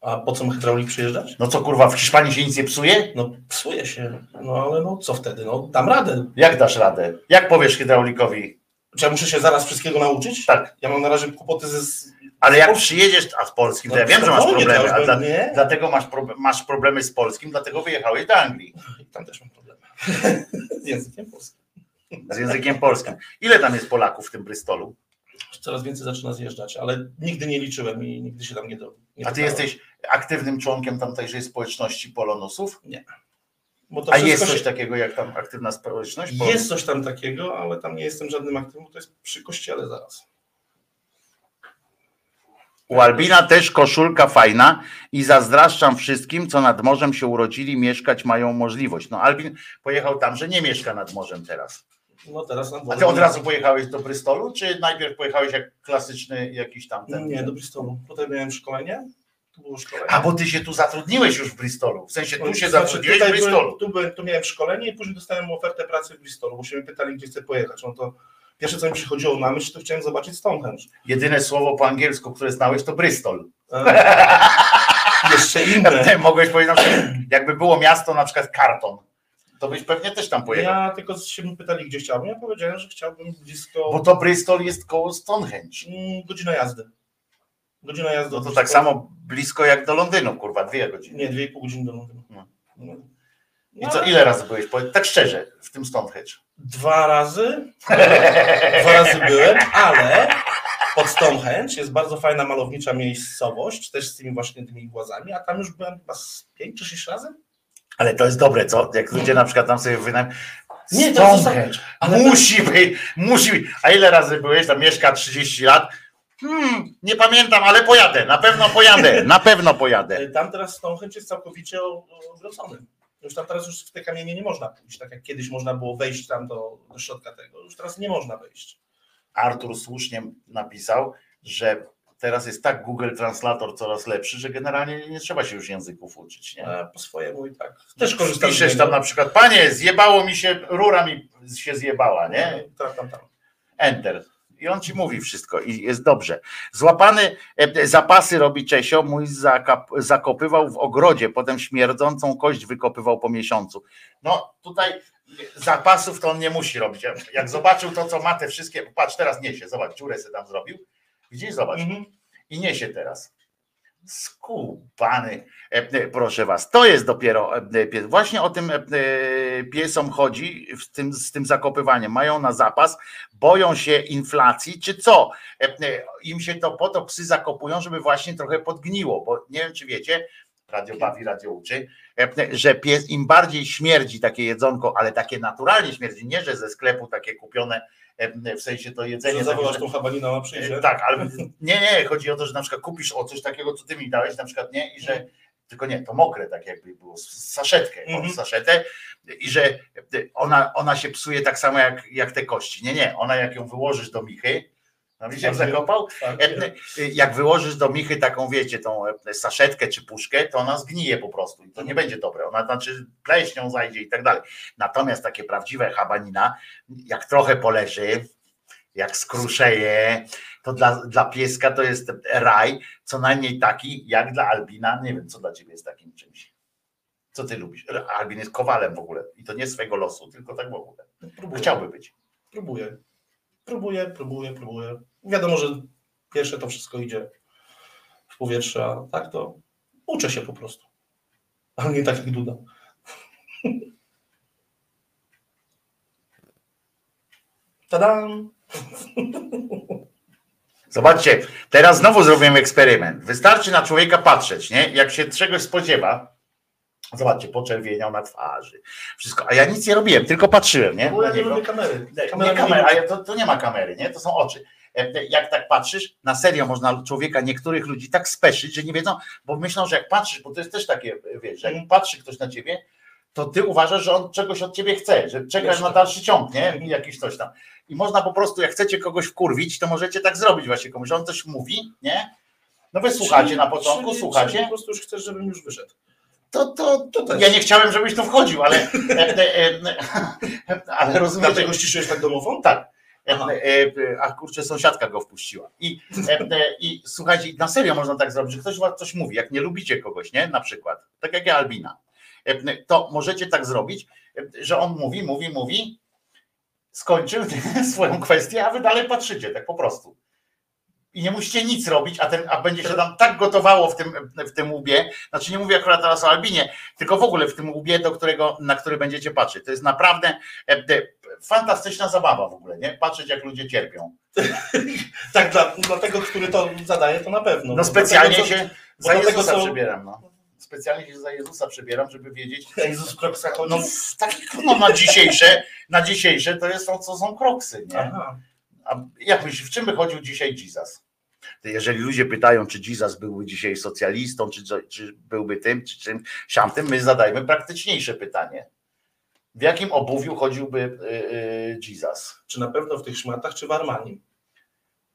F: A po co ma hydraulik przyjeżdżać?
B: No co kurwa, w Hiszpanii się nic nie psuje?
F: No psuje się, no ale no co wtedy? No dam radę.
B: Jak dasz radę? Jak powiesz hydraulikowi?
F: Czy ja muszę się zaraz wszystkiego nauczyć?
B: Tak.
F: Ja mam na razie kłopoty ze... z-
B: Ale jak przyjedziesz, a z polskim, to ja
F: No,
B: wiem, że masz problemy, a dla,
F: nie.
B: dlatego masz, prob- masz problemy z polskim, dlatego wyjechałeś do Anglii
F: Tam też mam problemy. z językiem polskim.
B: z językiem polskim. Ile tam jest Polaków w tym Bristolu?
F: Coraz więcej zaczyna zjeżdżać, ale nigdy nie liczyłem i nigdy się tam nie do. Nie
B: A ty jesteś aktywnym członkiem tamtejszej społeczności polonusów?
F: To
B: A jest coś
F: się-
B: takiego jak tam aktywna społeczność?
F: Jest coś tam takiego, ale tam nie jestem żadnym aktywnym, bo to jest przy kościele zaraz.
B: U Albina też koszulka fajna i zazdraszczam wszystkim, co nad morzem się urodzili, mieszkać mają możliwość. No Albin pojechał tam, że nie mieszka nad morzem teraz.
F: No teraz na
B: A ty od razu pojechałeś do Bristolu, czy najpierw pojechałeś jak klasyczny jakiś tam ten?
F: Nie, do Bristolu. Tutaj miałem szkolenie. Było szkolenie.
B: A bo ty się tu zatrudniłeś już w Bristolu. W sensie tu się
F: Znaczy,
B: zatrudniłeś w Bristolu.
F: byłem, tu, byłem, tu miałem szkolenie i później dostałem ofertę pracy w Bristolu, bo się mnie pytali, gdzie chcę pojechać. No to pierwsze, co mi przychodziło na myśl, to chciałem zobaczyć Stonehenge.
B: Jedyne słowo po angielsku, które znałeś, to Bristol.
F: E, Jeszcze inne.
B: Mogłeś powiedzieć, jakby było miasto, na przykład Karton, to byś pewnie też tam pojechał.
F: Ja tylko się mnie pytali, gdzie chciałbym. Ja powiedziałem, że chciałbym blisko
B: Bo to Bristol jest koło Stonehenge.
F: mm, godzina jazdy. Godzina jazdy.
B: No to tak samo blisko jak do Londynu, kurwa, dwie godziny.
F: Nie, dwie i pół godziny do Londynu.
B: No.
F: No.
B: I co, ile razy byłeś? Tak szczerze, w tym Stonehenge.
F: Dwa razy. Dwa razy byłem, ale pod Stonehenge jest bardzo fajna malownicza miejscowość, też z tymi właśnie tymi głazami, a tam już byłem chyba z pięć czy sześć razy.
B: Ale to jest dobre, co? Jak ludzie na przykład tam sobie wynajmą.
F: Nie, to jest
B: musi być, musi być. A ile razy byłeś? Tam mieszka 30 lat. Hmm, nie pamiętam, ale pojadę. Na pewno pojadę. Na pewno pojadę.
F: E, Tam teraz Stonehenge jest całkowicie odwrócony. Już tam teraz już w te kamienie nie można pójść, tak jak kiedyś można było wejść tam do, do środka tego. Już teraz nie można wejść.
B: Artur słusznie napisał, że teraz jest tak Google Translator coraz lepszy, że generalnie nie trzeba się już języków uczyć. Nie?
F: A po swojemu i tak. Też korzystam z
B: Piszesz tam na przykład, panie, zjebało mi się, rura mi się zjebała, nie?
F: Tam, tam, tam.
B: Enter. I on ci mówi wszystko i jest dobrze. Złapany e, zapasy robi Czesio, mój zakopywał w ogrodzie, potem śmierdzącą kość wykopywał po miesiącu. No tutaj zapasów to on nie musi robić. Jak zobaczył to, co ma te wszystkie, patrz, teraz niesie, zobacz, dziurę sobie tam zrobił. Widzisz, zobacz.
F: Mhm.
B: I niesie teraz. Skubany, e, e, proszę was. To jest dopiero e, pies. Właśnie o tym piesom chodzi w tym, z tym zakopywaniem. Mają na zapas, boją się inflacji, czy co? Im się to po to psy zakopują, żeby właśnie trochę podgniło, bo nie wiem, czy wiecie, radio bawi, radio uczy, że pies im bardziej śmierdzi takie jedzonko, ale takie naturalnie śmierdzi, nie że ze sklepu takie kupione, w sensie to jedzenie.
F: Że zawołasz tą chabaninę, a przyjdzie.
B: E, Tak, ale nie, nie, chodzi o to, że na przykład kupisz o coś takiego, co ty mi dałeś, na przykład nie, i że tylko nie, to mokre, tak jakby było, saszetkę, o,
F: Mhm.
B: saszetę i że ona, ona się psuje tak samo jak, jak te kości. Nie, nie, ona jak ją wyłożysz do michy, no widzisz jak zakopał?
F: Tak,
B: Jak wyłożysz do michy taką, wiecie, tą e, saszetkę czy puszkę, to ona zgnije po prostu i to nie będzie dobre. Ona znaczy pleśnią zajdzie i tak dalej. Natomiast takie prawdziwe habanina, jak trochę poleży, jak skruszeje, to dla, dla pieska to jest raj, co najmniej taki jak dla Albina. Nie wiem, co dla ciebie jest takim czymś. Co ty lubisz? Albin jest kowalem w ogóle i to nie swego losu, tylko tak w ogóle.
F: Próbuję.
B: Chciałby być.
F: Próbuję. Próbuję, próbuję, próbuję. Wiadomo, że pierwsze to wszystko idzie w powietrze, a tak to uczę się po prostu. Ale nie tak jak Duda. Tadam!
B: Zobaczcie, teraz znowu zrobimy eksperyment. Wystarczy na człowieka patrzeć, nie? Jak się czegoś spodziewa. Zobaczcie, poczerwieniał na twarzy. Wszystko. A ja nic nie robiłem, tylko patrzyłem, nie?
F: Bo ja
B: Na
F: nie lubię kamery.
B: Nie,
F: Kamera
B: nie kamera, a to, to nie ma kamery, nie? To są oczy. E, Jak tak patrzysz, na serio można człowieka, niektórych ludzi tak speszyć, że nie wiedzą, bo myślą, że jak patrzysz, bo to jest też takie, wiesz, że jak
F: Mhm.
B: patrzy ktoś na ciebie, to ty uważasz, że on czegoś od ciebie chce, że czekasz
F: Jeszcze.
B: na dalszy ciąg, nie? I jakiś coś tam. I można po prostu, jak chcecie kogoś wkurwić, to możecie tak zrobić właśnie komuś, że on coś mówi, nie? No wy słuchacie na początku,
F: czyli-
B: słuchacie.
F: czyli Po prostu już chcesz, żebym już wyszedł.
B: To, to,
F: To też.
B: ja nie chciałem, żebyś tu wchodził, ale, e, e, e, ale rozumiecie,
F: Dlatego ściszyłeś tak domową?
B: tak.
F: Aha.
B: A kurczę, sąsiadka go wpuściła. I, I słuchajcie, na serio można tak zrobić, że ktoś was coś mówi, jak nie lubicie kogoś, nie? Na przykład, tak jak ja Albina, to możecie tak zrobić, że on mówi, mówi, mówi, skończył swoją kwestię, a wy dalej patrzycie, tak po prostu. I nie musicie nic robić, a, ten, a będzie się tam tak gotowało w tym, w tym łbie. Znaczy nie mówię akurat teraz o Albinie, tylko w ogóle w tym łbie, do którego, na który będziecie patrzeć. To jest naprawdę e, e, fantastyczna zabawa w ogóle, nie? Patrzeć, jak ludzie cierpią.
F: Tak, dla, dla tego, który to zadaje, to na pewno.
B: No specjalnie
F: Dlatego,
B: się za
F: do tego,
B: Jezusa
F: co-
B: przebieram, no. Specjalnie się za Jezusa przebieram, żeby wiedzieć.
F: Jezus w kroksach chodzi?
B: No, takich, no na dzisiejsze, na dzisiejsze to jest to, co są kroksy, nie?
F: Aha.
B: A jak myślisz, w czym by chodził dzisiaj Jesus? Jeżeli ludzie pytają, czy Jesus byłby dzisiaj socjalistą, czy, czy byłby tym, czy czym siamtym, my zadajmy praktyczniejsze pytanie. W jakim obuwiu chodziłby yy, Jesus?
F: Czy na pewno w tych szmatach, czy w Armanii?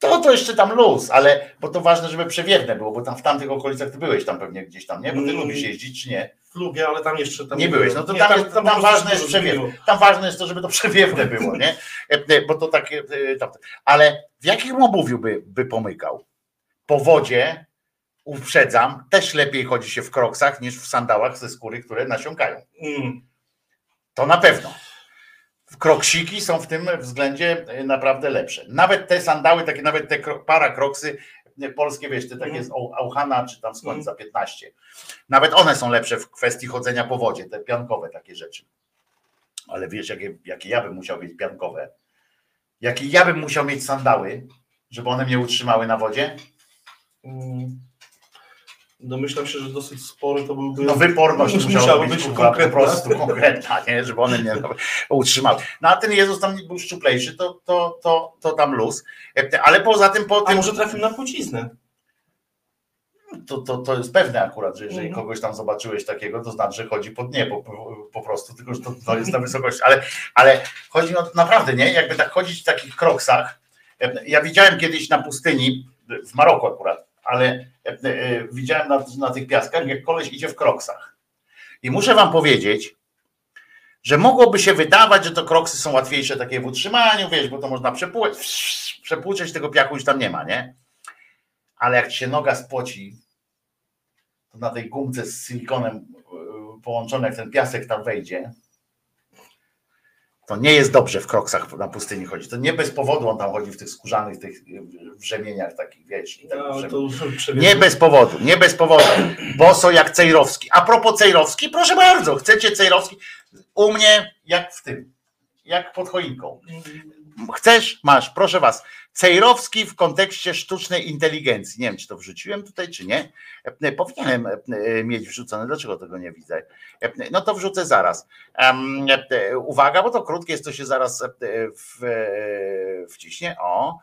B: To, to jeszcze tam luz, ale bo to ważne, żeby przewiewne było, bo tam w tamtych okolicach ty byłeś tam pewnie gdzieś tam, nie? Bo ty
F: Mm.
B: lubisz jeździć, czy nie?
F: Lubię, ale tam jeszcze tam
B: Nie byłeś, no to
F: nie,
B: tam, tam,
F: po prostu
B: ważne jest przewiewne. Tam ważne jest to, żeby to przewiewne było, nie? E, Bo to takie. e, tam- Ale w jakim obuwiu by, by pomykał? Po wodzie, uprzedzam, też lepiej chodzi się w kroksach niż w sandałach ze skóry, które nasiąkają.
F: Mm.
B: To na pewno. Kroksiki są w tym względzie e, naprawdę lepsze. Nawet te sandały, takie nawet te para kroksy polskie, wiesz, te takie
F: Mhm.
B: z Auchana czy tam skąd za 15. Nawet one są lepsze w kwestii chodzenia po wodzie, te piankowe takie rzeczy. Ale wiesz, jakie, jakie ja bym musiał mieć piankowe? Jakie ja bym musiał mieć sandały, żeby one mnie utrzymały na wodzie?
F: Mm. Domyślam się, że dosyć spory to byłby.
B: No wyporność
F: Musiałaby być
B: być kurwa, po
F: konkretna.
B: prostu konkretna, nie? żeby one mnie utrzymały. No a ten Jezus tam był szczuplejszy, to, to, to, to tam luz. Ale poza tym, po
F: A
B: tym,
F: może trafił na płciznę?
B: to, to, to jest pewne akurat, że jeżeli
F: Mhm.
B: kogoś tam zobaczyłeś takiego, to znaczy, że chodzi pod niebo po, po prostu, tylko że to, to jest na wysokości. Ale, ale chodzi o naprawdę, nie? Jakby tak chodzić w takich kroksach. Ja widziałem kiedyś na pustyni, w Maroku akurat, ale e, e, widziałem na, na tych piaskach, jak koleś idzie w kroksach. I muszę wam powiedzieć, że mogłoby się wydawać, że to kroksy są łatwiejsze takie w utrzymaniu, wiesz, bo to można przepłuć, przepłuczeć tego piachu już tam nie ma, nie? Ale jak się noga spoci, to na tej gumce z silikonem połączone, jak ten piasek tam wejdzie, to nie jest dobrze w kroksach na pustyni chodzi. To nie bez powodu on tam chodzi w tych skórzanych, tych wrzemieniach takich, wiesz. tak
F: No.
B: Nie bez powodu, nie bez powodu. Boso jak Cejrowski. A propos Cejrowski, proszę bardzo, chcecie Cejrowski? U mnie jak w tym, jak pod choinką. Chcesz? Masz, proszę was. Cejrowski w kontekście sztucznej inteligencji. Nie wiem, czy to wrzuciłem tutaj, czy nie. E, Powinienem e, mieć wrzucone. Dlaczego tego nie widzę? E, No to wrzucę zaraz. E, Uwaga, bo to krótkie jest, to się zaraz e, e, wciśnie. O,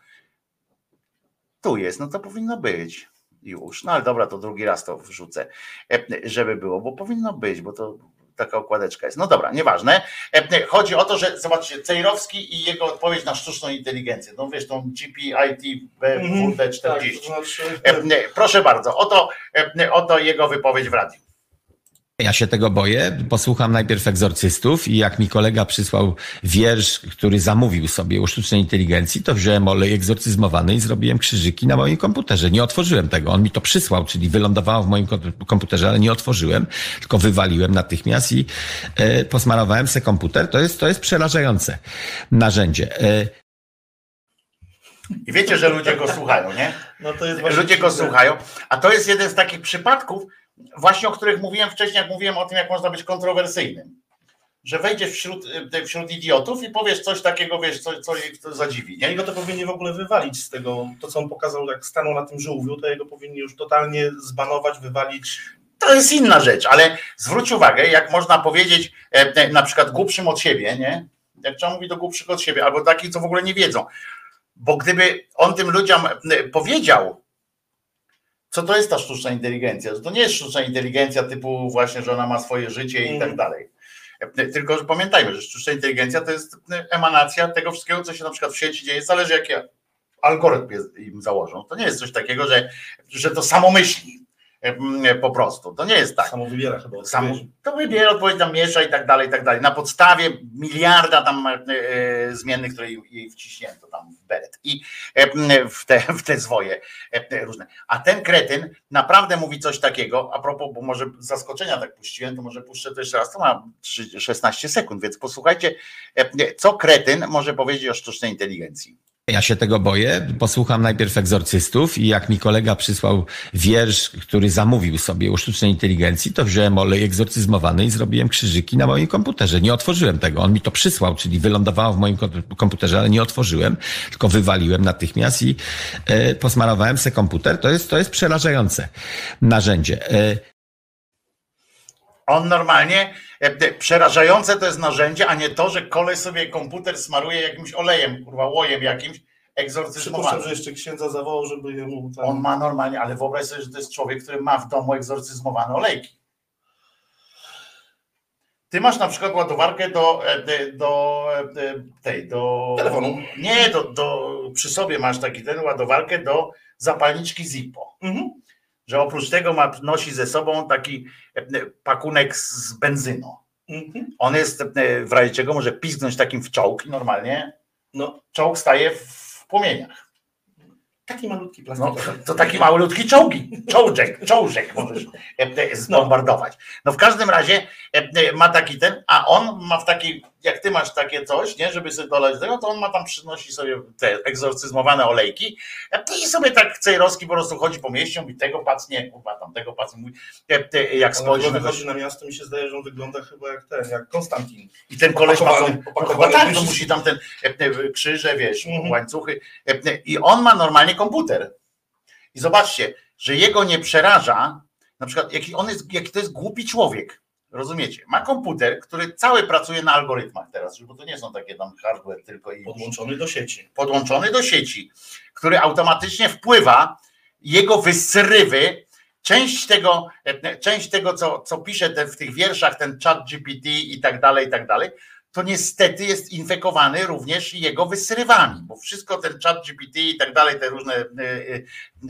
B: tu jest, no to powinno być już. No ale dobra, to drugi raz to wrzucę, e, żeby było, bo powinno być, bo to taka okładeczka jest. No dobra, nieważne. E, Chodzi o to, że zobaczcie, Cejrowski i jego odpowiedź na sztuczną inteligencję. No wiesz, tą GPIT
F: Mhm, tak,
B: WD40.
F: to znaczy,
B: E, Proszę bardzo, oto, e, oto jego wypowiedź w radiu.
G: Ja się tego boję. Posłucham najpierw egzorcystów i jak mi kolega przysłał wiersz, który zamówił sobie u sztucznej inteligencji, to wziąłem olej egzorcyzmowany i zrobiłem krzyżyki na moim komputerze. Nie otworzyłem tego. On mi to przysłał, czyli wylądowało w moim kom- komputerze, ale nie otworzyłem, tylko wywaliłem natychmiast i e, posmarowałem se komputer. To jest, to jest przerażające narzędzie. E,
B: I wiecie, że ludzie go słuchają, nie?
F: no to jest właśnie
B: Ludzie go słuchają. A to jest jeden z takich przypadków, właśnie o których mówiłem wcześniej, jak mówiłem o tym, jak można być kontrowersyjnym. Że wejdziesz wśród, y, wśród idiotów i powiesz coś takiego, wiesz, co, co ich to zadziwi.
F: Ja
B: Nie?
F: jego to powinni w ogóle wywalić z tego, to co on pokazał, jak stanął na tym żółwiu, to jego powinni już totalnie zbanować, wywalić.
B: To jest inna rzecz, ale zwróć uwagę, jak można powiedzieć e, na przykład głupszym od siebie, nie? Jak trzeba mówić do głupszych od siebie, albo takich, co w ogóle nie wiedzą. Bo gdyby on tym ludziom e, powiedział, co to jest ta sztuczna inteligencja, że to nie jest sztuczna inteligencja typu właśnie, że ona ma swoje życie i tak
F: Mhm.
B: dalej. Tylko, że pamiętajmy, że sztuczna inteligencja to jest emanacja tego wszystkiego, co się na przykład w sieci dzieje, zależy jaki algorytm jest- im założą. To nie jest coś takiego, że, że to samo myśli po prostu. To nie jest tak.
F: Samo wybiera chyba.
B: Samo, to wybiera odpowiedź, tam miesza i tak dalej, i tak dalej. Na podstawie miliarda tam e, e, zmiennych, które jej- wciśnięto tam w beret i e, w te, w te zwoje e, różne. A ten kretyn naprawdę mówi coś takiego, a propos, bo może zaskoczenia tak puściłem, to może puszczę to jeszcze raz, to ma trzy- 16 sekund, więc posłuchajcie, e, co kretyn może powiedzieć o sztucznej inteligencji.
G: Ja się tego boję. Posłucham najpierw egzorcystów i jak mi kolega przysłał wiersz, który zamówił sobie u sztucznej inteligencji, to wziąłem olej egzorcyzmowany i zrobiłem krzyżyki na moim komputerze. Nie otworzyłem tego. On mi to przysłał, czyli wylądowało w moim kom- komputerze, ale nie otworzyłem, tylko wywaliłem natychmiast i e, posmarowałem se komputer. To jest, to jest przerażające narzędzie. E,
B: On normalnie, przerażające to jest narzędzie, a nie to, że kolej sobie komputer smaruje jakimś olejem, kurwa, łojem jakimś, egzorcyzmowany.
F: Przypuszczam, że jeszcze księdza zawołał, żeby jemu tam...
B: On ma normalnie, ale wyobraź sobie, że to jest człowiek, który ma w domu egzorcyzmowane olejki. Ty masz na przykład ładowarkę do, e, do e, tej, do.
F: Telefonu.
B: Nie, do, do, przy sobie masz taki ten ładowarkę do zapalniczki Zippo.
F: Mhm.
B: Że oprócz tego ma, nosi ze sobą taki e, pakunek z benzyną.
F: Mhm.
B: On jest e, w razie czego może pizgnąć takim w czołg i normalnie
F: No,
B: czołg staje w płomieniach.
F: Taki malutki
B: No,
F: plastikowy.
B: to taki malutki czołgi, czołżek, czołżek możesz e, e, zbombardować. No w każdym razie e, ma taki ten, a on ma w takiej, jak ty masz takie coś, nie, żeby sobie dolać do tego, to on ma tam przynosi sobie te egzorcyzmowane olejki i sobie tak cejrowski po prostu chodzi po mieście, mówi tego pacnie, kurwa tam tego pacnie, mówi, jak spojrzy
F: jak
B: na
F: wychodzi na miasto, mi się zdaje, że on wygląda chyba jak ten, jak Konstantin.
B: I ten koleś ma tą, no chyba tak, to musi tam ten krzyże, wiesz,
F: Mhm.
B: łańcuchy. e, e, I on ma normalnie komputer. I zobaczcie, że jego nie przeraża, na przykład, jaki on jest, jaki to jest głupi człowiek. Rozumiecie? Ma komputer, który cały pracuje na algorytmach teraz, bo to nie są takie tam hardware tylko i
F: Podłączony do sieci.
B: podłączony do sieci, który automatycznie wpływa, jego wysrywy, część tego, e, część tego co, co pisze w tych wierszach, ten chat GPT i tak dalej, i tak dalej, to niestety jest infekowany również jego wysrywami, bo wszystko ten chat GPT i tak dalej, te różne e,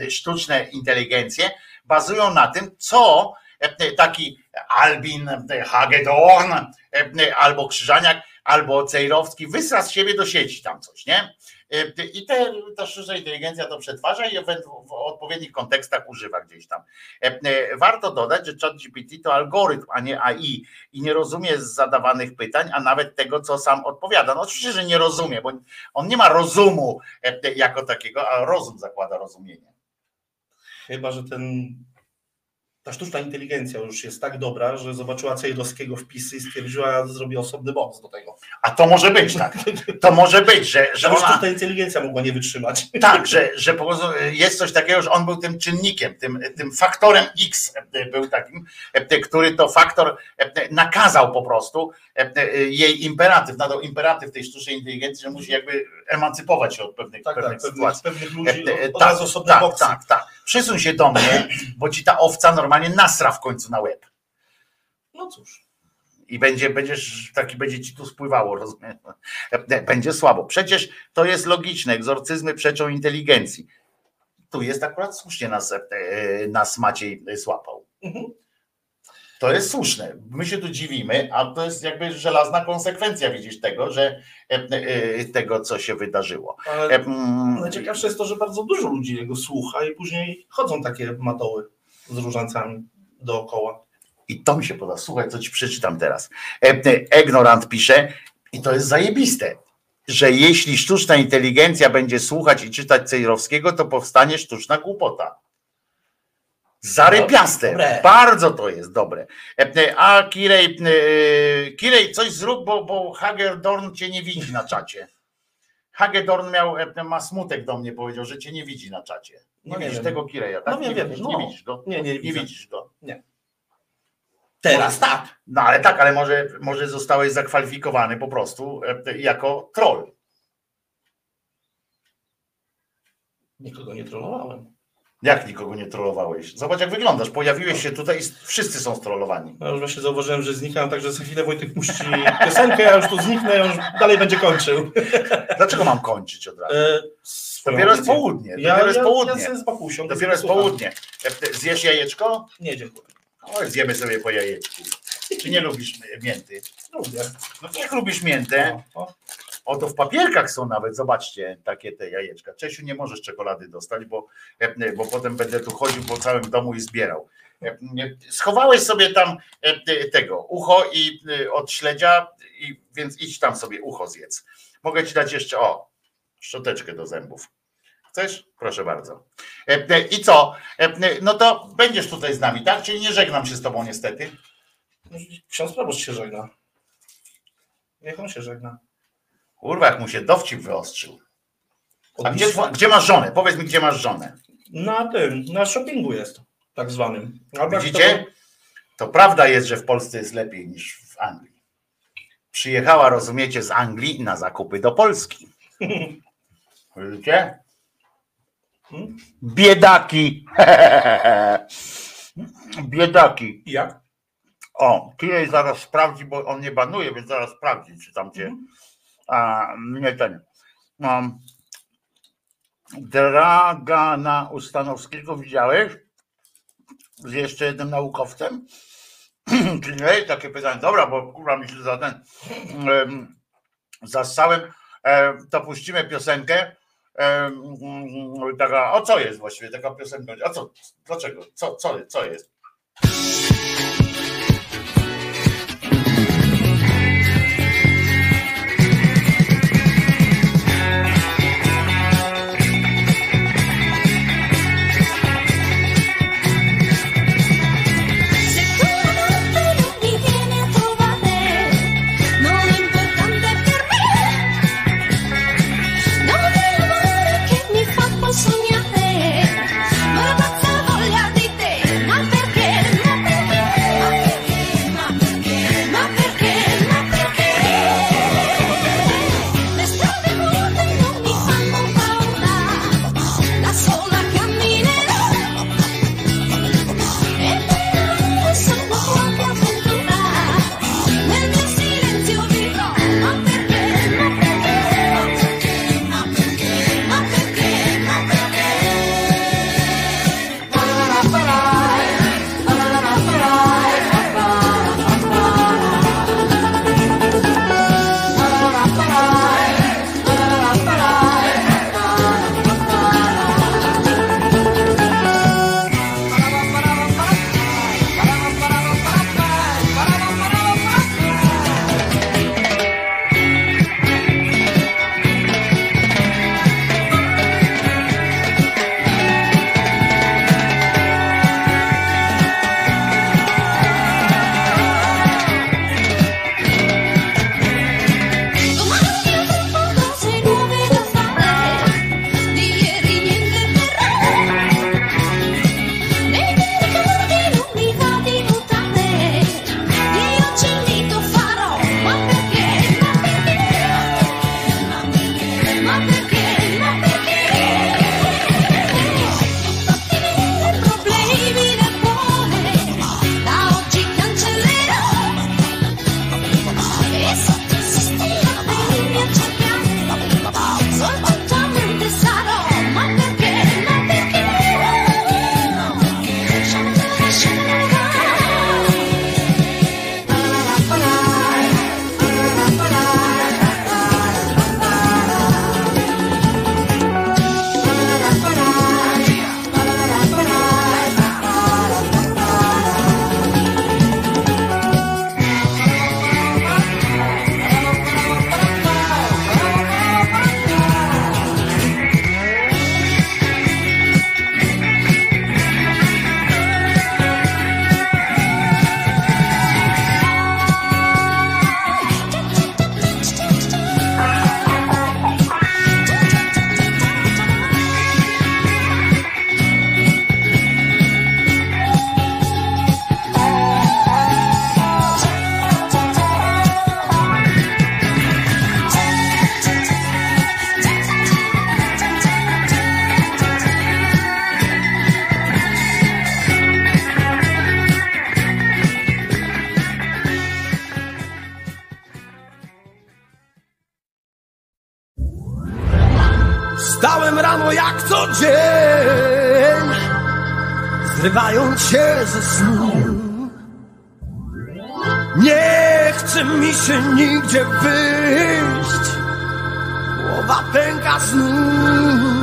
B: e, sztuczne inteligencje bazują na tym, co e, taki Albin e, Hagedorn e, albo Krzyżaniak albo Cejrowski wysra z siebie do sieci tam coś, nie? E, I te, ta sztuczna inteligencja to przetwarza i w odpowiednich kontekstach używa gdzieś tam. E, e, Warto dodać, że ChatGPT to algorytm, a nie AI i nie rozumie zadawanych pytań, a nawet tego, co sam odpowiada. No oczywiście, że nie rozumie, bo on nie ma rozumu jako takiego, a rozum zakłada rozumienie.
F: Chyba, że ten. Ta sztuczna inteligencja już jest tak dobra, że zobaczyła Cejdowskiego wpisy i stwierdziła, zrobi osobny box do tego.
B: A to może być tak. To może być, że, że ona,
F: sztuczna inteligencja mogła nie wytrzymać.
B: Tak, że, że po prostu jest coś takiego, że on był tym czynnikiem, tym, tym faktorem X był takim, który to faktor nakazał po prostu jej imperatyw, nadał imperatyw tej sztucznej inteligencji, że musi jakby emancypować się od pewnych,
F: Tak, tak,
B: pewnych
F: pewnych,
B: sytuacji.
F: pewnych ludzi od, od
B: tak,
F: razu osobne
B: tak,
F: boksy.
B: tak, tak. Przysuń się do mnie, bo ci ta owca normalnie nasra w końcu na łeb.
F: No cóż.
B: I będzie, będziesz, taki będzie ci tu spływało, rozumiesz? Będzie słabo. Przecież to jest logiczne. Egzorcyzmy przeczą inteligencji. Tu jest akurat słusznie nas, e, nas Maciej złapał.
F: Mhm.
B: To jest słuszne. My się tu dziwimy, a to jest jakby żelazna konsekwencja, widzisz, tego, że e, e, tego, co się wydarzyło. E,
F: Ale
B: mm,
F: najciekawsze jest to, że bardzo dużo ludzi jego słucha i później chodzą takie matoły z różańcami dookoła.
B: I to mi się podoba. Słuchaj, co ci przeczytam teraz. Egnorant pisze, i to jest zajebiste, że jeśli sztuczna inteligencja będzie słuchać i czytać Cejrowskiego, to powstanie sztuczna głupota. Zarypiaste.
F: Dobre.
B: Bardzo to jest dobre. A Kirej, e, Kirej coś zrób, bo, bo Hagerdorn cię nie widzi na czacie. Hagedorn miał, ma smutek do mnie, powiedział, że cię nie widzi na czacie. Nie
F: No nie
B: widzisz
F: wiem.
B: tego Kireja, tak?
F: No wiem,
B: nie,
F: wiem,
B: widzisz,
F: no.
B: nie widzisz go.
F: Nie, nie,
B: Nie widzisz go.
F: Teraz tak.
B: No ale tak, ale może, może zostałeś zakwalifikowany po prostu e, jako troll.
F: Nikogo nie trollowałem.
B: Jak nikogo nie trollowałeś? Zobacz, jak wyglądasz. Pojawiłeś się tutaj i wszyscy są strollowani.
F: Ja już właśnie zauważyłem, że znikam, także za chwilę Wojtek puści piosenkę, ja już tu zniknę, ja już dalej będzie kończył.
B: Dlaczego mam kończyć od razu?
F: E,
B: Dopiero jest południe.
F: Ja,
B: Dopiero jest
F: ja,
B: południe.
F: ja z bakusią.
B: Dopiero jest południe. E, Zjesz jajeczko?
F: Nie, dziękuję.
B: Oj, zjemy sobie po jajeczku. Czy nie lubisz mięty?
F: Lubię.
B: No jak lubisz miętę?
F: O, o.
B: Oto w papierkach są nawet, zobaczcie, takie te jajeczka. Czesiu, nie możesz czekolady dostać, bo, e, bo potem będę tu chodził po całym domu i zbierał. E, Schowałeś sobie tam e, tego ucho i od śledzia, i, więc idź tam sobie ucho zjedz. Mogę ci dać jeszcze, o, szczoteczkę do zębów. Chcesz? Proszę bardzo. I co? No to będziesz tutaj z nami, tak? Czyli nie żegnam się z tobą niestety.
F: Ksiądz proboszcz się żegna. Niech on się żegna.
B: Kurwa, jak mu się dowcip wyostrzył. A gdzie, gdzie masz żonę? Powiedz mi, gdzie masz żonę.
F: Na tym, na shoppingu jest, tak zwanym. Albo
B: Widzicie? To prawda jest, że w Polsce jest lepiej niż w Anglii. Przyjechała, rozumiecie, z Anglii na zakupy do Polski. Widzicie? Biedaki. Biedaki.
F: I jak?
B: O, Kirej zaraz sprawdzi, bo on nie banuje, więc zaraz sprawdzi, czy tam cię. Nie ten. Um, Dragana Ustanowskiego widziałeś? Z jeszcze jednym naukowcem? Kirej, takie pytanie. Dobra, bo kurwa mi się za ten. Um, zasałem. E, to puścimy piosenkę. E, taka, o co jest właściwie taka piosenka? A co? Dlaczego? Co, co, co jest?
A: Co dzień, zrywając się ze snu. Nie chce mi się nigdzie wyjść, głowa pęka znów.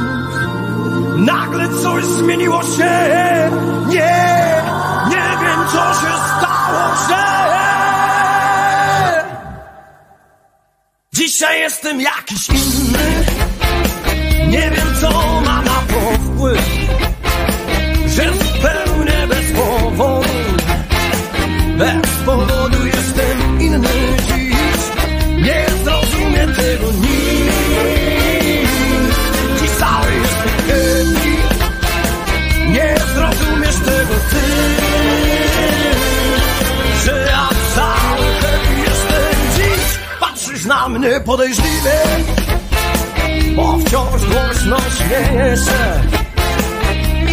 A: Nagle coś zmieniło się, nie, nie wiem co się stało, że dzisiaj jestem jakiś inny. Nie wiem co to wpływ Że zupełnie bez powodu Bez powodu jestem inny dziś. Nie zrozumie tego nikt Dziś cały jestem happy Nie zrozumiesz tego ty Że ja cały jestem dziś. Patrzysz na mnie podejrzliwie wciąż głośno śmieję się.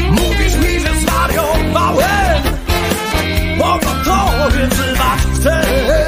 A: Mówisz mi, że zwariowałem, pogotowie wzywać chcesz.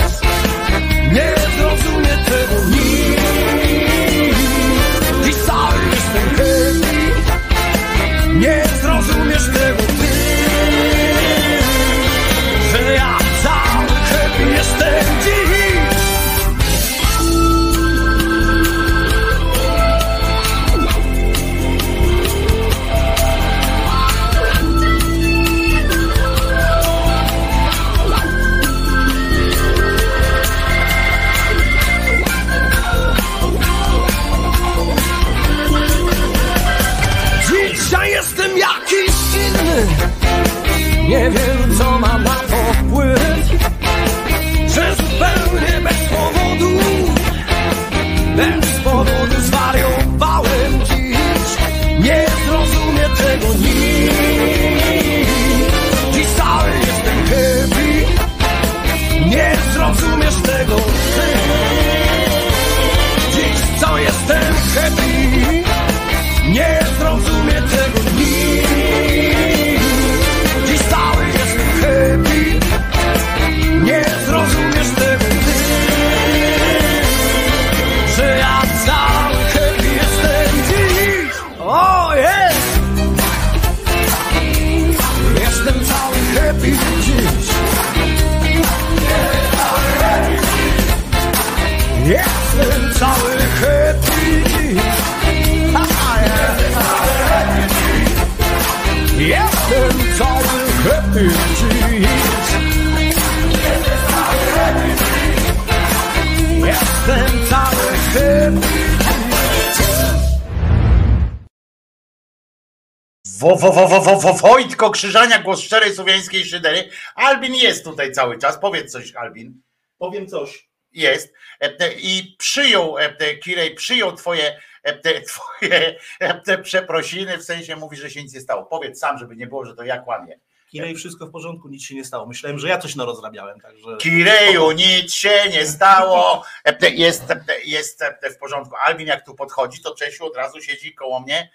B: Wo, wo, wo, wo, wo, wo, Wojtko Krzyżania, głos szczerej słowiańskiej szydery. Albin jest tutaj cały czas. Powiedz coś, Albin.
F: Powiem coś.
B: Jest. E, te- I przyjął, e, Kirej, przyjął twoje, e, twoje e, przeprosiny, w sensie mówi, że się nic nie stało. Powiedz sam, żeby nie było, że to ja kłamię.
F: Kirej, wszystko w porządku, nic się nie stało. Myślałem, że ja coś narozrabiałem, także...
B: Kireju, nic się nie stało. E, Jest, e, jest e, w porządku. Albin, jak tu podchodzi, to Czesiu od razu siedzi koło mnie, e,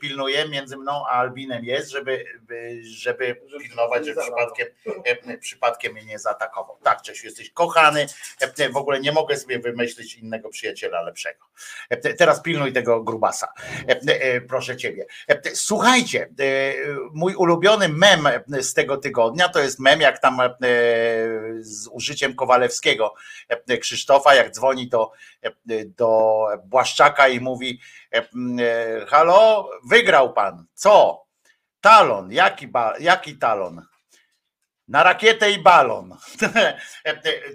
B: pilnuje między mną a Albinem jest, żeby, by- żeby pilnować, że przypadkiem, e, przypadkiem mnie nie zaatakował. Tak, Czesiu, jesteś kochany. E, W ogóle nie mogę sobie wymyślić innego przyjaciela lepszego. E, te- Teraz pilnuj tego grubasa. E, e, Proszę ciebie. E, Słuchajcie, e, mój ulubiony mem z tego tygodnia to jest mem, jak tam e, z użyciem Kowalewskiego e, Krzysztofa, jak dzwoni do, e, do Błaszczaka i mówi: e, e, Halo, wygrał pan. Co? Talon, jaki, ba, jaki talon? Na rakietę i balon.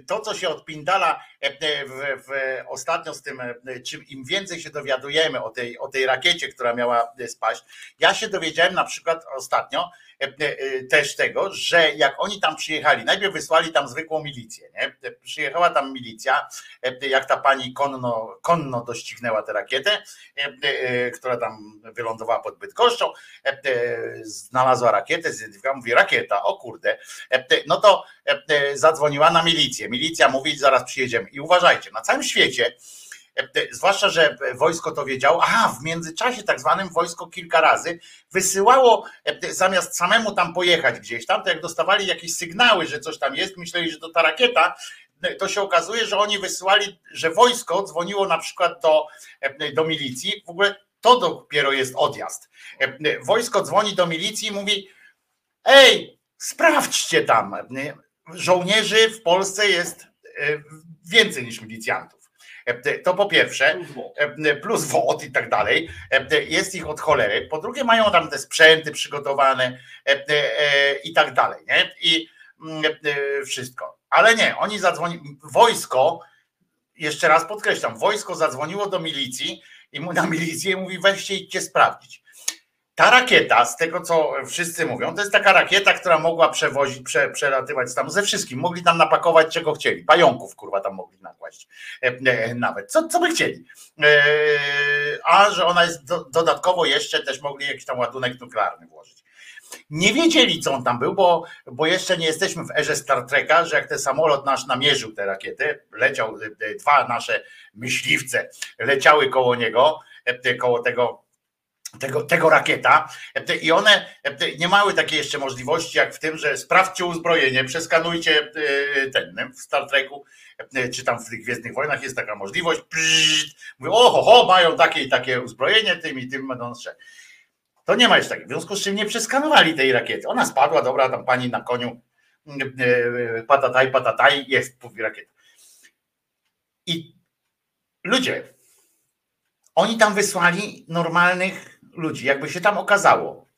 B: To, co się odpindala w, w, ostatnio z tym, czym im więcej się dowiadujemy o tej, o tej rakiecie, która miała spaść. Ja się dowiedziałem na przykład ostatnio też tego, że jak oni tam przyjechali, najpierw wysłali tam zwykłą milicję. Nie? Przyjechała tam milicja, jak ta pani konno, konno doścignęła tę rakietę, która tam wylądowała pod Bydgoszczą, znalazła rakietę, zidentyfikowała, mówi rakieta, o kurde, no to zadzwoniła na milicję. Milicja mówi, zaraz przyjedziemy. I uważajcie, na całym świecie, zwłaszcza, że wojsko to wiedziało, a w międzyczasie tak zwanym wojsko kilka razy wysyłało, zamiast samemu tam pojechać gdzieś tam, to jak dostawali jakieś sygnały, że coś tam jest, myśleli, że to ta rakieta, to się okazuje, że oni wysyłali, że wojsko dzwoniło na przykład do, do milicji, w ogóle to dopiero jest odjazd. Wojsko dzwoni do milicji i mówi, ej, sprawdźcie tam, żołnierzy w Polsce jest więcej niż milicjantów. To po pierwsze, plus WOT i tak dalej, jest ich od cholery. Po drugie, mają tam te sprzęty przygotowane i tak dalej, nie? I wszystko. Ale nie, oni zadzwonili, wojsko, jeszcze raz podkreślam, wojsko zadzwoniło do milicji i mu na milicję mówi, weźcie idźcie sprawdzić. Ta rakieta, z tego co wszyscy mówią, to jest taka rakieta, która mogła przewozić, prze, przelatywać tam ze wszystkim. Mogli tam napakować czego chcieli. Pająków, kurwa, tam mogli nakłaść. E, e, nawet. Co, co by chcieli. E, a że ona jest do, dodatkowo jeszcze też mogli jakiś tam ładunek nuklearny włożyć. Nie wiedzieli, co on tam był, bo, bo jeszcze nie jesteśmy w erze Star Treka, że jak ten samolot nasz namierzył tę rakietę, leciał, dwa nasze myśliwce leciały koło niego, koło tego tego, tego rakieta e, i one e, nie mały takiej jeszcze możliwości jak w tym, że sprawdźcie uzbrojenie, przeskanujcie e, ten w Star Treku czy tam w tych Gwiezdnych Wojnach jest taka możliwość. Mówię, oho, ho, mają takie i takie uzbrojenie, tym i tym będą. To nie ma jeszcze takiego. W związku z czym nie przeskanowali tej rakiety. Ona spadła, dobra, tam pani na koniu patataj, patataj, jest pół rakieta. I ludzie, oni tam wysłali normalnych ludzi. Jakby się tam okazało,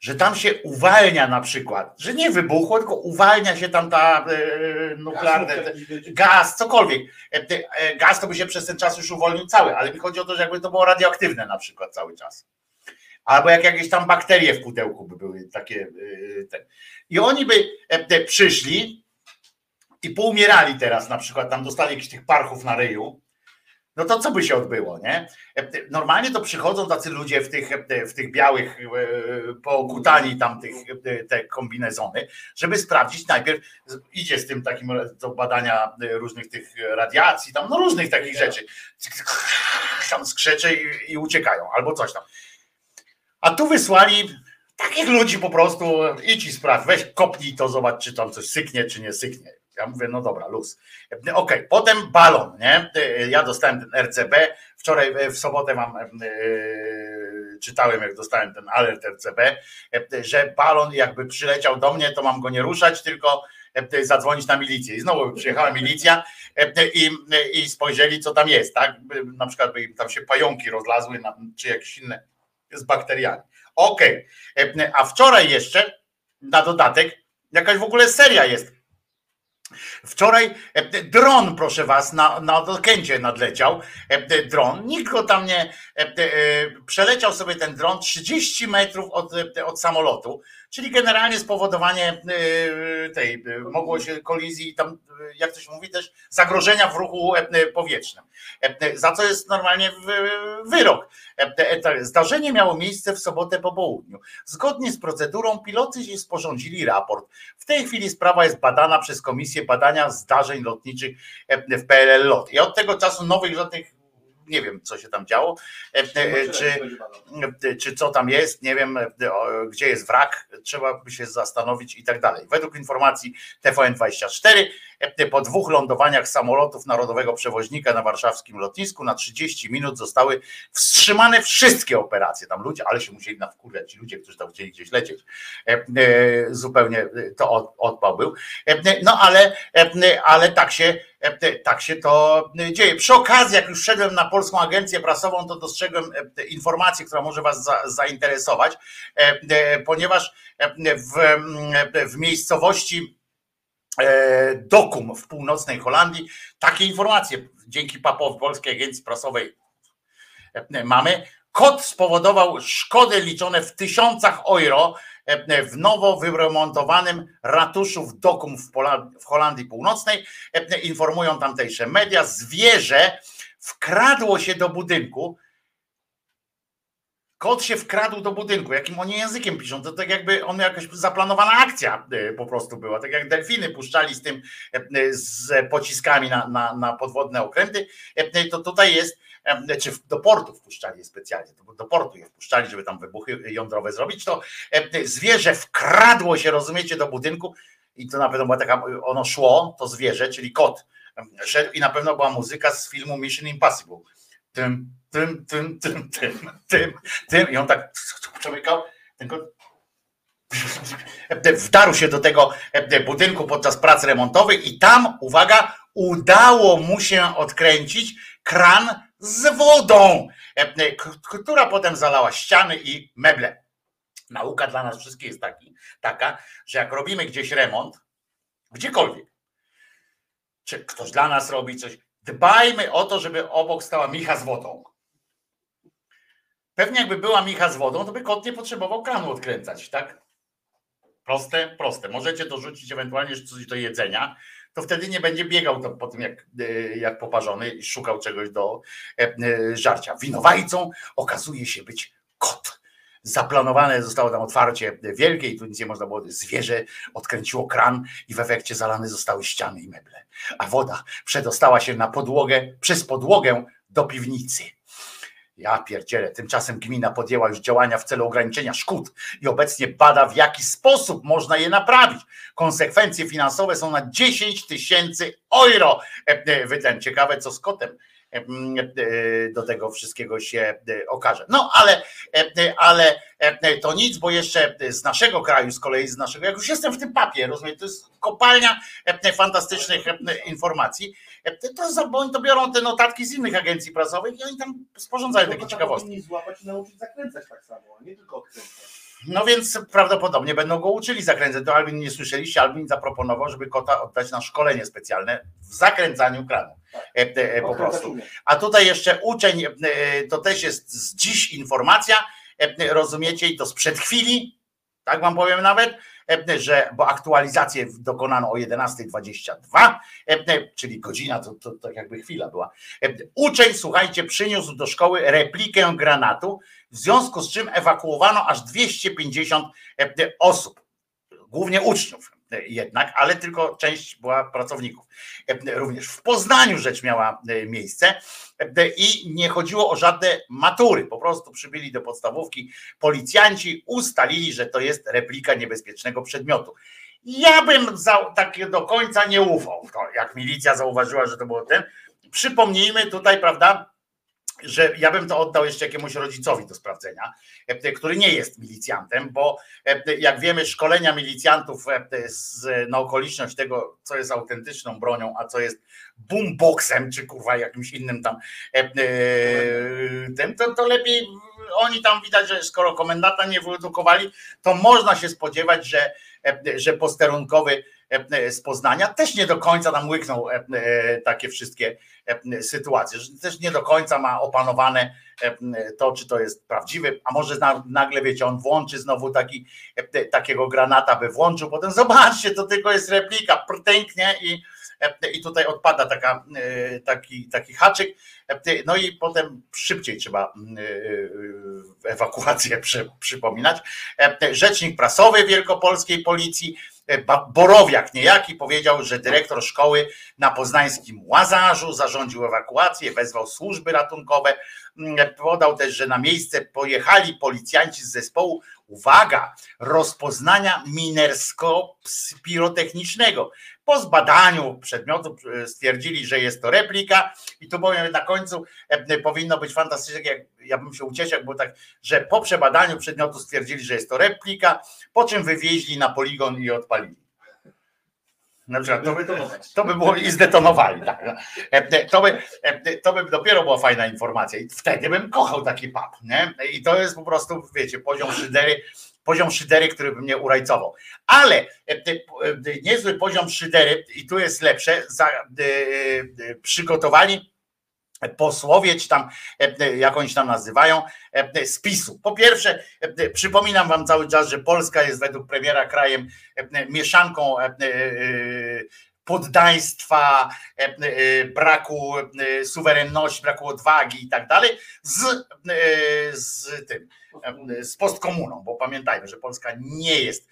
B: że tam się uwalnia na przykład, że nie wybuchło, tylko uwalnia się tam ta e, nuklearne, te, gaz, cokolwiek. E, e, Gaz to by się przez ten czas już uwolnił cały, ale mi chodzi o to, że jakby to było radioaktywne na przykład cały czas. Albo jak jakieś tam bakterie w pudełku by były takie. e, Te. I oni by e, przyszli i poumierali teraz na przykład, tam dostali jakichś tych parchów na ryju, no to co by się odbyło, nie? Normalnie to przychodzą tacy ludzie w tych, w tych białych, e, pookutani tam tych, te kombinezony, żeby sprawdzić najpierw, idzie z tym takim do badania różnych tych radiacji, tam no różnych takich rzeczy. Tam skrzecze i, i uciekają, albo coś tam. A tu wysłali takich ludzi po prostu, idź i sprawdź, weź kopnij to, zobacz, czy tam coś syknie, czy nie syknie. Ja mówię, no dobra, luz. Okej, potem balon, nie? Ja dostałem ten RCB, wczoraj e, w sobotę mam, e, czytałem, jak dostałem ten alert RCB, e, że balon jakby przyleciał do mnie, to mam go nie ruszać, tylko e, zadzwonić na milicję. I znowu przyjechała milicja e, i, i spojrzeli, co tam jest, tak? Na przykład by tam się pająki rozlazły, czy jakieś inne z bakteriami. Okej, E, a wczoraj jeszcze, na dodatek, jakaś w ogóle seria jest. Wczoraj e, dron, proszę was, na, na nadleciał. e, Dron, nikt go tam nie. e, Przeleciał sobie ten dron 30 metrów od, od samolotu, czyli generalnie spowodowanie e, tej, mogło się kolizji, tam, e, jak to się mówi, też zagrożenia w ruchu e, powietrznym. E, Za co jest normalnie wyrok. E, Zdarzenie miało miejsce w sobotę po południu. Zgodnie z procedurą piloty sporządzili raport. W tej chwili sprawa jest badana przez Komisję Badania Zdarzeń Lotniczych w PLL LOT. I od tego czasu nowych żadnych, nie wiem co się tam działo, e, e, czy, e, czy co tam jest, nie wiem e, gdzie jest wrak, trzeba by się zastanowić i tak dalej. Według informacji TVN24 e, po dwóch lądowaniach samolotów narodowego przewoźnika na warszawskim lotnisku na 30 minut zostały wstrzymane wszystkie operacje. Tam ludzie, ale się musieli nawkurwiać, ci ludzie, którzy tam chcieli gdzieś lecieć. Zupełnie to od, odpał był. No ale, ale tak się tak się to dzieje. Przy okazji, jak już szedłem na Polską Agencję Prasową, to dostrzegłem e, informację, która może Was za, zainteresować, e, e, ponieważ e, w, e, w miejscowości e, Dokum w północnej Holandii takie informacje dzięki papowi Polskiej Agencji Prasowej e, mamy. Kot spowodował szkody liczone w tysiącach euro e, w nowo wyremontowanym ratuszu w Dokum w, Holandii Północnej. E, Informują tamtejsze media. Zwierzę wkradło się do budynku. Kot się wkradł do budynku. Jakim oni językiem piszą? To tak jakby on jakaś zaplanowana akcja e, po prostu była. Tak jak delfiny puszczali z tym e, z pociskami na, na, na podwodne okręty, e, to tutaj jest e, czy do portu wpuszczali specjalnie, do portu je wpuszczali, żeby tam wybuchy jądrowe zrobić, to zwierzę wkradło się, rozumiecie, do budynku i to na pewno była taka, ono szło, to zwierzę, czyli kot, szedł i na pewno była muzyka z filmu Mission Impossible. Tym, tym, tym, tym, tym, tym, tym i on tak przemykał, ten kot wdarł się do tego budynku podczas prac remontowych i tam, uwaga, udało mu się odkręcić kran z wodą, e, k- która potem zalała ściany i meble. Nauka dla nas wszystkich jest taki, taka, że jak robimy gdzieś remont, gdziekolwiek, czy ktoś dla nas robi coś, dbajmy o to, żeby obok stała micha z wodą. Pewnie jakby była micha z wodą, to by kot nie potrzebował kranu odkręcać, tak? Proste, proste. Możecie dorzucić ewentualnie coś do jedzenia, to wtedy nie będzie biegał to po tym jak, e, jak poparzony i szukał czegoś do e, e, żarcia. Winowajcą okazuje się być kot. Zaplanowane zostało tam otwarcie wielkie i tu nic nie można było. Zwierzę odkręciło kran i w efekcie zalane zostały ściany i meble. A woda przedostała się na podłogę, przez podłogę do piwnicy. Ja pierdzielę. Tymczasem gmina podjęła już działania w celu ograniczenia szkód i obecnie bada, w jaki sposób można je naprawić. Konsekwencje finansowe są na 10 tysięcy euro. E, e, Wydałem ciekawe, co z kotem e, do tego wszystkiego się okaże. No ale, ale to nic, bo jeszcze z naszego kraju, z kolei z naszego, jak już jestem w tym papie, rozumiem, to jest kopalnia fantastycznych informacji, to, za- bo oni to biorą te notatki z innych agencji prasowych i oni tam sporządzają takie ciekawostki.
F: powinni złapać i nauczyć zakręcać tak samo, a nie tylko odkręcać.
B: No więc prawdopodobnie będą go uczyli zakręcać. To Albin nie słyszeliście, Albin zaproponował, żeby kota oddać na szkolenie specjalne w zakręcaniu kranu. E, e, e, Po prostu. A tutaj jeszcze uczeń, to też jest z dziś informacja, rozumiecie, i to sprzed chwili, tak wam powiem nawet, że, bo aktualizację dokonano o 11.22, e, czyli godzina, to, to, to jakby chwila była. Uczeń, słuchajcie, przyniósł do szkoły replikę granatu, w związku z czym ewakuowano aż 250 e, osób, głównie uczniów jednak, ale tylko część była pracowników. E, Również w Poznaniu rzecz miała e, miejsce e, i nie chodziło o żadne matury, po prostu przybyli do podstawówki policjanci, ustalili, że to jest replika niebezpiecznego przedmiotu. Ja bym za, tak do końca nie ufał, jak milicja zauważyła, że to było ten. Przypomnijmy tutaj, prawda, że ja bym to oddał jeszcze jakiemuś rodzicowi do sprawdzenia, e, który nie jest milicjantem, bo e, jak wiemy, szkolenia milicjantów e, na okoliczność tego, co jest autentyczną bronią, a co jest boomboxem, czy kurwa jakimś innym tam tym, to, to lepiej oni tam widać, że skoro komendanta nie wyedukowali, to można się spodziewać, że, że posterunkowy z Poznania też nie do końca tam łyknął e, e, takie wszystkie e, sytuacje, że też nie do końca ma opanowane e, to, czy to jest prawdziwy, a może na- nagle, wiecie, on włączy znowu taki, e, takiego granata by włączył, potem zobaczcie, to tylko jest replika, prtęknie i, e, i tutaj odpada taka, e, taki, taki haczyk, e, no i potem szybciej trzeba e, e, ewakuację przy, przypominać. E, Rzecznik prasowy Wielkopolskiej Policji, e, Borowiak niejaki powiedział, że dyrektor szkoły na poznańskim Łazarzu zarządził ewakuację, wezwał służby ratunkowe. Mm, Podał też, że na miejsce pojechali policjanci z zespołu, uwaga, rozpoznania minersko-pirotechnicznego. Po zbadaniu przedmiotu e, stwierdzili, że jest to replika i tu powiem na końcu e, powinno być fantastycznie, jak ja bym się ucieszył, bo tak, że po przebadaniu przedmiotu stwierdzili, że jest to replika, po czym wywieźli na poligon i odpalili. Na przykład to by, to by było i zdetonowali. Tak. E, To, by, e, to by dopiero była fajna informacja. I wtedy bym kochał taki pub. Nie? I to jest po prostu, wiecie, poziom szydery, poziom szydery, który by mnie urajcował. Ale e, e, e, niezły poziom szydery, i tu jest lepsze, za, e, e, przygotowali posłowie, czy tam e, e, jak oni się tam nazywają, e, z PiSu. Po pierwsze, przypominam wam cały czas, że Polska jest według premiera krajem mieszanką poddaństwa, braku suwerenności, braku odwagi i tak dalej, z, z tym, z postkomuną, bo pamiętajmy, że Polska nie jest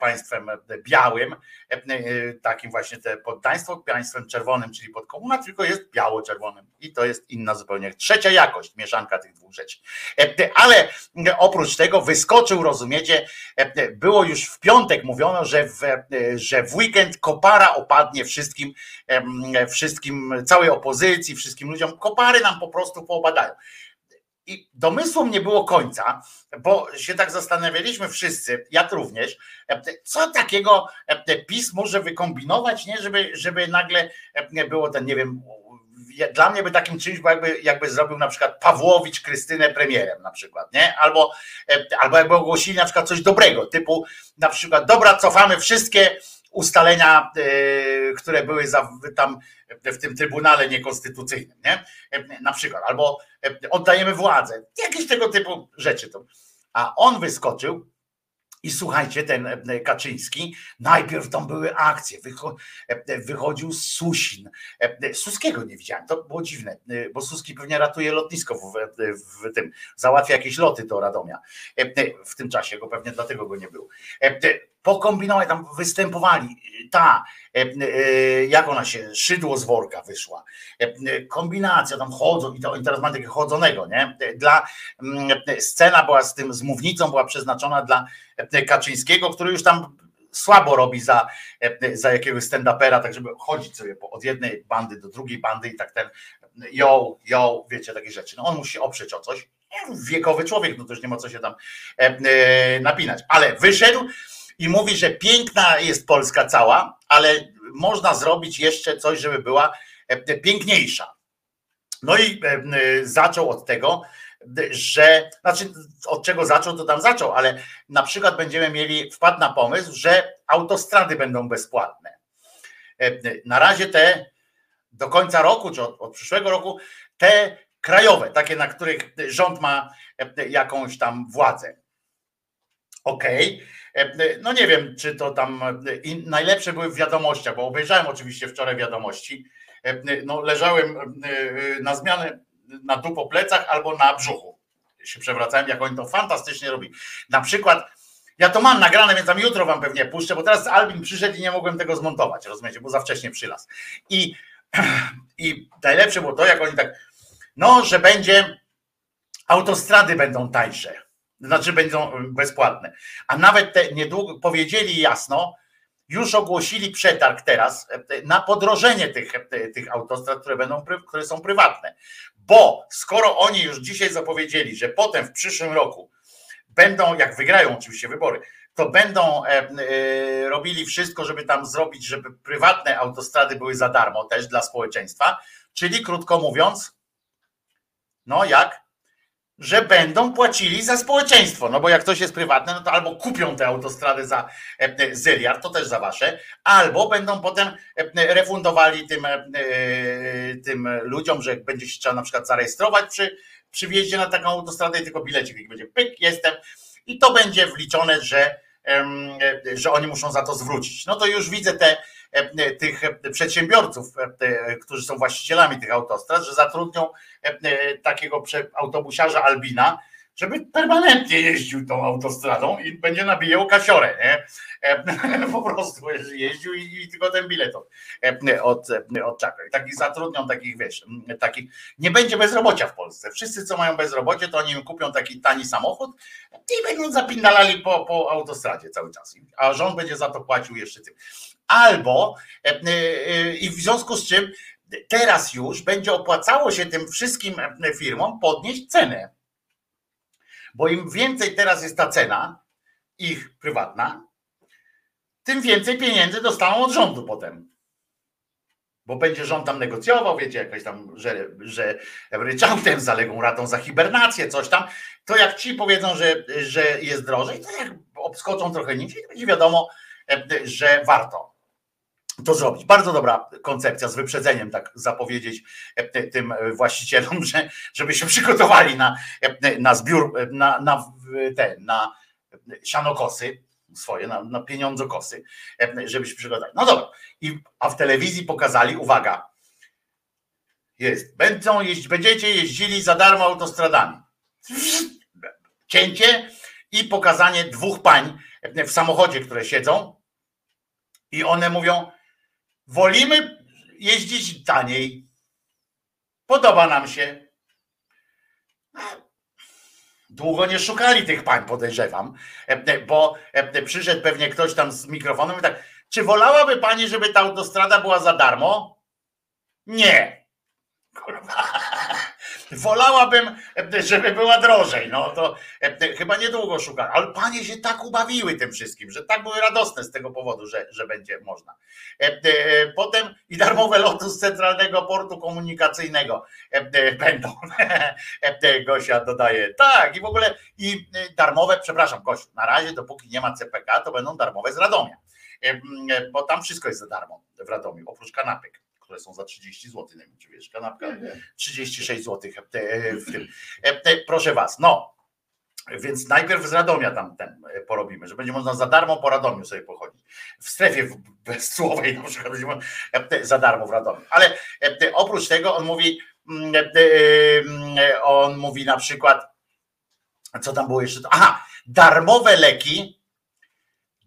B: państwem białym, e, takim właśnie te poddaństwo, państwem czerwonym, czyli pod komuna, tylko jest biało-czerwonym i to jest inna zupełnie, trzecia jakość, mieszanka tych dwóch rzeczy. E, Ale oprócz tego wyskoczył, rozumiecie, e, było już w piątek mówiono, że w, e, że w weekend kopara opadnie wszystkim, wszystkim, całej opozycji, wszystkim ludziom, kopary nam po prostu poobadają. I domysłom nie było końca, bo się tak zastanawialiśmy wszyscy, jak również, e, co takiego e, PiS może wykombinować, nie, żeby, żeby nagle e, było ten, nie wiem, ja- dla mnie by takim czymś było, jakby, jakby zrobił na przykład Pawłowicz Krystynę premierem na przykład, nie? Albo, albo jakby ogłosili na przykład coś dobrego, typu na przykład, dobra, cofamy wszystkie ustalenia, e, które były tam w tym Trybunale Niekonstytucyjnym, nie? E, Na przykład, albo e, oddajemy władzę, jakieś tego typu rzeczy. A on wyskoczył i słuchajcie, ten Kaczyński, najpierw tam były akcje, wycho, wychodził Susin, E, Suskiego nie widziałem, to było dziwne, bo Suski pewnie ratuje lotnisko w, w, tym, załatwia jakieś loty do Radomia. W tym czasie go pewnie dlatego go nie było. Pokombinowali, tam występowali. Ta, e, e, jak ona się, szydło z worka wyszła. E, Kombinacja, tam chodzą i to teraz mam takiego chodzonego, nie? Dla, mm, scena była z tym, z mównicą była przeznaczona dla Kaczyńskiego, który już tam słabo robi za, za jakiegoś stand-upera, tak żeby chodzić sobie od jednej bandy do drugiej bandy i tak ten ją, ją, wiecie, takie rzeczy. No on musi oprzeć o coś. Wiekowy człowiek, no już nie ma co się tam napinać. Ale wyszedł i mówi, że piękna jest Polska cała, ale można zrobić jeszcze coś, żeby była e, piękniejsza. No i e, e, zaczął od tego, że, znaczy od czego zaczął, to tam zaczął, ale na przykład będziemy mieli, wpadł na pomysł, że autostrady będą bezpłatne. Na razie te do końca roku, czy od, od przyszłego roku, te krajowe, takie, na których rząd ma jakąś tam władzę. Okej. E, No nie wiem, czy to tam e, najlepsze były w wiadomościach, bo obejrzałem oczywiście wczoraj wiadomości. E, No leżałem e, na zmianę na dół po plecach albo na brzuchu. Się przewracałem, jak oni to fantastycznie robi. Na przykład, ja to mam nagrane, więc tam jutro wam pewnie puszczę, bo teraz Albin przyszedł i nie mogłem tego zmontować, rozumiecie, bo za wcześnie przylazł. I, I najlepsze było to, jak oni tak, no, że będzie, autostrady będą tańsze, znaczy będą bezpłatne. A nawet te niedługo powiedzieli jasno, już ogłosili przetarg teraz e, na podrożenie tych, e, tych autostrad, które będą, które są prywatne. Bo skoro oni już dzisiaj zapowiedzieli, że potem w przyszłym roku będą, jak wygrają oczywiście wybory, to będą e, robili wszystko, żeby tam zrobić, żeby prywatne autostrady były za darmo też dla społeczeństwa. Czyli krótko mówiąc, no jak? Że będą płacili za społeczeństwo. No bo jak coś jest prywatne, no to albo kupią te autostrady za e, e, zyliard, to też za wasze, albo będą potem e, refundowali tym, tym ludziom, że będzie się trzeba na przykład zarejestrować przy, przy wjeździe na taką autostradę i tylko bilecik będzie pyk, jestem i to będzie wliczone, że, że oni muszą za to zwrócić. No to już widzę te, tych e, przedsiębiorców, e, te, którzy są właścicielami tych autostrad, że zatrudnią e, e, takiego autobusiarza Albina, żeby permanentnie jeździł tą autostradą i będzie nabijał kasiorę, nie? E, Po prostu jeździł i, i tylko ten bilet od, e, od, e, czaka. I takich zatrudnią takich, wiesz, takich, nie będzie bezrobocia w Polsce. Wszyscy, co mają bezrobocie, to oni im kupią taki tani samochód i będą zapindalali po, po autostradzie cały czas. A rząd będzie za to płacił jeszcze tym. Albo e, e, i w związku z czym teraz już będzie opłacało się tym wszystkim e, firmom podnieść cenę. Bo im więcej teraz jest ta cena, ich prywatna, tym więcej pieniędzy dostaną od rządu potem. Bo będzie rząd tam negocjował, wiecie, jakoś tam, że, że ryczałtem, zaległą ratą za hibernację, coś tam. To jak ci powiedzą, że, że jest drożej, to jak obskoczą trochę niżej, to będzie wiadomo, że warto to zrobić. Bardzo dobra koncepcja z wyprzedzeniem, tak zapowiedzieć e, tym właścicielom, że, żeby się przygotowali na, e, na zbiór, e, na, na te, na sianokosy swoje, na, na pieniądzokosy, e, żeby się przygotować. No dobra. I, a w telewizji pokazali, uwaga, jest, będą jeździ, będziecie jeździli za darmo autostradami. Cięcie i pokazanie dwóch pań w samochodzie, które siedzą i one mówią, wolimy jeździć taniej. Podoba nam się. Długo nie szukali tych pań, podejrzewam, bo przyszedł pewnie ktoś tam z mikrofonem i tak, czy wolałaby pani, żeby ta autostrada była za darmo? Nie. Kurwa. Wolałabym, żeby była drożej. No to e, chyba niedługo szukam. Ale panie się tak ubawiły tym wszystkim, że tak były radosne z tego powodu, że, że będzie można. E, e, Potem i darmowe loty z centralnego portu komunikacyjnego e, e, będą. E, Gosia dodaje. Tak, i w ogóle i e, darmowe, przepraszam, Gosiu, na razie dopóki nie ma CPK, to będą darmowe z Radomia. E, e, Bo tam wszystko jest za darmo w Radomiu, oprócz kanapek które są za 30 zł. Nie wiem, czy wiesz, kanapka 36 zł w tym. E, e, Proszę was, no. Więc najpierw z Radomia tam ten e, porobimy, że będzie można za darmo po Radomiu sobie pochodzić. W strefie bezsłowej na przykład będzie można e, za darmo w Radomiu. Ale e, oprócz tego on mówi, mm, e, mm, e, on mówi na przykład, co tam było jeszcze? Aha, darmowe leki,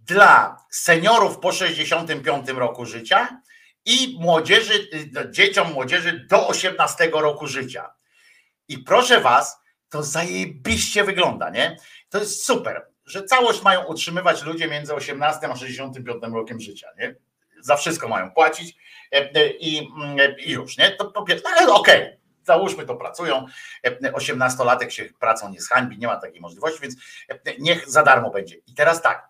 B: dla seniorów po 65 roku życia i młodzieży, y, dzieciom młodzieży do 18 roku życia. I proszę was, to zajebiście wygląda, nie? To jest super, że całość mają utrzymywać ludzie między 18 a 65 rokiem życia, nie? Za wszystko mają płacić e, e, i, mm, i już, nie? To po pierwsze, ale okej, załóżmy to pracują, 18-latek się pracą nie zhańbi, nie ma takiej możliwości, więc e, niech za darmo będzie. I teraz tak,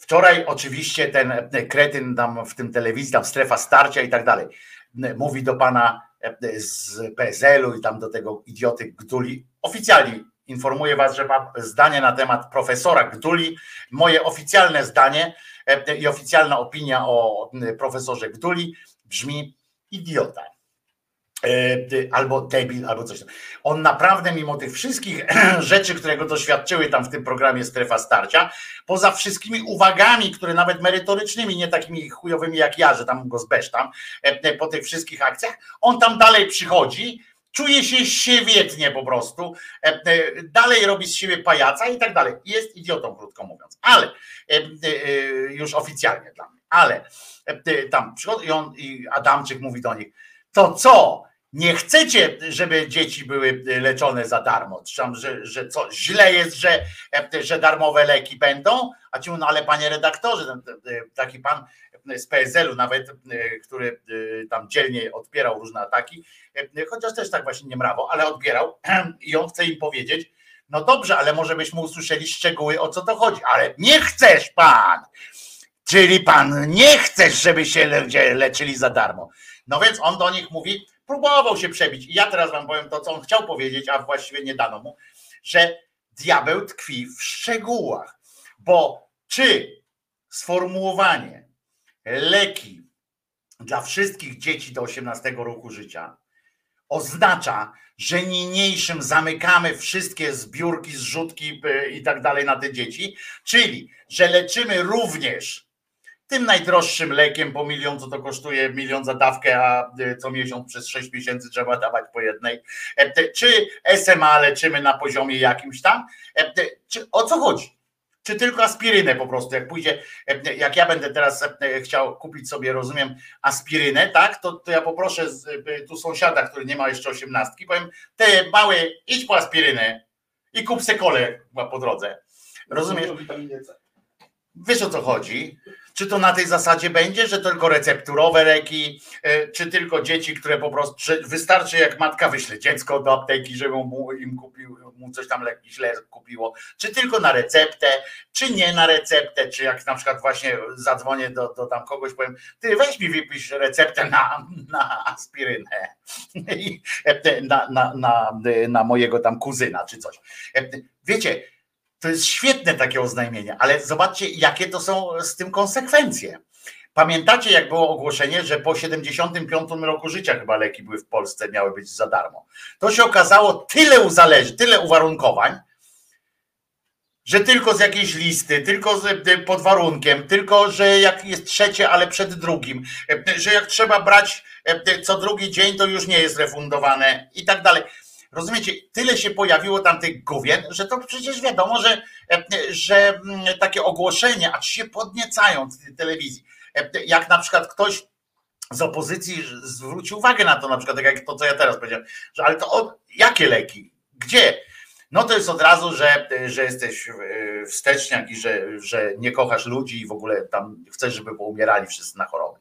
B: Wczoraj oczywiście ten kretyn tam w tym telewizji, tam strefa starcia i tak dalej, mówi do pana z PSL-u i tam do tego idioty Gduli. Oficjalnie informuję was, że mam zdanie na temat profesora Gduli. Moje oficjalne zdanie i oficjalna opinia o profesorze Gduli brzmi idiota. E, albo debil, albo coś. On naprawdę, mimo tych wszystkich rzeczy, które go doświadczyły tam w tym programie Strefa Starcia, poza wszystkimi uwagami, które nawet merytorycznymi, nie takimi chujowymi jak ja, że tam go zbesztam, e, po tych wszystkich akcjach, on tam dalej przychodzi, czuje się siewietnie po prostu, e, dalej robi z siebie pajaca i tak dalej. Jest idiotą, krótko mówiąc, ale już oficjalnie dla mnie, ale tam przychodzi i on, i Adamczyk mówi do nich, to co? Nie chcecie, żeby dzieci były leczone za darmo, tam, że, że co, źle jest, że, że darmowe leki będą, a ci mówią, no ale panie redaktorze, taki pan z PSL-u nawet, który tam dzielnie odpierał różne ataki, chociaż też tak właśnie nie mrawo, ale odbierał i on chce im powiedzieć, no dobrze, ale może byśmy usłyszeli szczegóły, o co to chodzi, ale nie chcesz pan, czyli pan nie chcesz, żeby się leczyli za darmo. No więc on do nich mówi, próbował się przebić. I ja teraz wam powiem to, co on chciał powiedzieć, a właściwie nie dano mu, że diabeł tkwi w szczegółach. Bo czy sformułowanie leki dla wszystkich dzieci do 18 roku życia oznacza, że niniejszym zamykamy wszystkie zbiórki, zrzutki y, i tak dalej na te dzieci, czyli że leczymy również tym najdroższym lekiem po milion, co to kosztuje milion za dawkę, a y, co miesiąc przez 6 miesięcy trzeba dawać po jednej. E, te- Czy SMA leczymy na poziomie jakimś tam? E, te- Czy, o co chodzi? Czy tylko aspirynę po prostu, jak pójdzie, e, jak ja będę teraz e, chciał kupić sobie, rozumiem, aspirynę, tak, to, to ja poproszę z, e, tu sąsiada, który nie ma jeszcze osiemnastki, powiem, ty mały, idź po aspirynę i kup se kolę po drodze. Rozumiesz? Wiesz o co chodzi? Czy to na tej zasadzie będzie, że tylko recepturowe leki, e, czy tylko dzieci, które po prostu, wystarczy jak matka wyśle dziecko do apteki, żeby mu im kupił, mu coś tam leki źle kupiło, czy tylko na receptę, czy nie na receptę, czy jak na przykład właśnie zadzwonię do, do tam kogoś, powiem, ty weź mi wypisz receptę na, na aspirynę, e, na, na, na, na mojego tam kuzyna, czy coś. E, Wiecie, to jest świetne takie oznajmienie, ale zobaczcie, jakie to są z tym konsekwencje. Pamiętacie, jak było ogłoszenie, że po 75 roku życia chyba leki były w Polsce, miały być za darmo. To się okazało tyle uzależy, tyle uwarunkowań, że tylko z jakiejś listy, tylko z, y, pod warunkiem, tylko że jak jest trzecie, ale przed drugim, y, że jak trzeba brać y, co drugi dzień, to już nie jest refundowane i tak dalej. Rozumiecie, tyle się pojawiło tam tych gówien, że to przecież wiadomo, że, że mm, takie ogłoszenia, aż się podniecają w telewizji. Jak na przykład ktoś z opozycji zwróci uwagę na to, na przykład tak jak to, co ja teraz powiedziałem, że ale to o, jakie leki? Gdzie? No to jest od razu, że, że jesteś e, wsteczniak i że, że nie kochasz ludzi i w ogóle tam chcesz, żeby poumierali wszyscy na choroby.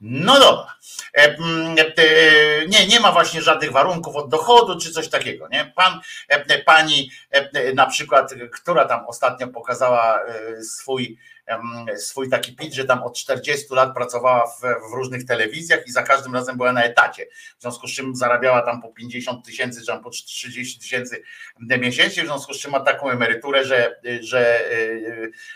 B: No dobra. E, mm, e, Nie, nie ma właśnie żadnych warunków od dochodu czy coś takiego. Nie? Pan, e, pani e, na przykład, która tam ostatnio pokazała e, swój, swój taki pit, że tam od 40 lat pracowała w, w różnych telewizjach i za każdym razem była na etacie. W związku z czym zarabiała tam po 50 tysięcy, czy tam po 30 tysięcy miesięcznie, w związku z czym ma taką emeryturę, że, że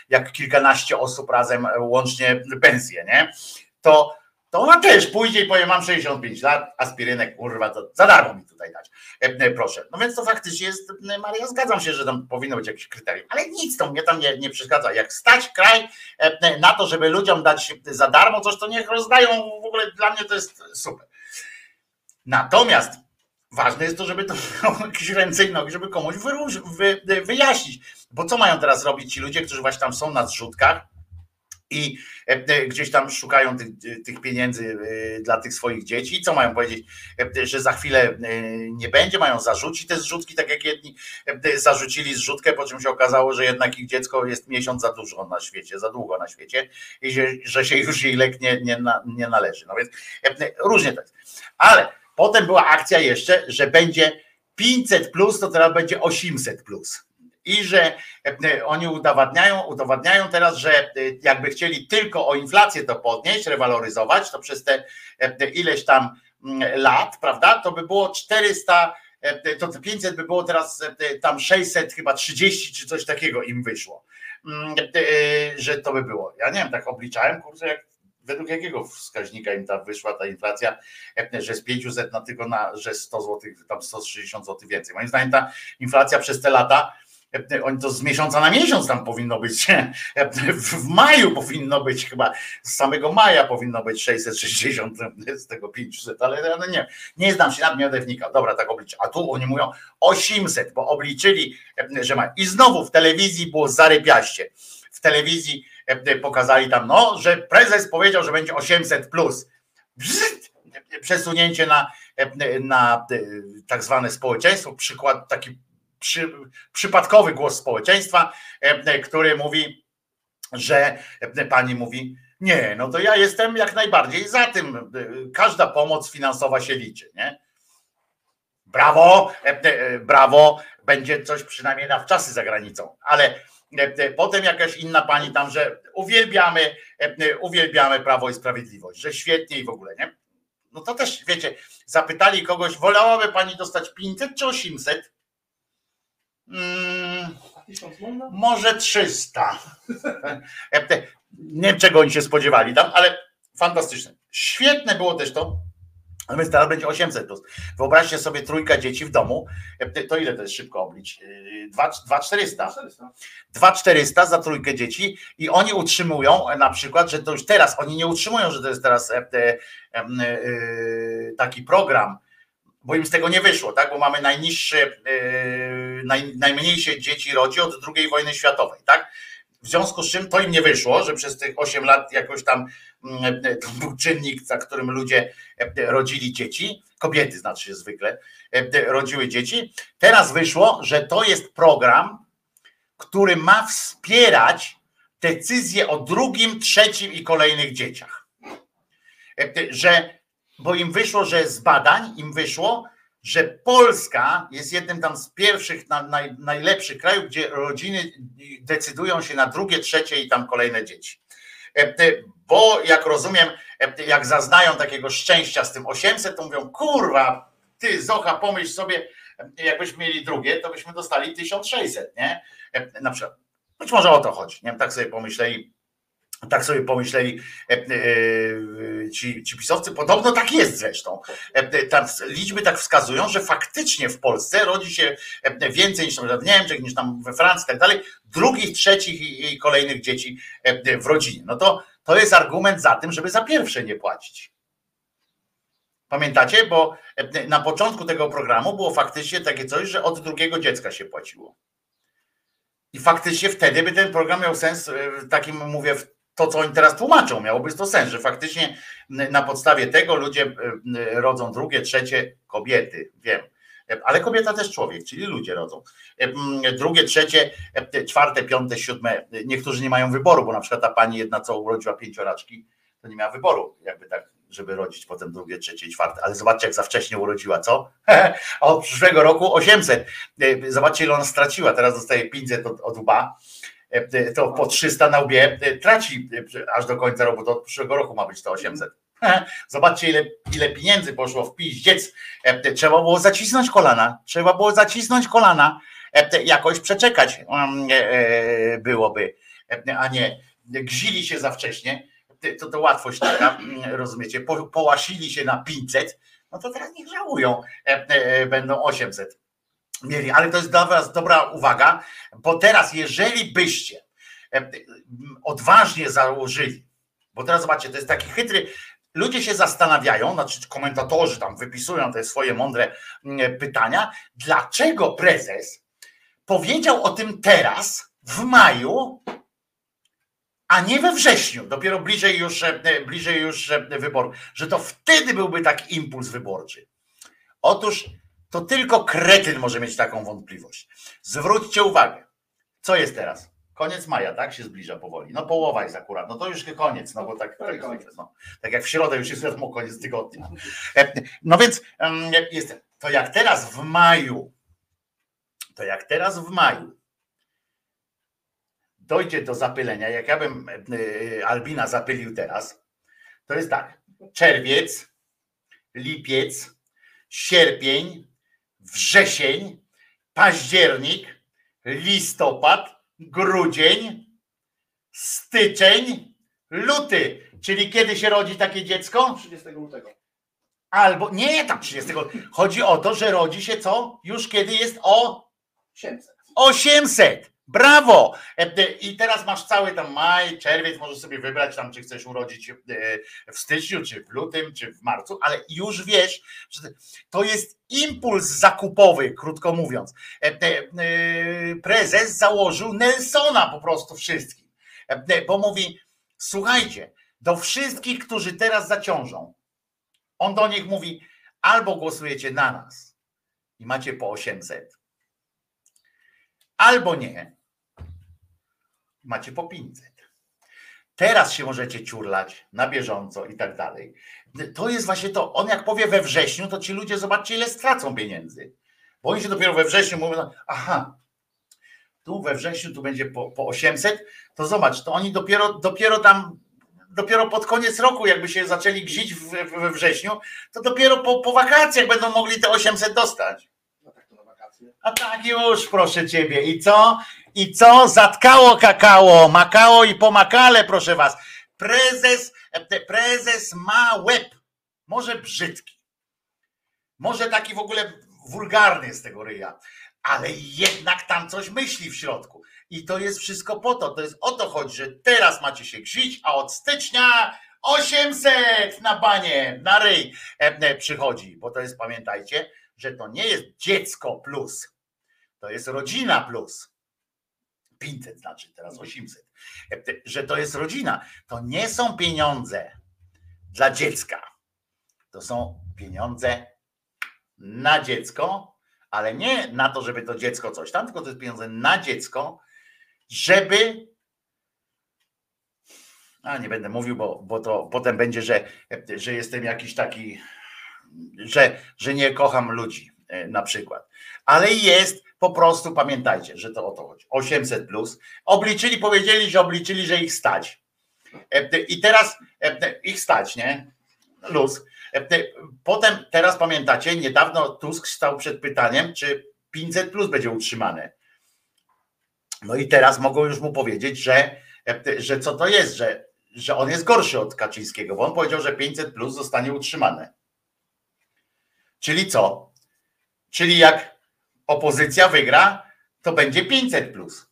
B: jak kilkanaście osób razem łącznie pensję, nie? To, to ona też pójdzie i powie, mam 65 lat, aspirynek, kurwa, to za darmo mi tutaj dać. E, e, Proszę. No więc to faktycznie jest, Maria, zgadzam się, że tam powinno być jakieś kryterium, ale nic to mnie tam nie, nie przeszkadza. Jak stać kraj e, na to, żeby ludziom dać za darmo coś, to niech rozdają, w ogóle dla mnie to jest super. Natomiast ważne jest to, żeby to jakieś ręce i nogi, żeby komuś wyjaśnić. Bo co mają teraz robić ci ludzie, którzy właśnie tam są na zrzutkach i e, e, gdzieś tam szukają tych, tych pieniędzy e, dla tych swoich dzieci? Co mają powiedzieć, że za chwilę nie będzie? Mają zarzucić te zrzutki, tak jak jedni zarzucili zrzutkę, po czym się okazało, że jednak ich dziecko jest miesiąc za dużo na świecie, za długo na świecie i że, że się już jej lek nie, nie, nie należy. No więc różnie to jest. Ale potem była akcja jeszcze, że będzie 500 plus, to teraz będzie 800 plus. I że e, oni udowadniają, udowadniają teraz, że e, jakby chcieli tylko o inflację to podnieść, rewaloryzować, to przez te e, ileś tam mm, lat, prawda, to by było 400, e, to te 500 by było teraz e, tam 600, chyba 30 czy coś takiego im wyszło, Mm, e, że to by było. Ja nie wiem, tak obliczałem, kurczę, jak, według jakiego wskaźnika im ta wyszła ta inflacja, e, że z 500 na tylko na, że 100 zł, tam 160 zł więcej. Moim zdaniem ta inflacja przez te lata e, oni to z miesiąca na miesiąc tam powinno być. e, W maju powinno być chyba, z samego maja powinno być 660 z tego 500, ale nie, nie znam się będę wnikał. Dobra, tak obliczę. A tu oni mówią 800, bo obliczyli, e, że ma. I znowu w telewizji było zarypiaście. W telewizji e, pokazali tam, no, że prezes powiedział, że będzie 800 plus. Przesunięcie na, e, na e, tak zwane społeczeństwo, przykład taki przy, przypadkowy głos społeczeństwa, e, który mówi, że e, pani mówi, nie, no to ja jestem jak najbardziej za tym. e, Każda pomoc finansowa się liczy, nie? Brawo, e, e, brawo, będzie coś przynajmniej na wczasy za granicą, ale e, e, potem jakaś inna pani tam, że uwielbiamy, e, e, uwielbiamy Prawo i Sprawiedliwość, że świetnie i w ogóle, nie? No to też, wiecie, zapytali kogoś, wolałaby pani dostać 500 czy 800? Mm, może 300. E, te- Nie wiem, czego oni się spodziewali tam, ale fantastyczne. Świetne było też to, a więc teraz będzie 800 plus. Wyobraźcie sobie trójka dzieci w domu. E, To ile to jest szybko oblicz? Yy, dwa- 2400. 2400 za trójkę dzieci i oni utrzymują e, na przykład, że to już teraz, oni nie utrzymują, że to jest teraz e, e, e, e, taki program, bo im z tego nie wyszło, tak? Bo mamy najniższe, naj, najmniejsze dzieci rodzi od II wojny światowej, tak? W związku z czym to im nie wyszło, że przez tych 8 lat jakoś tam mm, to był czynnik, za którym ludzie e, rodzili dzieci, kobiety znaczy się zwykle, e, rodziły dzieci. Teraz wyszło, że to jest program, który ma wspierać decyzje o drugim, trzecim i kolejnych dzieciach. E, Że, bo im wyszło, że z badań im wyszło, że Polska jest jednym tam z pierwszych, na, naj, najlepszych krajów, gdzie rodziny decydują się na drugie, trzecie i tam kolejne dzieci. E, e, Bo jak rozumiem, e, jak zaznają takiego szczęścia z tym 800, to mówią, kurwa, ty Zocha, pomyśl sobie, jakbyśmy mieli drugie, to byśmy dostali 1600, nie? Na przykład. Być może o to chodzi, nie wiem, tak sobie pomyśleli, tak sobie pomyśleli e, e, ci, ci pisowcy. Podobno tak jest zresztą. E, Tam liczby tak wskazują, że faktycznie w Polsce rodzi się więcej niż w Niemczech, niż tam we Francji i tak dalej, drugich, trzecich i, kolejnych dzieci w rodzinie. No to, to jest argument za tym, żeby za pierwsze nie płacić. Pamiętacie? Bo na początku tego programu było faktycznie takie coś, że od drugiego dziecka się płaciło. I faktycznie wtedy by ten program miał sens, takim mówię, w to co oni teraz tłumaczą, miałoby to sens, że faktycznie na podstawie tego ludzie e, n- rodzą drugie, trzecie kobiety, wiem. E, Ale kobieta też człowiek, czyli ludzie rodzą. E, Drugie, trzecie, e, te czwarte, piąte, siódme. E, Niektórzy nie mają wyboru, bo na przykład ta pani jedna, co urodziła pięcioraczki, to nie miała wyboru, jakby tak, żeby rodzić potem drugie, trzecie i czwarte. Ale zobaczcie, jak za wcześnie urodziła, co? A od przyszłego roku 800. E, Zobaczcie, ile ona straciła. Teraz dostaje 500 od, od łba. To po 300 na łbie e, traci e, aż do końca roku. To od przyszłego roku ma być to 800. Zobaczcie, ile, ile pieniędzy poszło w piździec. E, Trzeba było zacisnąć kolana. Trzeba było zacisnąć kolana. Jakoś przeczekać mm, byłoby, a nie gzili się za wcześnie. To, to łatwość taka, mm, rozumiecie, po, połasili się na 500, no to teraz niech żałują, będą 800 mieli. Ale to jest dla was dobra uwaga, bo teraz jeżeli byście odważnie założyli, bo teraz zobaczcie, to jest taki chytry, ludzie się zastanawiają, znaczy komentatorzy tam wypisują te swoje mądre mm, pytania, dlaczego prezes powiedział o tym teraz, w maju, a nie we wrześniu, dopiero bliżej już, bliżej już wyborów, że to wtedy byłby taki impuls wyborczy. Otóż to tylko kretyn może mieć taką wątpliwość. Zwróćcie uwagę, co jest teraz? Koniec maja, tak? Się zbliża powoli. No połowa jest akurat. No to już koniec, no bo tak, tak, no, tak jak w środę już jest wiadomo koniec tygodnia. E, No więc em, jest, to jak teraz w maju, to jak teraz w maju dojdzie do zapylenia, jak ja bym e, Albina zapylił teraz, to jest tak, czerwiec, lipiec, sierpień, wrzesień, październik, listopad, grudzień, styczeń, luty. Czyli kiedy się rodzi takie dziecko?
H: 30 lutego.
B: Albo nie tam 30. Chodzi o to, że rodzi się co? Już kiedy jest o
H: 700.
B: 800. Brawo! E, e, I teraz masz cały tam maj, czerwiec, możesz sobie wybrać tam, czy chcesz urodzić e, w styczniu, czy w lutym, czy w marcu, ale już wiesz, że to jest impuls zakupowy, krótko mówiąc. Prezes założył Nelsona po prostu wszystkim, bo mówi, słuchajcie, do wszystkich, którzy teraz zaciążą, on do nich mówi, albo głosujecie na nas i macie po 800, albo nie, macie po 500. Teraz się możecie ciurlać na bieżąco i tak dalej. To jest właśnie to. On jak powie we wrześniu, to ci ludzie zobaczcie, ile stracą pieniędzy. Bo oni się dopiero we wrześniu mówią, aha, tu we wrześniu tu będzie po, po 800, to zobacz, to oni dopiero, dopiero tam, dopiero pod koniec roku, jakby się zaczęli gzić w, w, we wrześniu, to dopiero po, po wakacjach będą mogli te 800 dostać.
H: No tak to na wakacje.
B: A tak już, proszę ciebie. I co? I co? Zatkało kakao, makało i pomakale, proszę was. Prezes, e, prezes ma łeb. Może brzydki. Może taki w ogóle wulgarny z tego ryja. Ale jednak tam coś myśli w środku. I to jest wszystko po to. To jest o to chodzi, że teraz macie się grzać, a od stycznia 800 na banie, na ryj e, e, przychodzi. Bo to jest, pamiętajcie, że to nie jest dziecko plus. To jest rodzina plus. 500 znaczy, teraz 800. E, te- Że to jest rodzina. To nie są pieniądze dla dziecka. To są pieniądze na dziecko, ale nie na to, żeby to dziecko coś tam, tylko to jest pieniądze na dziecko, żeby. A nie będę mówił, bo, bo to potem będzie, że, że jestem jakiś taki, że, że nie kocham ludzi e, na przykład. Ale jest po prostu, pamiętajcie, że to o to chodzi. 800 plus. Obliczyli, powiedzieli, że obliczyli, że ich stać. E, I teraz e, ich stać, nie? Luz. Potem, teraz pamiętacie, niedawno Tusk stał przed pytaniem, czy 500 plus będzie utrzymane. No i teraz mogą już mu powiedzieć, że, że co to jest, że, że on jest gorszy od Kaczyńskiego, bo on powiedział, że 500 plus zostanie utrzymane. Czyli co? Czyli jak opozycja wygra, to będzie 500 plus,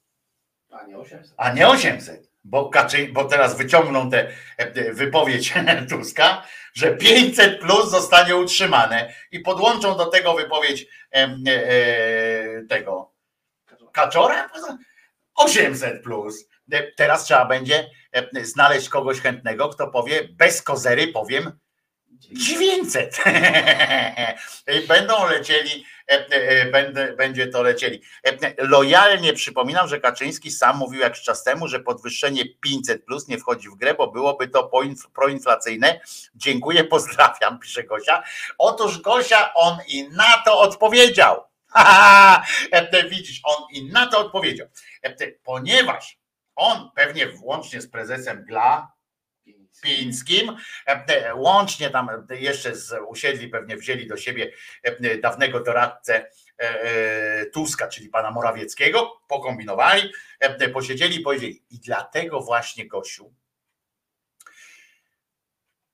H: A nie 800.
B: a nie 800. Bo, Kaczy, bo teraz wyciągną tę e, wypowiedź Tuska, że 500 plus zostanie utrzymane i podłączą do tego wypowiedź e, e, tego Kaczora? 800 plus. E, Teraz trzeba będzie e, znaleźć kogoś chętnego, kto powie bez kozery powiem 900. I Będą lecieli, e, e, będzie to lecieli. E, Lojalnie przypominam, że Kaczyński sam mówił jakiś czas temu, że podwyższenie 500 plus nie wchodzi w grę, bo byłoby to proinflacyjne. Dziękuję, pozdrawiam, pisze Gosia. Otóż Gosia, on i na to odpowiedział. Widzisz, on i na to odpowiedział. Ponieważ on pewnie włącznie z prezesem GLA, Pińskim. E, Łącznie tam jeszcze z, usiedli, pewnie wzięli do siebie e, dawnego doradcę e, e, Tuska, czyli pana Morawieckiego, pokombinowali, e, posiedzieli i powiedzieli. I dlatego właśnie, Gosiu,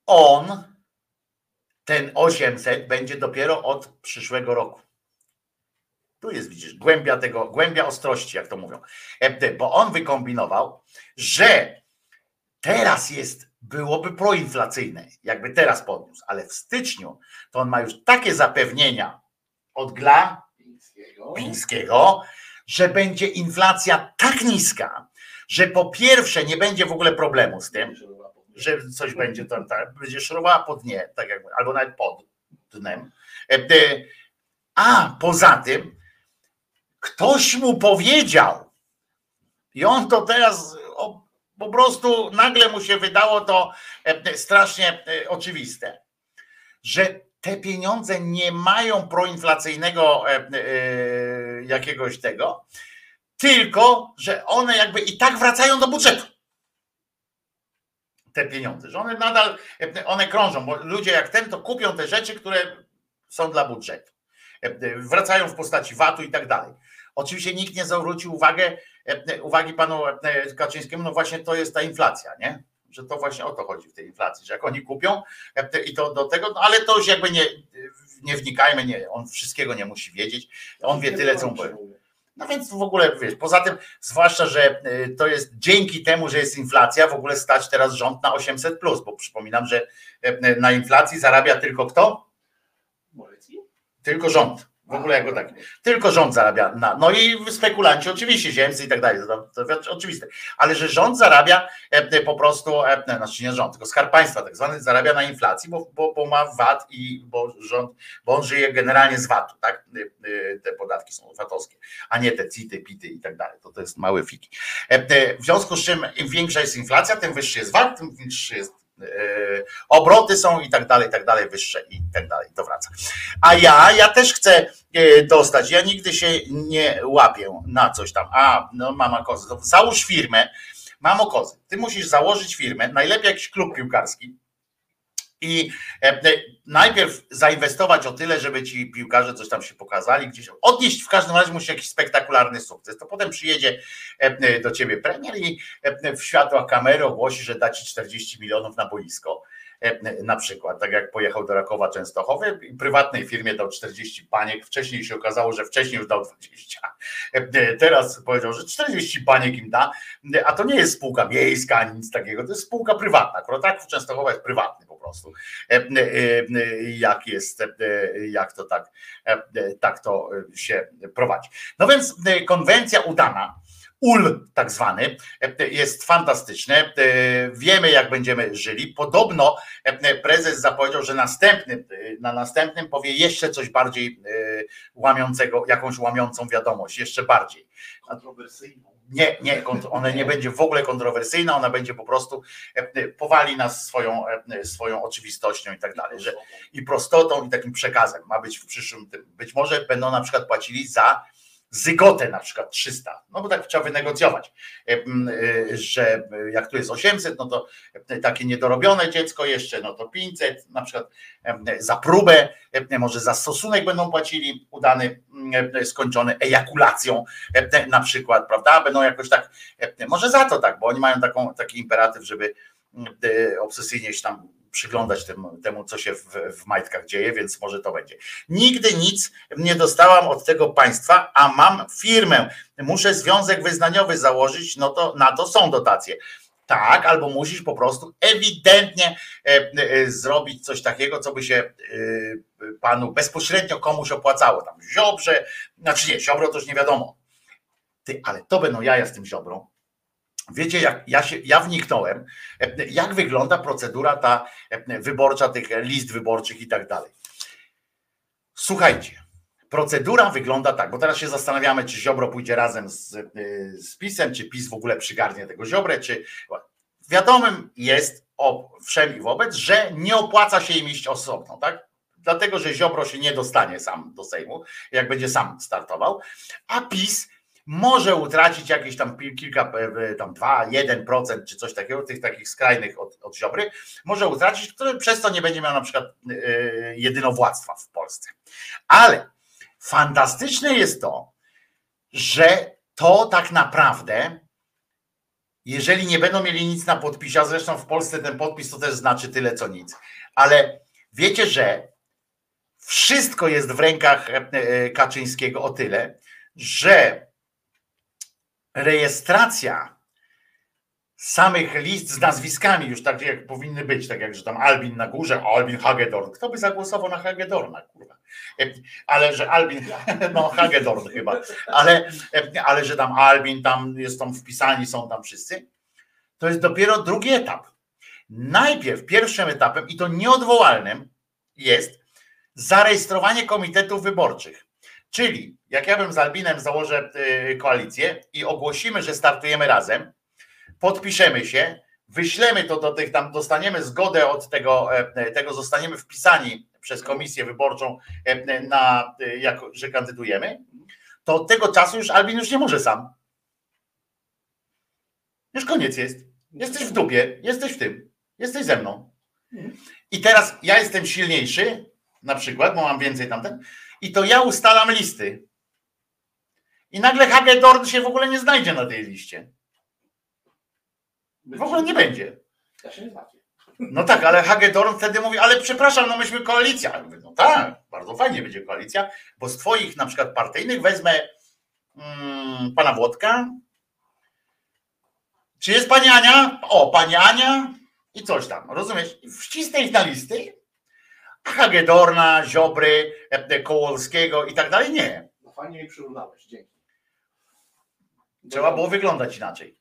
B: on, ten 800 będzie dopiero od przyszłego roku. Tu jest, widzisz, głębia tego, głębia ostrości, jak to mówią. E, Bo on wykombinował, że teraz jest, byłoby proinflacyjne, jakby teraz podniósł, ale w styczniu to on ma już takie zapewnienia od GLA
H: Pińskiego.
B: Pińskiego, że będzie inflacja tak niska, że po pierwsze nie będzie w ogóle problemu z tym, że coś będzie tam, tak, będzie szurowała po dnie, tak jakby, albo nawet pod dnem. E, e, A poza tym, ktoś mu powiedział, i on to teraz po prostu nagle mu się wydało to e, strasznie e, oczywiste, że te pieniądze nie mają proinflacyjnego e, jakiegoś tego, tylko że one jakby i tak wracają do budżetu. Te pieniądze, że one nadal, one krążą, bo ludzie jak ten to kupią te rzeczy, które są dla budżetu. Wracają w postaci VAT-u i tak dalej. Oczywiście nikt nie zwrócił uwagę, uwagi panu e, Kaczyńskiemu, no właśnie to jest ta inflacja, nie? Że to właśnie o to chodzi w tej inflacji, że jak oni kupią e, i to do tego, no ale to już jakby nie, nie wnikajmy, nie, on wszystkiego nie musi wiedzieć, on wie tyle, co mu. No więc w ogóle wiesz, poza tym, zwłaszcza, że to jest dzięki temu, że jest inflacja, w ogóle stać teraz rząd na 800, bo przypominam, że na inflacji zarabia tylko kto? Tylko rząd. W ogóle jako taki. Tylko rząd zarabia na. No i spekulanci, oczywiście, ziemcy i tak dalej, to, to oczywiste. Ale że rząd zarabia e, po prostu, e, znaczy nie rząd, tylko skarb państwa tak zwany zarabia na inflacji, bo, bo, bo ma VAT i bo rząd, bo on żyje generalnie z VAT-u, tak? E, Te podatki są VAT-owskie, a nie te CIT-y, PIT-y i tak dalej. To, to jest mały fiki. W związku z czym im większa jest inflacja, tym wyższy jest VAT, tym wyższy jest obroty są i tak dalej, i tak dalej, wyższe i tak dalej, to wraca. A ja, ja też chcę e, dostać, ja nigdy się nie łapię na coś tam, a no mama kozy, załóż firmę, mamo kozy, ty musisz założyć firmę, najlepiej jakiś klub piłkarski i e, e, najpierw zainwestować o tyle, żeby ci piłkarze coś tam się pokazali, gdzieś odnieść w każdym razie musi jakiś spektakularny sukces, to potem przyjedzie e, do ciebie premier i w światłach kamery ogłosi, że da ci 40 milionów na boisko. Na przykład, tak jak pojechał do Rakowa Częstochowy, prywatnej firmie dał 40 paniek, wcześniej się okazało, że wcześniej już dał 20. E, Teraz powiedział, że 40 paniek im da, a to nie jest spółka miejska ani nic takiego, to jest spółka prywatna. Akurat tak w Częstochowa jest prywatny prostu. E, e, e, Jak jest, jak to tak, tak to się prowadzi. No więc konwencja udana. UL tak zwany jest fantastyczny. E, Wiemy, jak będziemy żyli. Podobno prezes zapowiedział, że następny, na następnym powie jeszcze coś bardziej łamiącego, jakąś łamiącą wiadomość, jeszcze bardziej.
H: Kontrowersyjną.
B: Nie, nie, ona nie będzie w ogóle kontrowersyjna, ona będzie po prostu e, powali nas swoją, e, swoją oczywistością i tak dalej. Że, I prostotą, i takim przekazem ma być w przyszłym tym. Być może będą na przykład płacili za zygotę na przykład 300, no bo tak trzeba wynegocjować, E, e, że jak tu jest 800, no to takie niedorobione dziecko jeszcze, no to 500, na przykład em, za próbę, może za stosunek będą płacili udany, skończony ejakulacją na przykład, prawda, będą jakoś tak, może za to tak, bo oni mają taką, taki imperatyw, żeby e, obsesyjnie się tam przyglądać temu, temu co się w, w majtkach dzieje, więc może to będzie. Nigdy nic nie dostałam od tego państwa, a mam firmę. Muszę związek wyznaniowy założyć, no to na to są dotacje. Tak, albo musisz po prostu ewidentnie e, e, zrobić coś takiego, co by się e, panu bezpośrednio komuś opłacało. Tam ziobrze, znaczy nie, ziobro to już nie wiadomo. Ty, ale to będą jaja z tym ziobrą. Wiecie, jak ja, się, ja wniknąłem, jak wygląda procedura ta wyborcza, tych list wyborczych i tak dalej. Słuchajcie, procedura wygląda tak, bo teraz się zastanawiamy, czy Ziobro pójdzie razem z, z PiSem, czy PiS w ogóle przygarnie tego Ziobrę, czy wiadomym jest o, wszem i wobec, że nie opłaca się im iść osobno, tak? Dlatego, że Ziobro się nie dostanie sam do Sejmu, jak będzie sam startował, a PiS może utracić jakieś tam kilka, e, tam 2, 1% czy coś takiego, tych takich skrajnych od, od Ziobry, może utracić, który przez to nie będzie miał na przykład e, jedynowładztwa w Polsce. Ale fantastyczne jest to, że to tak naprawdę, jeżeli nie będą mieli nic na podpisie, a zresztą w Polsce ten podpis to też znaczy tyle co nic, ale wiecie, że wszystko jest w rękach e, Kaczyńskiego o tyle, że rejestracja samych list z nazwiskami już tak jak powinny być, tak jak że tam Albin na górze, Albin Hagedorn. Kto by zagłosował na Hagedorna, kurwa? Ale że Albin, no Hagedorn chyba, ale, ale że tam Albin tam jest tam wpisani, są tam wszyscy, to jest dopiero drugi etap. Najpierw pierwszym etapem i to nieodwołalnym jest zarejestrowanie komitetów wyborczych. Czyli jak ja bym z Albinem założę y, koalicję i ogłosimy, że startujemy razem, podpiszemy się, wyślemy to do tych tam, dostaniemy zgodę od tego, e, tego zostaniemy wpisani przez komisję wyborczą e, na, e, jako, że kandydujemy, to od tego czasu już Albin już nie może sam. Już koniec jest. Jesteś w dupie, jesteś w tym, jesteś ze mną. I teraz ja jestem silniejszy, na przykład, bo mam więcej tamten, i to ja ustalam listy. I nagle Hagedorn się w ogóle nie znajdzie na tej liście. W ogóle nie będzie.
H: Ja się nie znacie.
B: No tak, ale Hagedorn wtedy mówi, ale przepraszam, no myśmy koalicja. Ja mówię, no tak, bardzo fajnie będzie koalicja, bo z twoich na przykład partyjnych wezmę mm, pana Włodka. Czy jest pani Ania? O, pani Ania i coś tam, rozumiesz? Wcisnę ich na listy, a Hagedorna, Ziobry, Kołolskiego i tak dalej nie.
H: No fajnie mi przyrównałeś, dzięki.
B: Trzeba było wyglądać inaczej.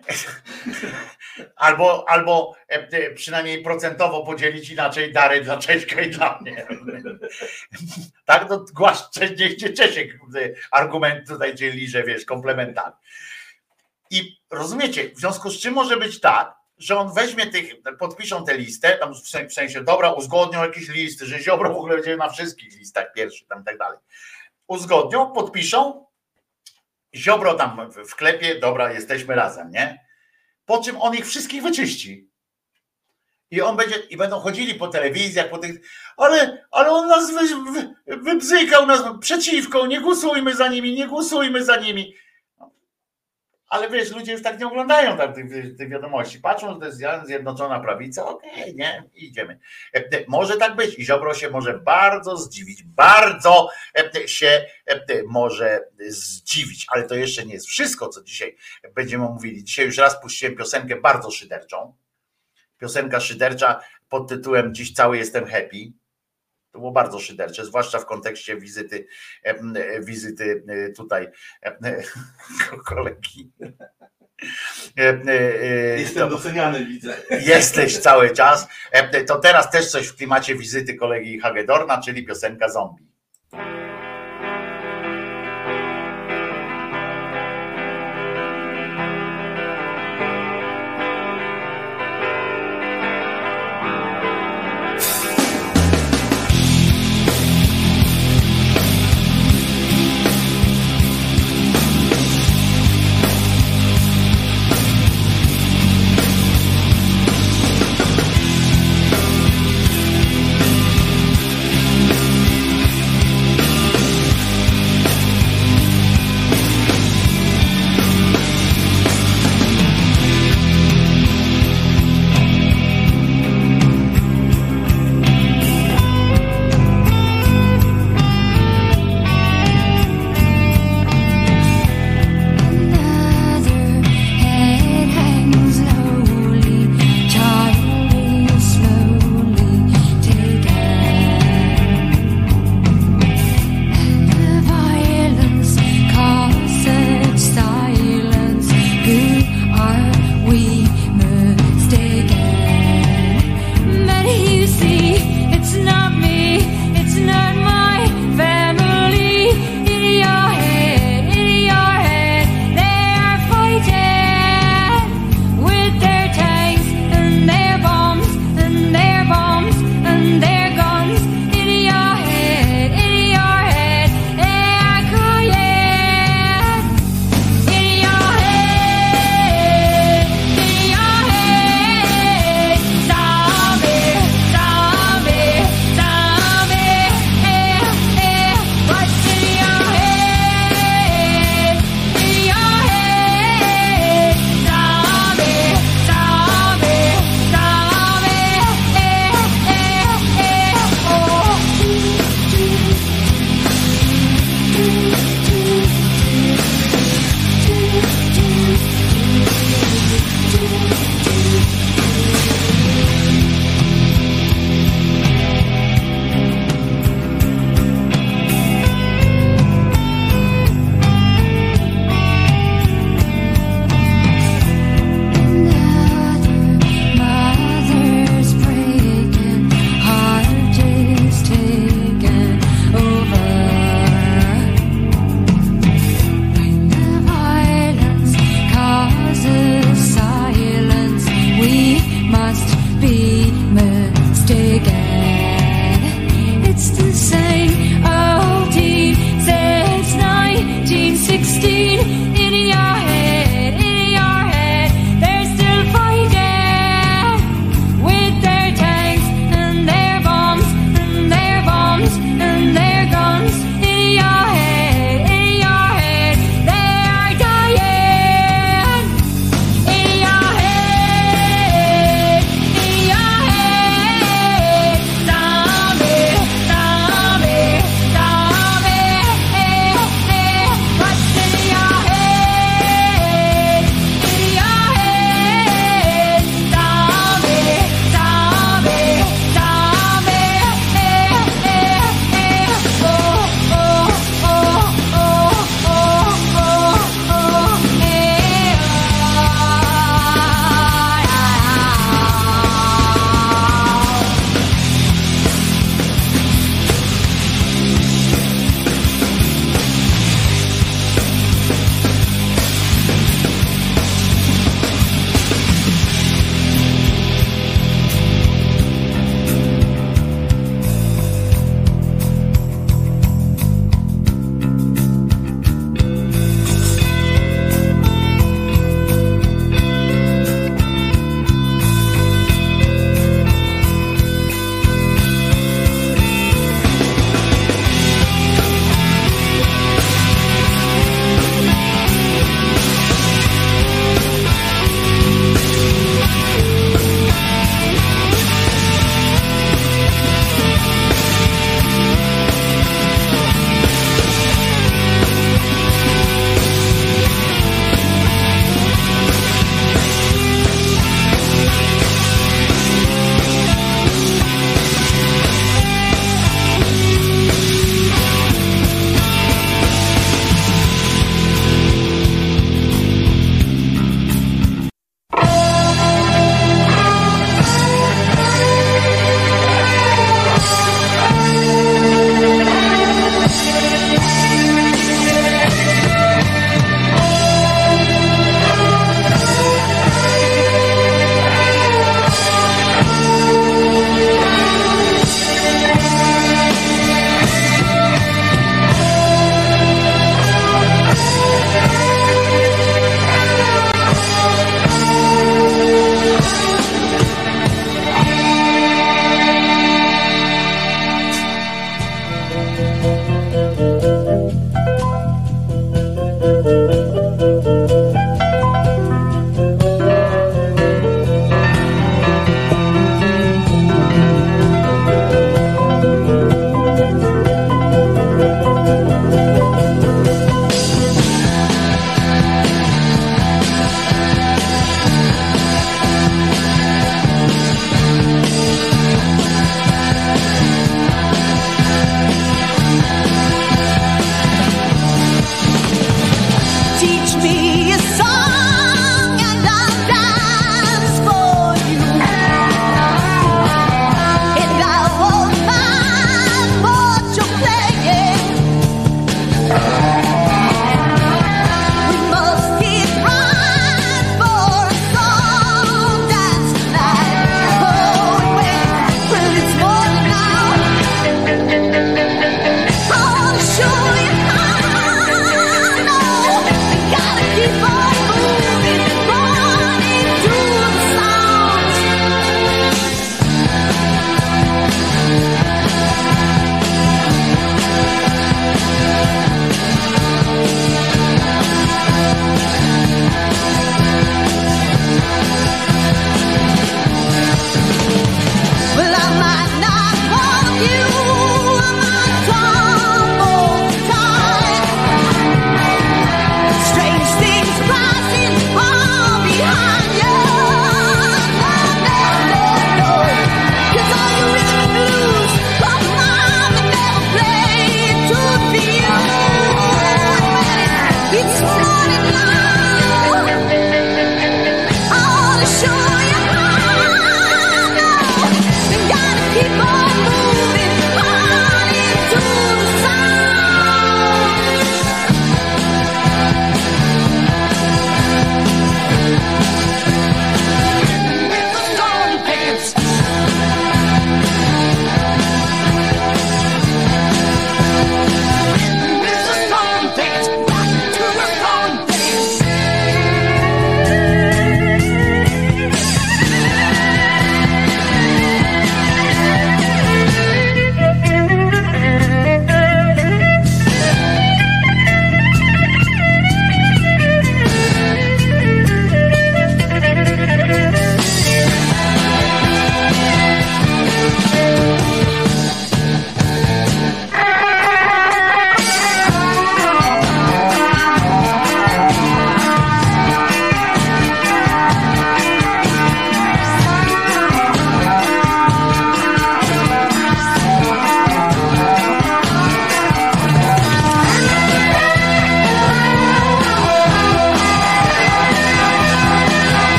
B: Albo, albo e, e, przynajmniej procentowo podzielić inaczej dary dla Cześka i dla mnie. Tak, to głasz, Cze- niech cię Czesiek e, argument tutaj dzieli, że wiesz, komplementami. I rozumiecie, w związku z czym może być tak, że on weźmie tych, podpiszą tę listę, tam w sensie, dobra, uzgodnią jakieś listy, że Ziobro w ogóle będzie na wszystkich listach pierwszy, tam i tak dalej. Uzgodnią, podpiszą, Ziobro tam w- klepie, dobra, jesteśmy razem, nie? Po czym on ich wszystkich wyczyści. I on będzie, i będą chodzili po telewizjach, po tych, ale, ale on nas wy, wy, wybzykał nas przeciwko, nie głosujmy za nimi, nie głosujmy za nimi. Ale wiesz, ludzie już tak nie oglądają tak, tych, wiadomości. Patrzą, że to jest Zjednoczona Prawica, okej, nie, idziemy. E, e, Może tak być i Ziobro się może bardzo zdziwić, bardzo e, się może zdziwić, ale to jeszcze nie jest wszystko, co dzisiaj będziemy mówili. Dzisiaj już raz puściłem piosenkę bardzo szyderczą. Piosenka szydercza pod tytułem Dziś cały jestem happy. To było bardzo szydercze, zwłaszcza w kontekście wizyty, wizyty tutaj kolegi.
H: Jestem doceniany, widzę.
B: Jesteś cały czas. E, To teraz też coś w klimacie wizyty kolegi Hagedorna, czyli piosenka zombie.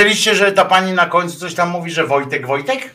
B: Słyszeliście, że ta pani na końcu coś tam mówi, że Wojtek, Wojtek?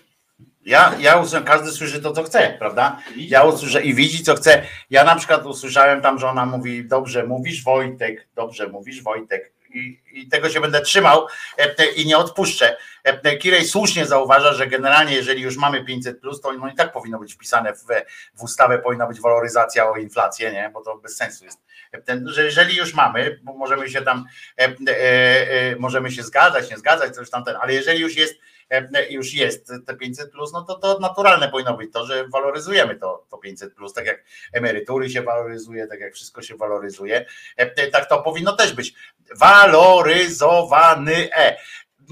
B: Ja, ja usłyszałem, każdy słyszy to, co chce, prawda? Ja usłyszę i widzi, co chce. Ja na przykład usłyszałem tam, że ona mówi, dobrze mówisz Wojtek, dobrze mówisz Wojtek. I, i tego się będę trzymał e, i nie odpuszczę. E, Kirej słusznie zauważa, że generalnie jeżeli już mamy 500, to no i tak powinno być wpisane w, w ustawę, powinna być waloryzacja o inflację, nie? bo to bez sensu jest. E, Ten, że jeżeli już mamy, bo możemy się tam, e, e, e, możemy się zgadzać, nie zgadzać, coś tam ten, ale jeżeli już jest e, już jest te 500 plus, no to to naturalne powinno być to, że waloryzujemy to, to 500 plus, tak jak emerytury się waloryzuje, tak jak wszystko się waloryzuje, E, tak to powinno też być. Waloryzowany E.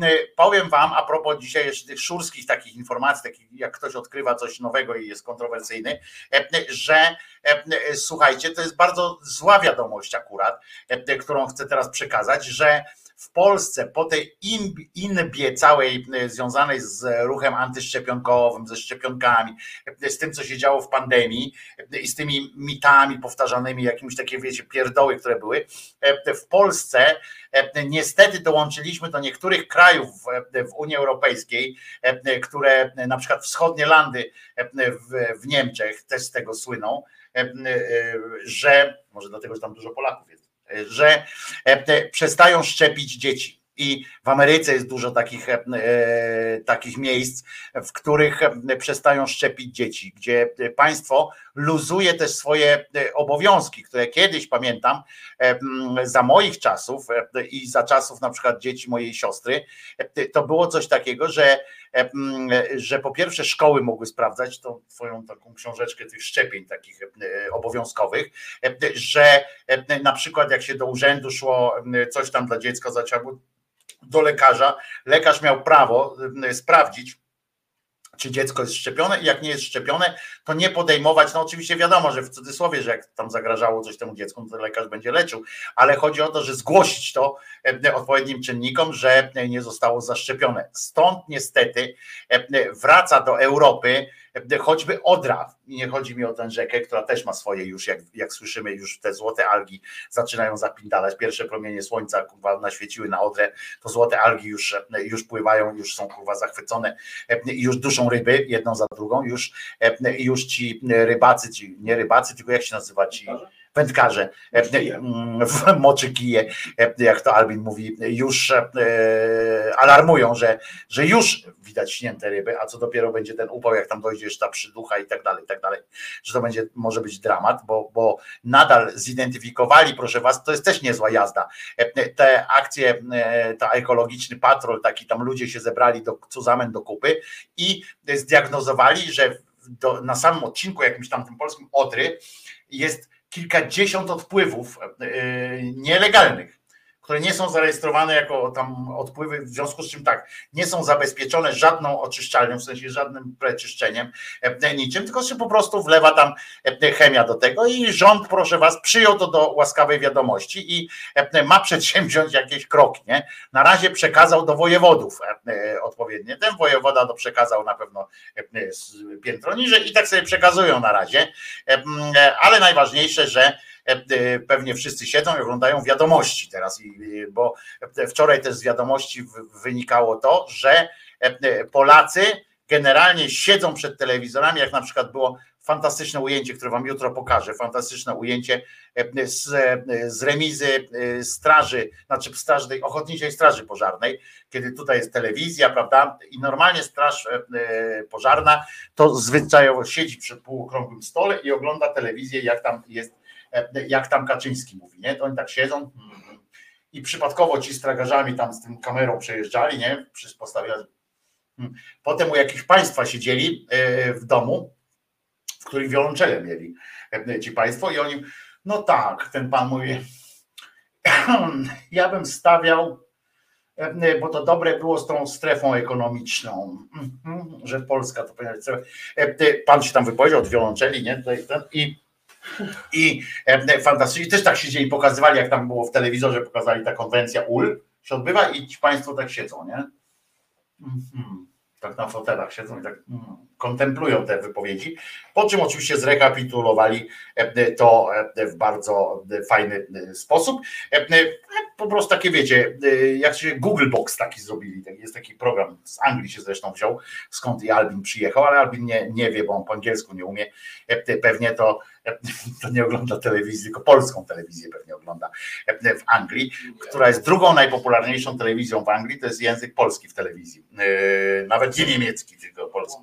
B: E, Powiem wam, a propos dzisiaj jeszcze tych szurskich takich informacji, takich jak ktoś odkrywa coś nowego i jest kontrowersyjny, e, że e, słuchajcie, to jest bardzo zła wiadomość akurat, którą chcę teraz przekazać, że w Polsce po tej inbie całej związanej z ruchem antyszczepionkowym, ze szczepionkami, z tym, co się działo w pandemii i z tymi mitami powtarzanymi, jakimiś takie, wiecie, pierdoły, które były, w Polsce niestety dołączyliśmy do niektórych krajów w, w Unii Europejskiej, e, które na przykład wschodnie landy e, w, Niemczech też z tego słyną, e, e, że może dlatego, że tam dużo Polaków jest, e, że e, przestają szczepić dzieci. I w Ameryce jest dużo takich, e, takich miejsc, w których e, przestają szczepić dzieci, gdzie e, państwo luzuje też swoje e, obowiązki, które kiedyś pamiętam e, za moich czasów e, i za czasów na przykład dzieci mojej siostry, to było coś takiego, że, że po pierwsze szkoły mogły sprawdzać tą twoją taką książeczkę tych szczepień takich obowiązkowych, że na przykład jak się do urzędu szło coś tam dla dziecka, za- trzeba było do lekarza, lekarz miał prawo sprawdzić, czy dziecko jest szczepione i jak nie jest szczepione, to nie podejmować, no oczywiście wiadomo, że w cudzysłowie, że jak tam zagrażało coś temu dziecku, no to lekarz będzie leczył, ale chodzi o to, że zgłosić to e, odpowiednim czynnikom, że nie zostało zaszczepione. Stąd niestety e, wraca do Europy e, choćby Odra, i nie chodzi mi o tę rzekę, która też ma swoje już, jak, jak słyszymy, już te złote algi zaczynają zapindalać, pierwsze promienie słońca kurwa naświeciły na Odrę, to złote algi już, e, już pływają, już są kurwa zachwycone e, i już duszą ryby, jedną za drugą, już, e, już ci rybacy, ci, nie rybacy, tylko jak się nazywa ci wędkarze, e, w moczy kije, e, jak to Albin mówi, już e, alarmują, że, że już widać śnięte ryby, a co dopiero będzie ten upał, jak tam dojdzie jeszcze ta przyducha i tak dalej, i tak dalej, że to będzie, może być dramat, bo, bo nadal zidentyfikowali, proszę was, to jest też niezła jazda. Te akcje, ta ekologiczny patrol, taki tam ludzie się zebrali do Cuzamen do kupy i zdiagnozowali, że do, na samym odcinku jakimś tam tym polskim Odry jest kilkadziesiąt odpływów e, nielegalnych, które nie są zarejestrowane jako tam odpływy, w związku z czym tak, nie są zabezpieczone żadną oczyszczalnią, w sensie żadnym preczyszczeniem, e, niczym, tylko się po prostu wlewa tam e, chemia do tego i rząd, proszę was, przyjął to do łaskawej wiadomości i e, ma przedsięwziąć jakieś kroki, nie? Na razie przekazał do wojewodów odpowiednie. Ten wojewoda to przekazał na pewno piętro niżej i tak sobie przekazują na razie, ale najważniejsze, że pewnie wszyscy siedzą i oglądają wiadomości teraz, bo e, wczoraj też z wiadomości wynikało to, że e, e, Polacy generalnie siedzą przed telewizorami, jak na przykład było fantastyczne ujęcie, które wam jutro pokażę, fantastyczne ujęcie e, z, e, z remizy e, straży, znaczy strażnej, ochotniczej straży pożarnej, kiedy tutaj jest telewizja, prawda, i normalnie straż e, e, pożarna to zwyczajowo siedzi przy półokrągłym stole i ogląda telewizję, jak tam jest, e, jak tam Kaczyński mówi, nie? To oni tak siedzą mhm. i przypadkowo ci z tragarzami tam z tym kamerą przejeżdżali, nie? Przy postawieniu. Potem u jakichś państwa siedzieli e, w domu, w których wiolonczele mieli e, ci państwo i oni, no tak, ten pan mówi, ja bym stawiał E, bo to dobre było z tą strefą ekonomiczną, Mhm, że Polska to powinna być. E, Pan się tam wypowiedział od wiolonczeli, nie? I, i e, fantastycznie, też tak siedzieli, pokazywali, jak tam było w telewizorze, pokazali ta konwencja UL się odbywa i ci państwo tak siedzą, nie? Mhm. Tak na fotelach siedzą i tak mm, kontemplują te wypowiedzi, po czym oczywiście zrekapitulowali e, to e, w bardzo fajny sposób. Po prostu takie wiecie, jak się Google Box taki zrobili, tak- jest taki program, z Anglii się zresztą wziął, skąd i Albin przyjechał, ale Albin nie, nie wie, bo on po angielsku nie umie, pewnie to, to nie ogląda telewizji, tylko polską telewizję pewnie ogląda e, w Anglii, która jest drugą najpopularniejszą telewizją w Anglii, to jest język polski w telewizji, E, nawet nie niemiecki, tylko polski.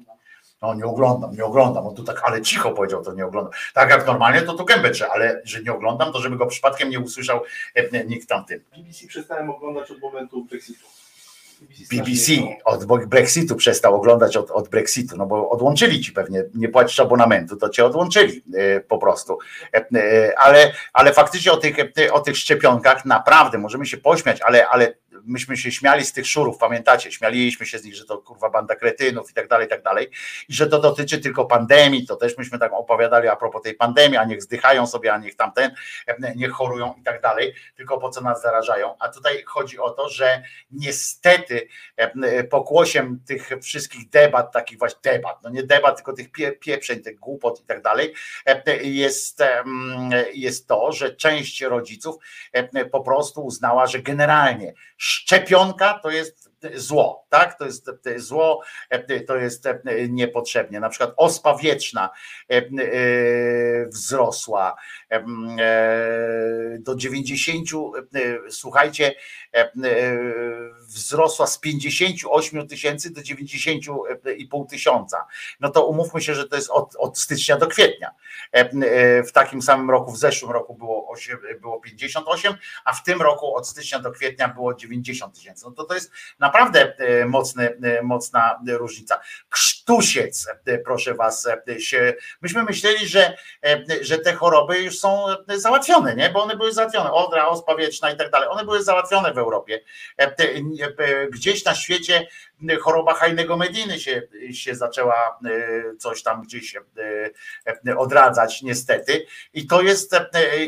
B: No nie oglądam, nie oglądam. On tu tak, ale cicho powiedział, to nie oglądam. Tak jak normalnie, to tu gębę trze, ale że nie oglądam, to żeby go przypadkiem nie usłyszał e, nikt tam tym.
H: BBC przestałem oglądać od momentu Brexitu.
B: BBC od Brexitu przestał oglądać od, od Brexitu, no bo odłączyli ci pewnie, nie płacisz abonamentu, to cię odłączyli e, po prostu. E, e, Ale, ale faktycznie o tych, e, o tych szczepionkach naprawdę możemy się pośmiać, ale, ale myśmy się śmiali z tych szurów, pamiętacie? Śmialiśmy się z nich, że to kurwa banda kretynów i tak dalej, i tak dalej. I że to dotyczy tylko pandemii, to też myśmy tak opowiadali a propos tej pandemii, a niech zdychają sobie, a niech tamten, e, niech chorują i tak dalej, tylko po co nas zarażają. A tutaj chodzi o to, że niestety e, pokłosiem tych wszystkich debat, takich właśnie debat, no nie debat, tylko tych pie, pieprzeń, tych głupot i tak dalej, e, jest, jest to, że część rodziców e, po prostu uznała, że generalnie szczepionka to jest zło, tak? To jest zło, e, to jest e, niepotrzebnie. Na przykład ospa wieczna e, e, wzrosła e, do 90, e, słuchajcie, e, e, wzrosła z 58 tysięcy do 90,5 tysiąca. No to umówmy się, że to jest od, od stycznia do kwietnia. E, e, W takim samym roku, w zeszłym roku było, 8, było 58, a w tym roku od stycznia do kwietnia było 90 tysięcy. No to to jest naprawdę e, mocny, e, mocna różnica. E, proszę was, e, się, myśmy myśleli, że, e, że te choroby już są załatwione, nie? Bo one były załatwione. Odra, ospa wieczna i tak dalej. One były załatwione w Europie. Gdzieś na świecie choroba Hajnego Mediny się, się zaczęła coś tam gdzieś odradzać niestety i to jest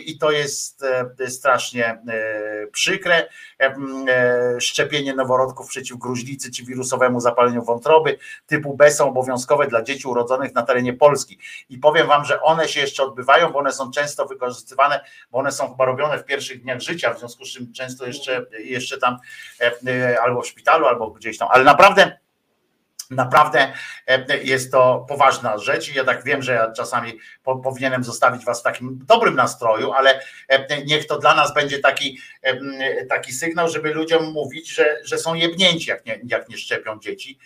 B: i to jest strasznie przykre. Szczepienie noworodków przeciw gruźlicy czy wirusowemu zapaleniu wątroby typu B są obowiązkowe dla dzieci urodzonych na terenie Polski. I powiem wam, że one się jeszcze odbywają, bo one są często wykorzystywane, bo one są chyba robione w pierwszych dniach życia, w związku z czym często jeszcze, jeszcze tam e, e, albo w szpitalu, albo gdzieś tam. Ale naprawdę Naprawdę e, jest to poważna rzecz i ja tak wiem, że ja czasami po, powinienem zostawić was w takim dobrym nastroju, ale e, niech to dla nas będzie taki, e, taki sygnał, żeby ludziom mówić, że, że są jebnięci, jak nie, jak nie szczepią dzieci,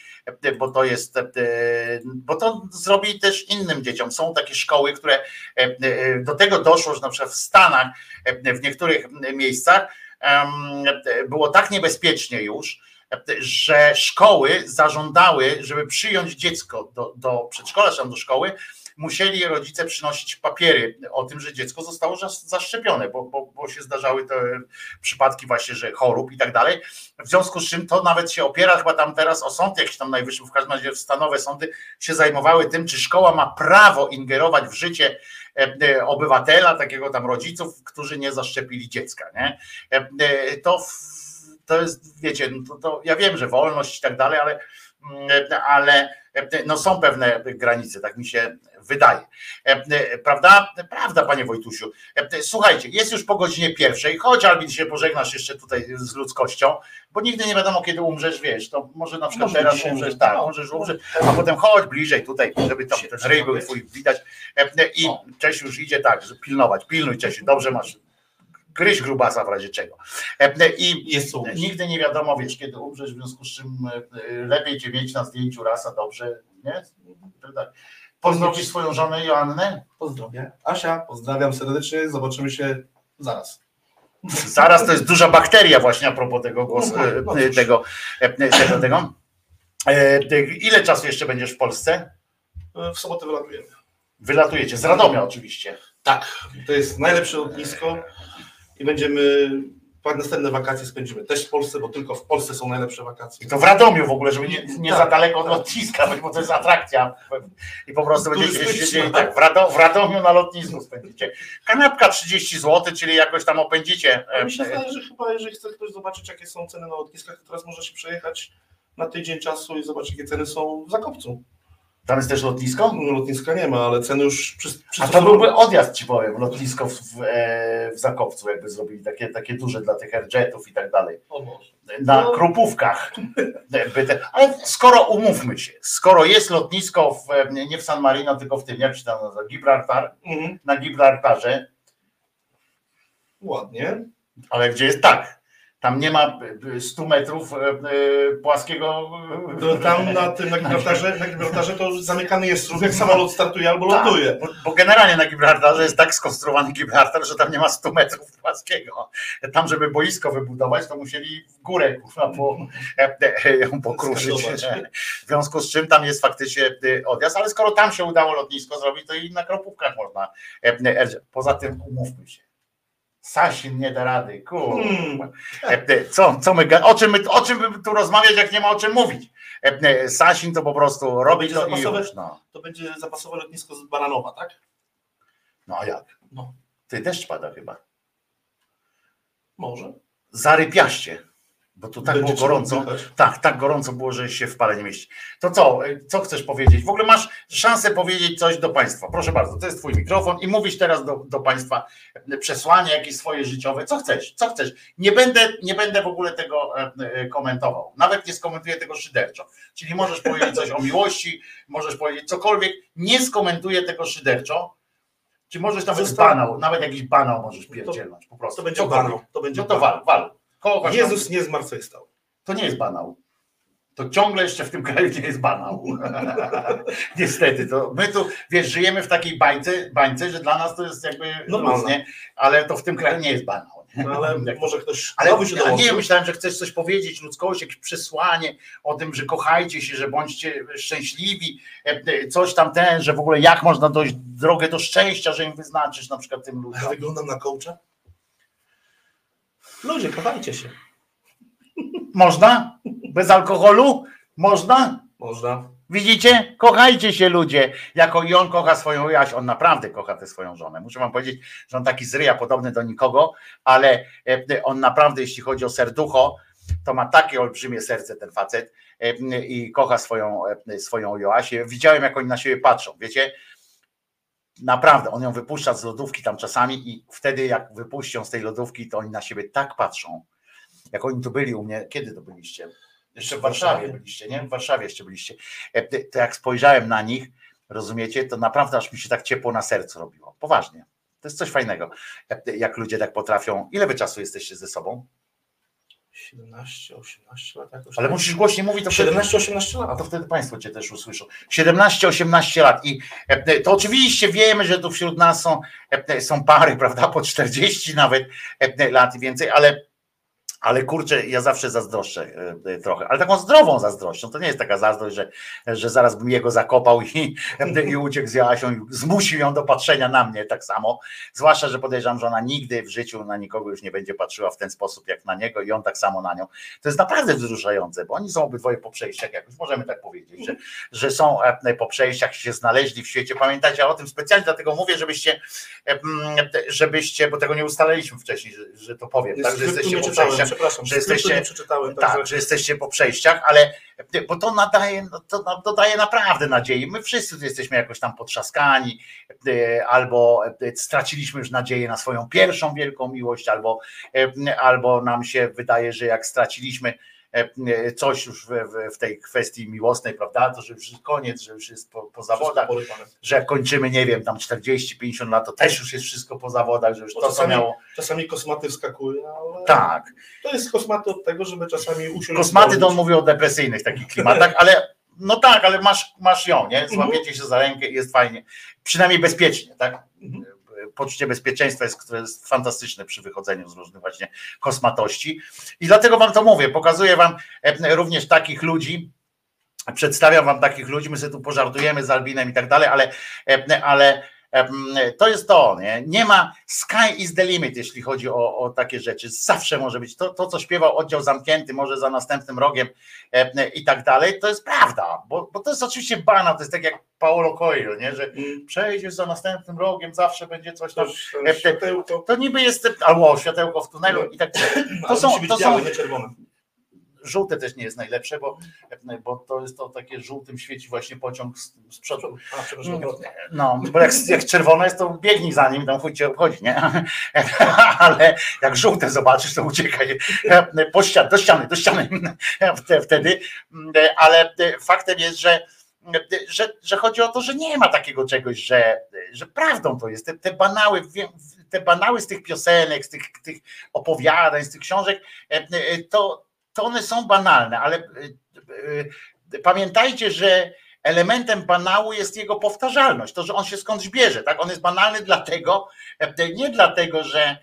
B: bo to jest, bo to zrobi też innym dzieciom. Są takie szkoły, które do tego doszło, że na przykład w Stanach, w niektórych miejscach było tak niebezpiecznie już, że szkoły zażądały, żeby przyjąć dziecko do, do przedszkola czy do szkoły, musieli rodzice przynosić papiery o tym, że dziecko zostało zas- zaszczepione, bo, bo, bo się zdarzały te przypadki właśnie, że chorób i tak dalej. W związku z czym to nawet się opiera chyba tam teraz o sąd jakiś tam najwyższy, w każdym razie stanowe sądy się zajmowały tym, czy szkoła ma prawo ingerować w życie e, e, obywatela, takiego tam rodziców, którzy nie zaszczepili dziecka. Nie? E, To w- to jest, wiecie, no to, to ja wiem, że wolność i tak dalej, ale, mm, ale no są pewne granice, tak mi się wydaje. E, Prawda? Prawda, panie Wojtusiu. E, Słuchajcie, jest już po godzinie pierwszej, chodź Albin się pożegnasz jeszcze tutaj z ludzkością, bo nigdy nie wiadomo, kiedy umrzesz, wiesz, to może na przykład
F: Może
B: teraz umrzesz, tak, możesz umrzeć, a potem chodź bliżej tutaj, żeby tam ten ryj był twój widać. E, I Czesiu już idzie tak, że pilnować, pilnuj Czesiu, dobrze masz, gryź grubasa w razie czego. E, I
F: Jest.
B: Nigdy nie wiadomo, wiesz, kiedy umrzesz, w związku z czym e, e, lepiej cię mieć na zdjęciu raz, a dobrze, nie? Tak. Pozdrowisz swoją żonę Joannę?
F: Pozdrowię. Asia, pozdrawiam serdecznie. Zobaczymy się zaraz.
B: Zaraz to jest duża bakteria właśnie a propos tego głosu,
F: No, no,
B: e,
F: cóż.
B: tego, e, tego, tego. E, Ile czasu jeszcze będziesz w Polsce?
F: E, W sobotę wylatujemy.
B: Wylatujecie z Radomia oczywiście.
F: Tak, to jest najlepsze lotnisko i będziemy następne wakacje spędzimy też w Polsce, bo tylko w Polsce są najlepsze wakacje.
B: I to w Radomiu w ogóle, żeby nie, nie
F: Tak,
B: za daleko od
F: tak.
B: lotniska, być, bo to jest atrakcja. I po prostu będziecie siedzieli tak, w, Rado, w Radomiu na lotnisku spędzicie. Kanapka 30 zł, czyli jakoś tam opędzicie.
F: A mi się
B: e,
F: wydaje, że chyba jeżeli chce ktoś zobaczyć, jakie są ceny na lotniskach, to teraz może się przejechać na tydzień czasu i zobaczyć, jakie ceny są w Zakopcu.
B: Tam jest też lotnisko?
F: No, Lotniska nie ma, ale ceny już przy, przy
B: A to byłby odjazd, ci powiem, lotnisko w, w, e, w Zakopcu, jakby zrobili takie, takie duże dla tych airjetów i tak dalej. Na
F: No.
B: krupówkach. Te- Ale skoro umówmy się, skoro jest lotnisko w, e, nie w San Marino, tylko w tym, jak się tam nazywa, Gibraltar,
F: Mhm.
B: na Gibraltarze,
F: Ładnie.
B: ale gdzie jest tak, tam nie ma e, 100 metrów e, e, płaskiego. e,
F: To tam na tym na Gibraltarze, na Gibraltarze to zamykany jest rów, jak samolot startuje albo ląduje.
B: Tak, bo, bo generalnie na Gibraltarze jest tak skonstruowany Gibraltar, że tam nie ma 100 metrów płaskiego. Tam, żeby boisko wybudować, to musieli w górę kurwa, po, ją pokruszyć. W związku z czym tam jest faktycznie odjazd, ale skoro tam się udało lotnisko zrobić, to i na kropówkach można. Poza tym umówmy się. Sasin nie da rady, kurwa.
F: Hmm.
B: E, Co, co my, o, czym my, o czym my tu rozmawiać, jak nie ma o czym mówić? E, e, Sasin to po prostu robi
F: Będzie
B: to i już, no.
F: To będzie zapasowe lotnisko z Baranowa, tak?
B: no a jak?
F: No.
B: Ty deszcz pada chyba.
F: Może.
B: Zarypiaście, bo tu tak było gorąco. Tak, tak gorąco było, że się w pale nie mieści. To co, co chcesz powiedzieć? W ogóle masz szansę powiedzieć coś do Państwa. Proszę bardzo, to jest Twój mikrofon i mówisz teraz do, do Państwa przesłanie jakieś swoje życiowe. Co chcesz? Co chcesz? Nie będę, nie będę w ogóle tego e, e, komentował. Nawet nie skomentuję tego szyderczo. Czyli możesz powiedzieć coś o miłości, możesz powiedzieć cokolwiek. Nie skomentuję tego szyderczo. Czy możesz nawet
F: Zostaw-
B: banał, nawet jakiś banał możesz pierdzielnąć po prostu.
F: To będzie banał. To będzie
B: No to
F: banał.
B: wal, tam-
F: Jezus nie zmartwychwstał.
B: to nie jest banał. To ciągle jeszcze w tym kraju nie jest banał. Niestety, to my tu, wiesz, żyjemy w takiej bańce, bańce, że dla nas to jest jakby
F: Normalne.
B: luz, nie? ale to w tym kraju nie jest banał.
F: No, ale może ktoś
B: ale
F: nowy się
B: ja nie, myślałem, że chcesz coś powiedzieć ludzkości, jakieś przesłanie o tym, że kochajcie się, że bądźcie szczęśliwi, e, e, coś tam ten, że w ogóle jak można dojść drogę do szczęścia, że im wyznaczysz na przykład tym
F: Ja
B: ludziom.
F: wyglądam na coacha. Ludzie, kochajcie się.
B: Można? Bez alkoholu? Można?
F: Można.
B: Widzicie? Kochajcie się ludzie. Jako i on kocha swoją Jaś, on naprawdę kocha tę swoją żonę. Muszę wam powiedzieć, że on taki zryja podobny do nikogo, ale e, on naprawdę, jeśli chodzi o serducho, to ma takie olbrzymie serce ten facet e, i kocha swoją, e, swoją Joasię. Widziałem, jak oni na siebie patrzą, wiecie? Naprawdę, on ją wypuszcza z lodówki tam czasami i wtedy jak wypuścią z tej lodówki, to oni na siebie tak patrzą. Jak oni tu byli u mnie, kiedy to byliście? Jeszcze w Warszawie byliście, nie? W Warszawie jeszcze byliście. E, To jak spojrzałem na nich, rozumiecie, to naprawdę aż mi się tak ciepło na sercu robiło. Poważnie. To jest coś fajnego. Jak- Jak ludzie tak potrafią. Ile wy czasu jesteście ze sobą?
F: 17, 18 lat jakoś.
B: Ale
F: tak.
B: musisz głośniej mówić, to wtedy,
F: 17, 18
B: a
F: lat.
B: to wtedy Państwo Cię też usłyszą. 17-18 lat. I e, to oczywiście wiemy, że tu wśród nas są, e, są pary, prawda, po 40 nawet e, lat i więcej, ale ale kurczę, ja zawsze zazdroszczę e, trochę, ale taką zdrową zazdrością. To nie jest taka zazdrość, że, że zaraz bym jego zakopał i, i uciekł z Joasią i zmusił ją do patrzenia na mnie tak samo. Zwłaszcza, że podejrzewam, że ona nigdy w życiu na nikogo już nie będzie patrzyła w ten sposób jak na niego i on tak samo na nią. To jest naprawdę wzruszające, bo oni są obydwoje po przejściach, jakoś możemy tak powiedzieć, że, że są e, po przejściach, się znaleźli w świecie. Pamiętajcie o tym specjalnie, dlatego mówię, żebyście, e, żebyście, bo tego nie ustaliliśmy wcześniej, że, że to powiem, tak, że jesteście po przejściach
F: przepraszam.
B: że jesteście-
F: nie przeczytałem,
B: tak,
F: także
B: że jesteście po przejściach, ale bo to nadaje, no to dodaje naprawdę nadziei. My wszyscy jesteśmy jakoś tam potrzaskani, e, albo e, straciliśmy już nadzieję na swoją pierwszą wielką miłość, albo, e, albo nam się wydaje, że jak straciliśmy coś już w, w, tej kwestii miłosnej, prawda, to że już jest koniec, że już jest po, po zawodach, że jak kończymy, nie wiem, tam 40-50 lat, to też już jest wszystko po zawodach, że już to, co
F: czasami-
B: miało...
F: Czasami kosmaty wskakują, ale
B: Tak,
F: to jest kosmaty od tego, żeby czasami usiąść.
B: Kosmaty to on mówi o depresyjnych takich klimatach, ale no tak, ale masz, masz ją, nie? Złapiecie się za rękę i jest fajnie. Przynajmniej bezpiecznie, tak? Poczucie bezpieczeństwa jest, które jest fantastyczne przy wychodzeniu z różnych właśnie kosmatości. I dlatego wam to mówię, pokazuję wam e, również takich ludzi, przedstawiam wam takich ludzi, my sobie tu pożartujemy z Albinem i tak dalej, ale, e, ale to jest to, nie? nie ma sky is the limit, jeśli chodzi o, o takie rzeczy. Zawsze może być to, to, co śpiewał oddział zamknięty, może za następnym rogiem i tak dalej, to jest prawda, bo, bo to jest oczywiście banał, to jest tak jak Paulo Coelho, nie? że
F: Mm,
B: przejdziesz za następnym rogiem, zawsze będzie coś tam.
F: Światełko.
B: To niby jest, albo światełko w tunelu i tak dalej.
F: To
B: są- to są-. Żółte też nie jest najlepsze, bo, bo to jest to takie żółtym świeci właśnie pociąg z, z przodu.
F: Odwrotnie.
B: No, bo jak, jak czerwone jest, to biegnij za nim, tam chuj cię obchodzi, nie? Ale jak żółte zobaczysz, to uciekaj po ścian, do ściany, do ściany Wte- wtedy. Ale faktem jest, że, że, że chodzi o to, że nie ma takiego czegoś, że, że prawdą to jest. Te, te banały, te banały z tych piosenek, z tych, tych opowiadań, z tych książek, to, to one są banalne, ale e, pamiętajcie, że elementem banału jest jego powtarzalność, to, że on się skądś bierze. Tak? On jest banalny dlatego, e, nie dlatego, że,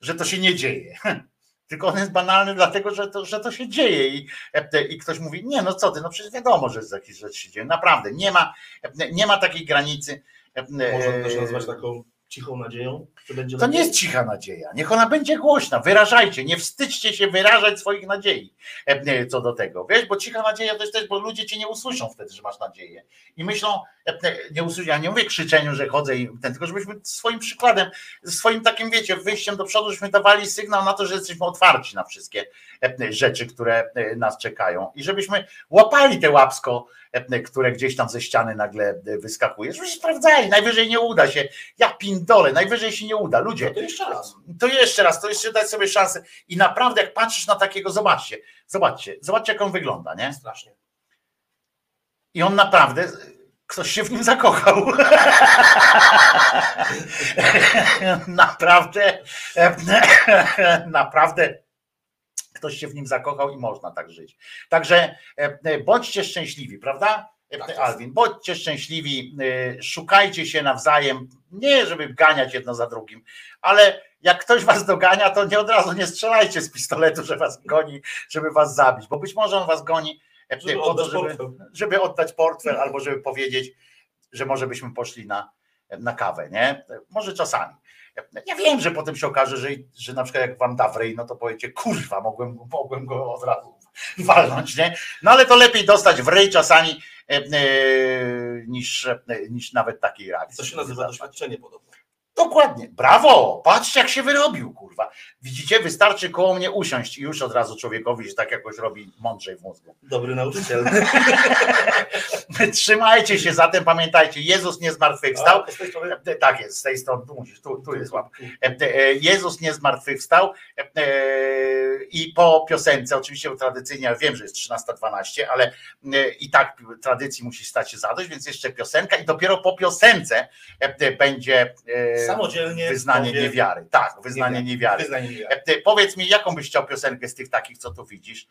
B: że to się nie dzieje. Tylko on jest banalny dlatego, że to, że to się dzieje i, e, i ktoś mówi, nie no co ty, no przecież wiadomo, że jakieś rzeczy się dzieją. Naprawdę, nie ma, nie ma takiej granicy. e,
F: Można też nazwać taką cichą nadzieją, że będzie
B: To nie jest cicha nadzieja. Niech ona będzie głośna. Wyrażajcie, nie wstydźcie się wyrażać swoich nadziei e, co do tego. Wiesz, bo cicha nadzieja to jest też, bo ludzie cię nie usłyszą wtedy, że masz nadzieję. I myślą, e, nie usłyszą, ja nie mówię krzyczeniu, że chodzę i ten, tylko żebyśmy swoim przykładem, swoim takim, wiecie, wyjściem do przodu, żebyśmy dawali sygnał na to, że jesteśmy otwarci na wszystkie e, rzeczy, które e, nas czekają. I żebyśmy łapali te łapsko, e, które gdzieś tam ze ściany nagle e, wyskakuje. Żebyśmy sprawdzali, najwyżej nie uda się. Ja pindole, najwyżej się nie uda. Ludzie,
F: No to jeszcze raz.
B: to jeszcze raz, to jeszcze dać sobie szansę. I naprawdę, jak patrzysz na takiego, zobaczcie, zobaczcie, zobaczcie, jak on wygląda, nie?
F: Strasznie.
B: I on naprawdę, ktoś się w nim zakochał. naprawdę, naprawdę ktoś się w nim zakochał i można tak żyć. Także e, bądźcie szczęśliwi, prawda? E,
F: Tak.
B: Alwin, bądźcie szczęśliwi, e, szukajcie się nawzajem, nie żeby ganiać jedno za drugim, ale jak ktoś was dogania, to nie od razu nie strzelajcie z pistoletu, że was goni, żeby was zabić, bo być może on was goni e,
F: Żeby
B: po to,
F: oddać
B: żeby,
F: portfel.
B: żeby oddać portfel albo żeby powiedzieć, że może byśmy poszli na, na kawę, nie? Może czasami. Ja wiem, że potem się okaże, że, że na przykład jak wam da w ryj, no to powiecie, kurwa, mogłem, mogłem go od razu walnąć, nie? No ale to lepiej dostać w czasami e, e, niż, e, niż nawet takiej reakcji.
F: To się nazywa doświadczenie podobno.
B: Dokładnie. Brawo! Patrzcie, jak się wyrobił, kurwa. Widzicie, wystarczy koło mnie usiąść i już od razu człowiekowi, że tak jakoś robi mądrzej w mózgu.
F: Dobry nauczyciel.
B: Trzymajcie się zatem, pamiętajcie, Jezus nie zmartwychwstał.
F: A?
B: E, Tak jest, z tej strony, tu musisz, tu, tu jest łap. E, e, Jezus nie zmartwychwstał i po piosence, oczywiście tradycyjnie, ja wiem, że jest 13.12, ale i tak tradycji musi stać się zadość, więc jeszcze piosenka i dopiero po piosence będzie
F: Samodzielnie
B: wyznanie niewiary. Tak, wyznanie niewiary.
F: Wyznanie niewiary.
B: E, Powiedz mi, jaką byś chciał piosenkę z tych takich, co tu widzisz?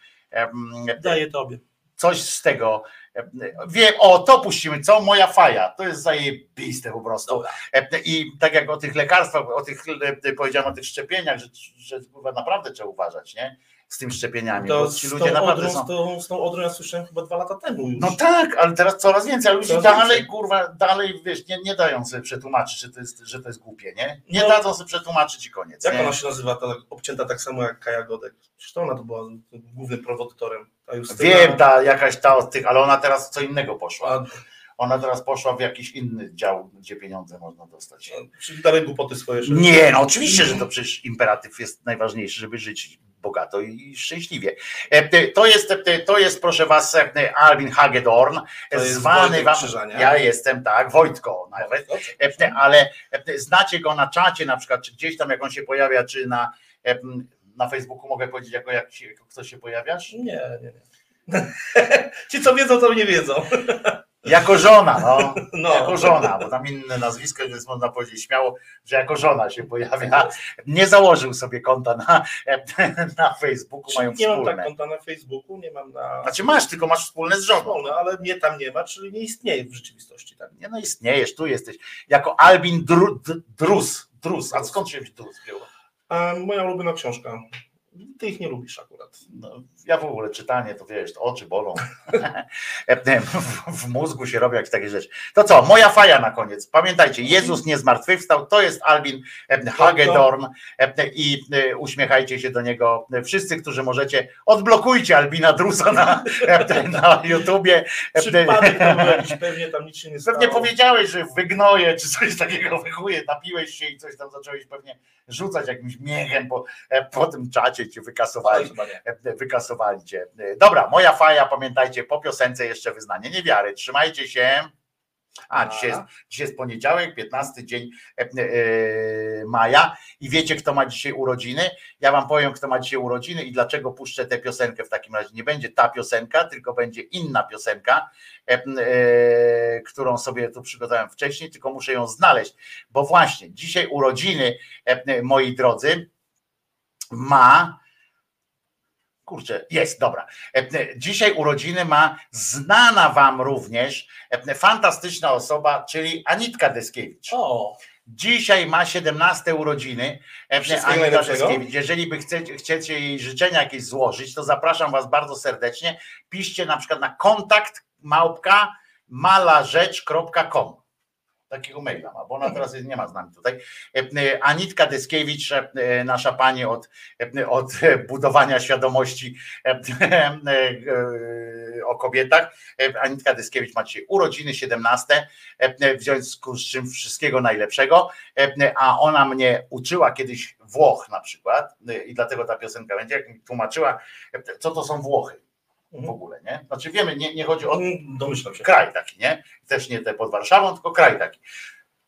F: Daję tobie.
B: coś z tego. Wiem, o, to puścimy, co? Moja faja. To jest zajebiste po prostu. I tak jak o tych lekarstwach, o tych, e, powiedziałem o tych szczepieniach, że, że naprawdę trzeba uważać, nie? Z tymi szczepieniami,
F: To
B: bo ci ludzie naprawdę
F: odrą,
B: są...
F: z, tą, z tą odrą ja słyszałem chyba dwa lata temu już.
B: No tak, ale teraz coraz więcej, ale ludzie dalej,
F: więcej.
B: kurwa, dalej, wiesz, nie, nie dają sobie przetłumaczyć, że to jest, że to jest głupie, nie? Nie
F: No.
B: dadzą sobie przetłumaczyć i koniec.
F: Jak
B: nie?
F: ona się nazywa, ta obcięta tak samo jak Kaja Godek? To ona to była głównym. Ta Justyna,
B: Wiem, ta jakaś ta od tych, ale ona teraz co innego poszła.
F: A,
B: Ona teraz poszła w jakiś inny dział, gdzie pieniądze można dostać.
F: czyli dalej głupoty swoje. że-
B: Nie, no oczywiście, że to przecież imperatyw jest najważniejszy, żeby żyć bogato i szczęśliwie. E, To jest, e, to jest proszę was, e, Albin Hagedorn, zwany wam, ja jestem, tak, Wojtko nawet, ale znacie go na czacie na przykład, czy gdzieś tam jak on się pojawia, czy na, na Facebooku mogę powiedzieć, jako, jak się, ktoś się pojawiasz?
F: Nie, nie, nie. Ci co wiedzą, to nie wiedzą.
B: Jako żona, no.
F: No.
B: Jako żona, bo tam inne nazwisko, więc można powiedzieć śmiało, że jako żona się pojawia. Nie założył sobie konta na, na Facebooku, mają
F: nie mam
B: wspólne.
F: tak konta na Facebooku, nie mam na.
B: Znaczy masz, tylko masz wspólne z żoną.
F: Wspólne, ale mnie tam nie ma, czyli nie istnieje w rzeczywistości. Tak?
B: Nie no istniejesz, tu jesteś. Jako Albin Dru, Drus. Drus. A skąd się Drus wziął?
F: Moja ulubiona książka. Ty ich nie lubisz akurat.
B: No, ja w ogóle czytanie, to wiesz, to oczy bolą. w, w mózgu się robią jakieś takie rzeczy. To co, moja faja na koniec. Pamiętajcie, Jezus nie zmartwychwstał, to jest Albin e, Hagedorn e, i e, uśmiechajcie się do niego. Wszyscy, którzy możecie, odblokujcie Albina Drusa na, e, na YouTubie. E,
F: Przypadek jakiś, pewnie tam nic się nie stało.
B: Pewnie powiedziałeś, że wygnoje, czy coś takiego wychuje, napiłeś się i coś tam zacząłeś pewnie rzucać jakimś miechem po, e, po tym czacie cię wykasowali.
F: Chyba nie.
B: E, Wykasowali cię. E, Dobra, moja faja, pamiętajcie, po piosence jeszcze wyznanie niewiary. Trzymajcie się. A, dzisiaj jest, dzisiaj jest poniedziałek, 15 dzień e, e, maja i wiecie, kto ma dzisiaj urodziny? Ja wam powiem, kto ma dzisiaj urodziny i dlaczego puszczę tę piosenkę w takim razie. Nie będzie ta piosenka, tylko będzie inna piosenka, e, e, którą sobie tu przygotowałem wcześniej, tylko muszę ją znaleźć, bo właśnie dzisiaj urodziny, e, moi drodzy, ma Kurczę, jest, dobra. E, e, Dzisiaj urodziny ma znana wam również e, fantastyczna osoba, czyli Anitka Deskiewicz.
F: O,
B: Dzisiaj ma 17 urodziny Anita
F: najlepszego.
B: Deskiewicz. Jeżeli by chcecie, chcecie jej życzenia jakieś złożyć, to zapraszam was bardzo serdecznie. Piszcie na przykład na kontakt małpka malarzecz.com. Takiego maila ma, bo ona teraz nie ma z nami tutaj. E, e, Anitka Deskiewicz, e, nasza pani od, od budowania świadomości o kobietach. Anitka Deskiewicz ma dzisiaj urodziny 17, e, w związku z czym wszystkiego najlepszego. A ona mnie uczyła kiedyś Włoch na przykład, i dlatego ta piosenka będzie, jak mi tłumaczyła, co to są Włochy w ogóle, nie? Znaczy wiemy, nie, nie chodzi o
F: domyślam się.
B: kraj taki, nie? Też nie te pod Warszawą, tylko kraj taki.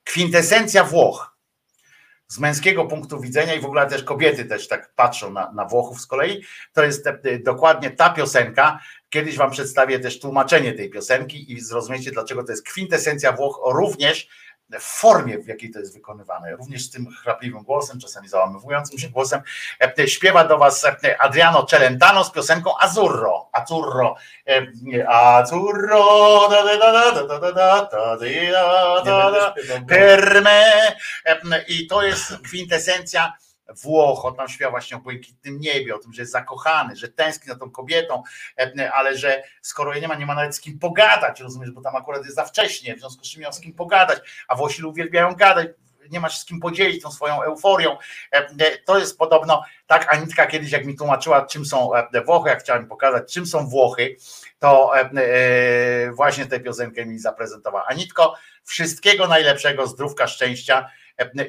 B: Kwintesencja Włoch. Z męskiego punktu widzenia i w ogóle też kobiety też tak patrzą na, na Włochów z kolei. To jest e, dokładnie ta piosenka. Kiedyś wam przedstawię też tłumaczenie tej piosenki i zrozumiecie, dlaczego to jest kwintesencja Włoch, również w formie, w jakiej to jest wykonywane, również z tym chrapliwym głosem, czasami załamywującym się głosem, śpiewa do was Adriano Celentano z piosenką
F: Azurro,
B: Azurro, Azurro, Perme i to jest kwintesencja Włoch, on tam śpiewa właśnie o błękitnym niebie, o tym, że jest zakochany, że tęskni za tą kobietą, e, ale że skoro jej nie ma, nie ma nawet z kim pogadać, rozumiesz, bo tam akurat jest za wcześnie, w związku z czym miał z kim pogadać, a Włosi uwielbiają gadać, nie masz z kim podzielić tą swoją euforią. E, e, To jest podobno, tak Anitka kiedyś jak mi tłumaczyła, czym są Włochy, jak chciała mi pokazać, czym są Włochy, to właśnie tę piosenkę mi zaprezentowała. Anitko, wszystkiego najlepszego, zdrówka, szczęścia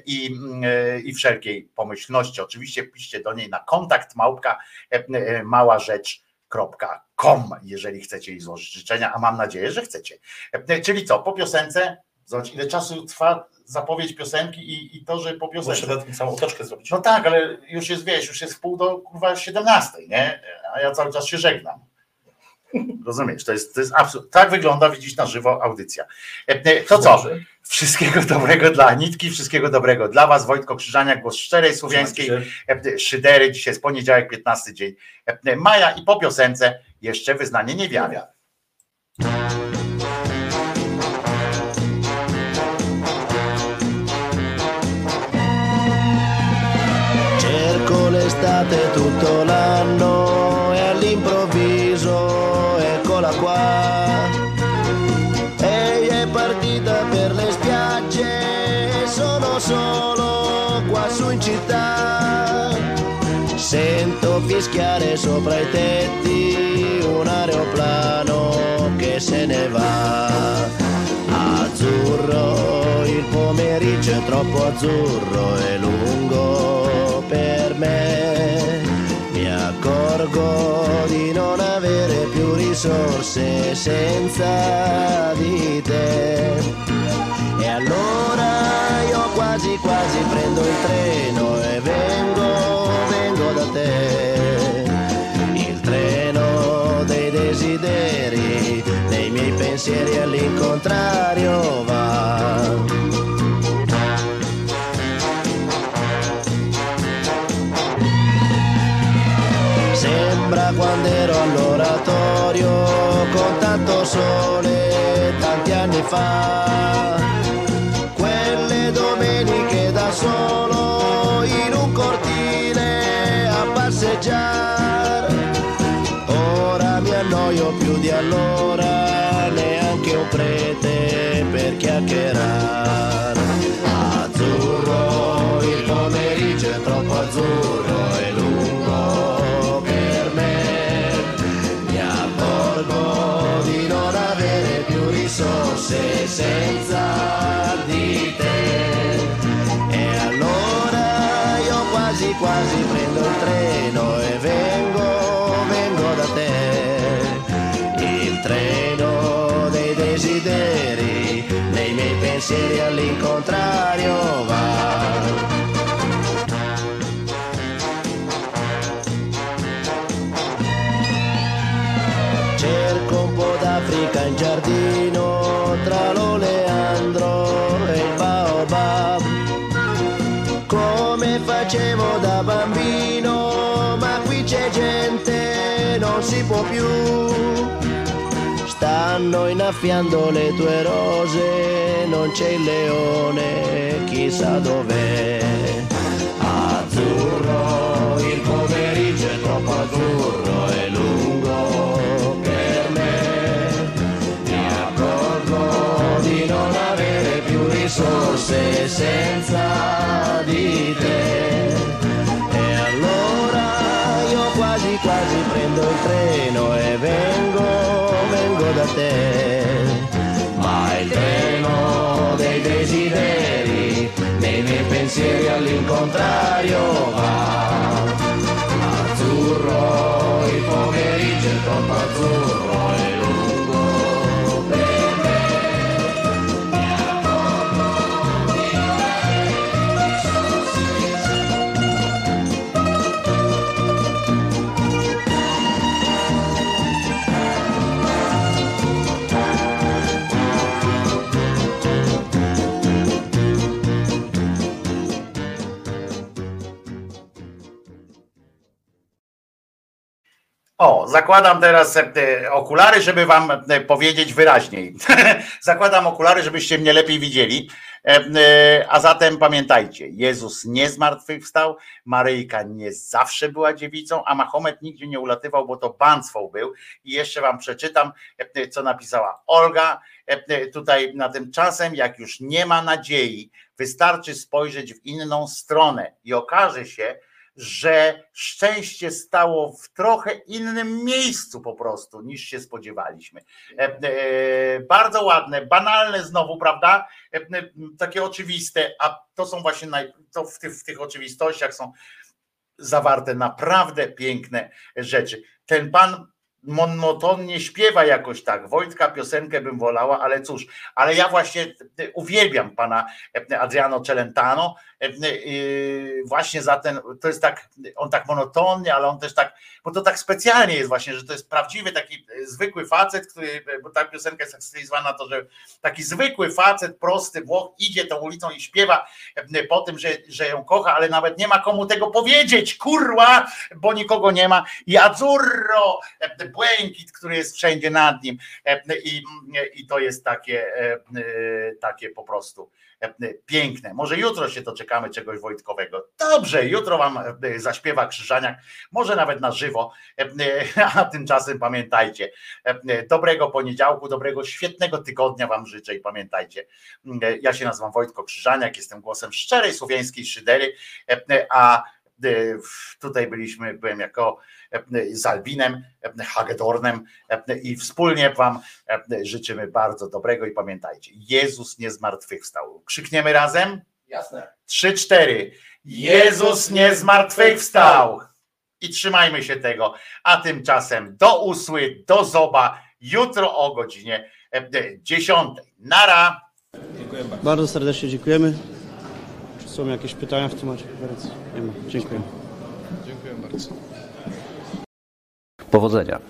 B: i, e, i wszelkiej pomyślności. Oczywiście piszcie do niej na kontakt małpka e, mała rzecz com, jeżeli chcecie jej złożyć życzenia, a mam nadzieję, że chcecie. Czyli co, po piosence, zobacz ile czasu trwa zapowiedź piosenki i, i to, że po
F: Muszę
B: piosence.
F: na tym samą otoczkę zrobić.
B: No tak, ale już jest, wiesz, już jest w pół do kurwa 17, nie? A ja cały czas się żegnam. Rozumiesz, to jest, to jest absurd. Tak wygląda, widzisz na żywo audycja. To co?
F: Dobrze.
B: Wszystkiego dobrego dla Anitki, wszystkiego dobrego dla Was. Wojtko Krzyżania, głos szczerej słowiańskiej szydery. Dzisiaj jest poniedziałek, 15 dzień maja i po piosence jeszcze wyznanie niewiary.
C: Cerco l'estate tutto l'anno Sento fischiare sopra i tetti un aeroplano che se ne va. Azzurro, il pomeriggio è troppo azzurro e lungo per me. Mi accorgo di non avere più risorse senza di te. E allora io quasi quasi prendo il treno pensieri all'incontrario va. Sembra quando ero all'oratorio con tanto sole tanti anni fa. Quelle domeniche da solo in un cortile a passeggiare. Ora mi annoio più di allora, prete per chiacchierare. Azzurro, il pomeriggio è troppo azzurro e lungo per me. Mi accorgo di non avere più risorse senza si de contrario va. Stanno innaffiando le tue rose, non c'è il leone, chissà dov'è. Azzurro, il pomeriggio è troppo azzurro, è lungo per me. Mi accorgo di non avere più risorse senza di te. E allora io quasi quasi prendo il treno pensieri all'incontrario va. Azzurro, il pomeriggio è troppo azzurro
B: zakładam teraz e, te okulary, żeby wam e, powiedzieć wyraźniej. zakładam okulary, żebyście mnie lepiej widzieli. E, e, A zatem pamiętajcie, Jezus nie zmartwychwstał, Maryjka nie zawsze była dziewicą, a Mahomet nigdzie nie ulatywał, bo to banstwo był. I jeszcze wam przeczytam, e, co napisała Olga e, tutaj na tym czasem, jak już nie ma nadziei, wystarczy spojrzeć w inną stronę i okaże się, że szczęście stało w trochę innym miejscu po prostu niż się spodziewaliśmy. E, e, Bardzo ładne, banalne znowu, prawda? E, Takie oczywiste, a to są właśnie naj, to w, w tych oczywistościach są zawarte naprawdę piękne rzeczy. Ten pan monotonnie śpiewa jakoś tak. Wojtka piosenkę bym wolała, ale cóż, ale ja właśnie uwielbiam pana Adriano Celentano yy, właśnie za ten, to jest tak, on tak monotonnie, ale on też tak, bo to tak specjalnie jest właśnie, że to jest prawdziwy taki zwykły facet, który, bo ta piosenka jest tak stylizowana to, że taki zwykły facet, prosty Włoch idzie tą ulicą i śpiewa po tym, że, że ją kocha, ale nawet nie ma komu tego powiedzieć, kurwa, bo nikogo nie ma i Azzurro, błękit, który jest wszędzie nad nim i, i to jest takie, takie po prostu piękne. Może jutro się doczekamy czegoś Wojtkowego. Dobrze, jutro wam zaśpiewa Krzyżaniak, może nawet na żywo, a tymczasem pamiętajcie, dobrego poniedziałku, dobrego, świetnego tygodnia wam życzę i pamiętajcie, ja się nazywam Wojtko Krzyżaniak, jestem głosem szczerej słowiańskiej szydery, a tutaj byliśmy, byłem jako z Albinem, Hagedornem i wspólnie Wam życzymy bardzo dobrego i pamiętajcie, Jezus nie zmartwychwstał. Krzykniemy razem?
I: Jasne.
B: Trzy, cztery. Jezus nie zmartwychwstał! I trzymajmy się tego. A tymczasem do usły, do zoba, jutro o godzinie 10. Nara!
J: Bardzo serdecznie dziękujemy. Czy są jakieś pytania w temacie konferencji? Nie ma. Dziękuję.
I: Dziękuję bardzo.
G: Powodzenia.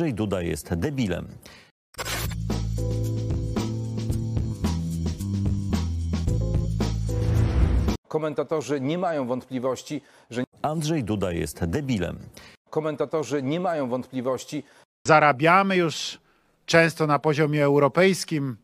G: Andrzej Duda jest debilem.
K: Komentatorzy nie mają wątpliwości, że
G: Andrzej Duda jest debilem.
K: komentatorzy nie mają wątpliwości,
L: Zarabiamy już często na poziomie europejskim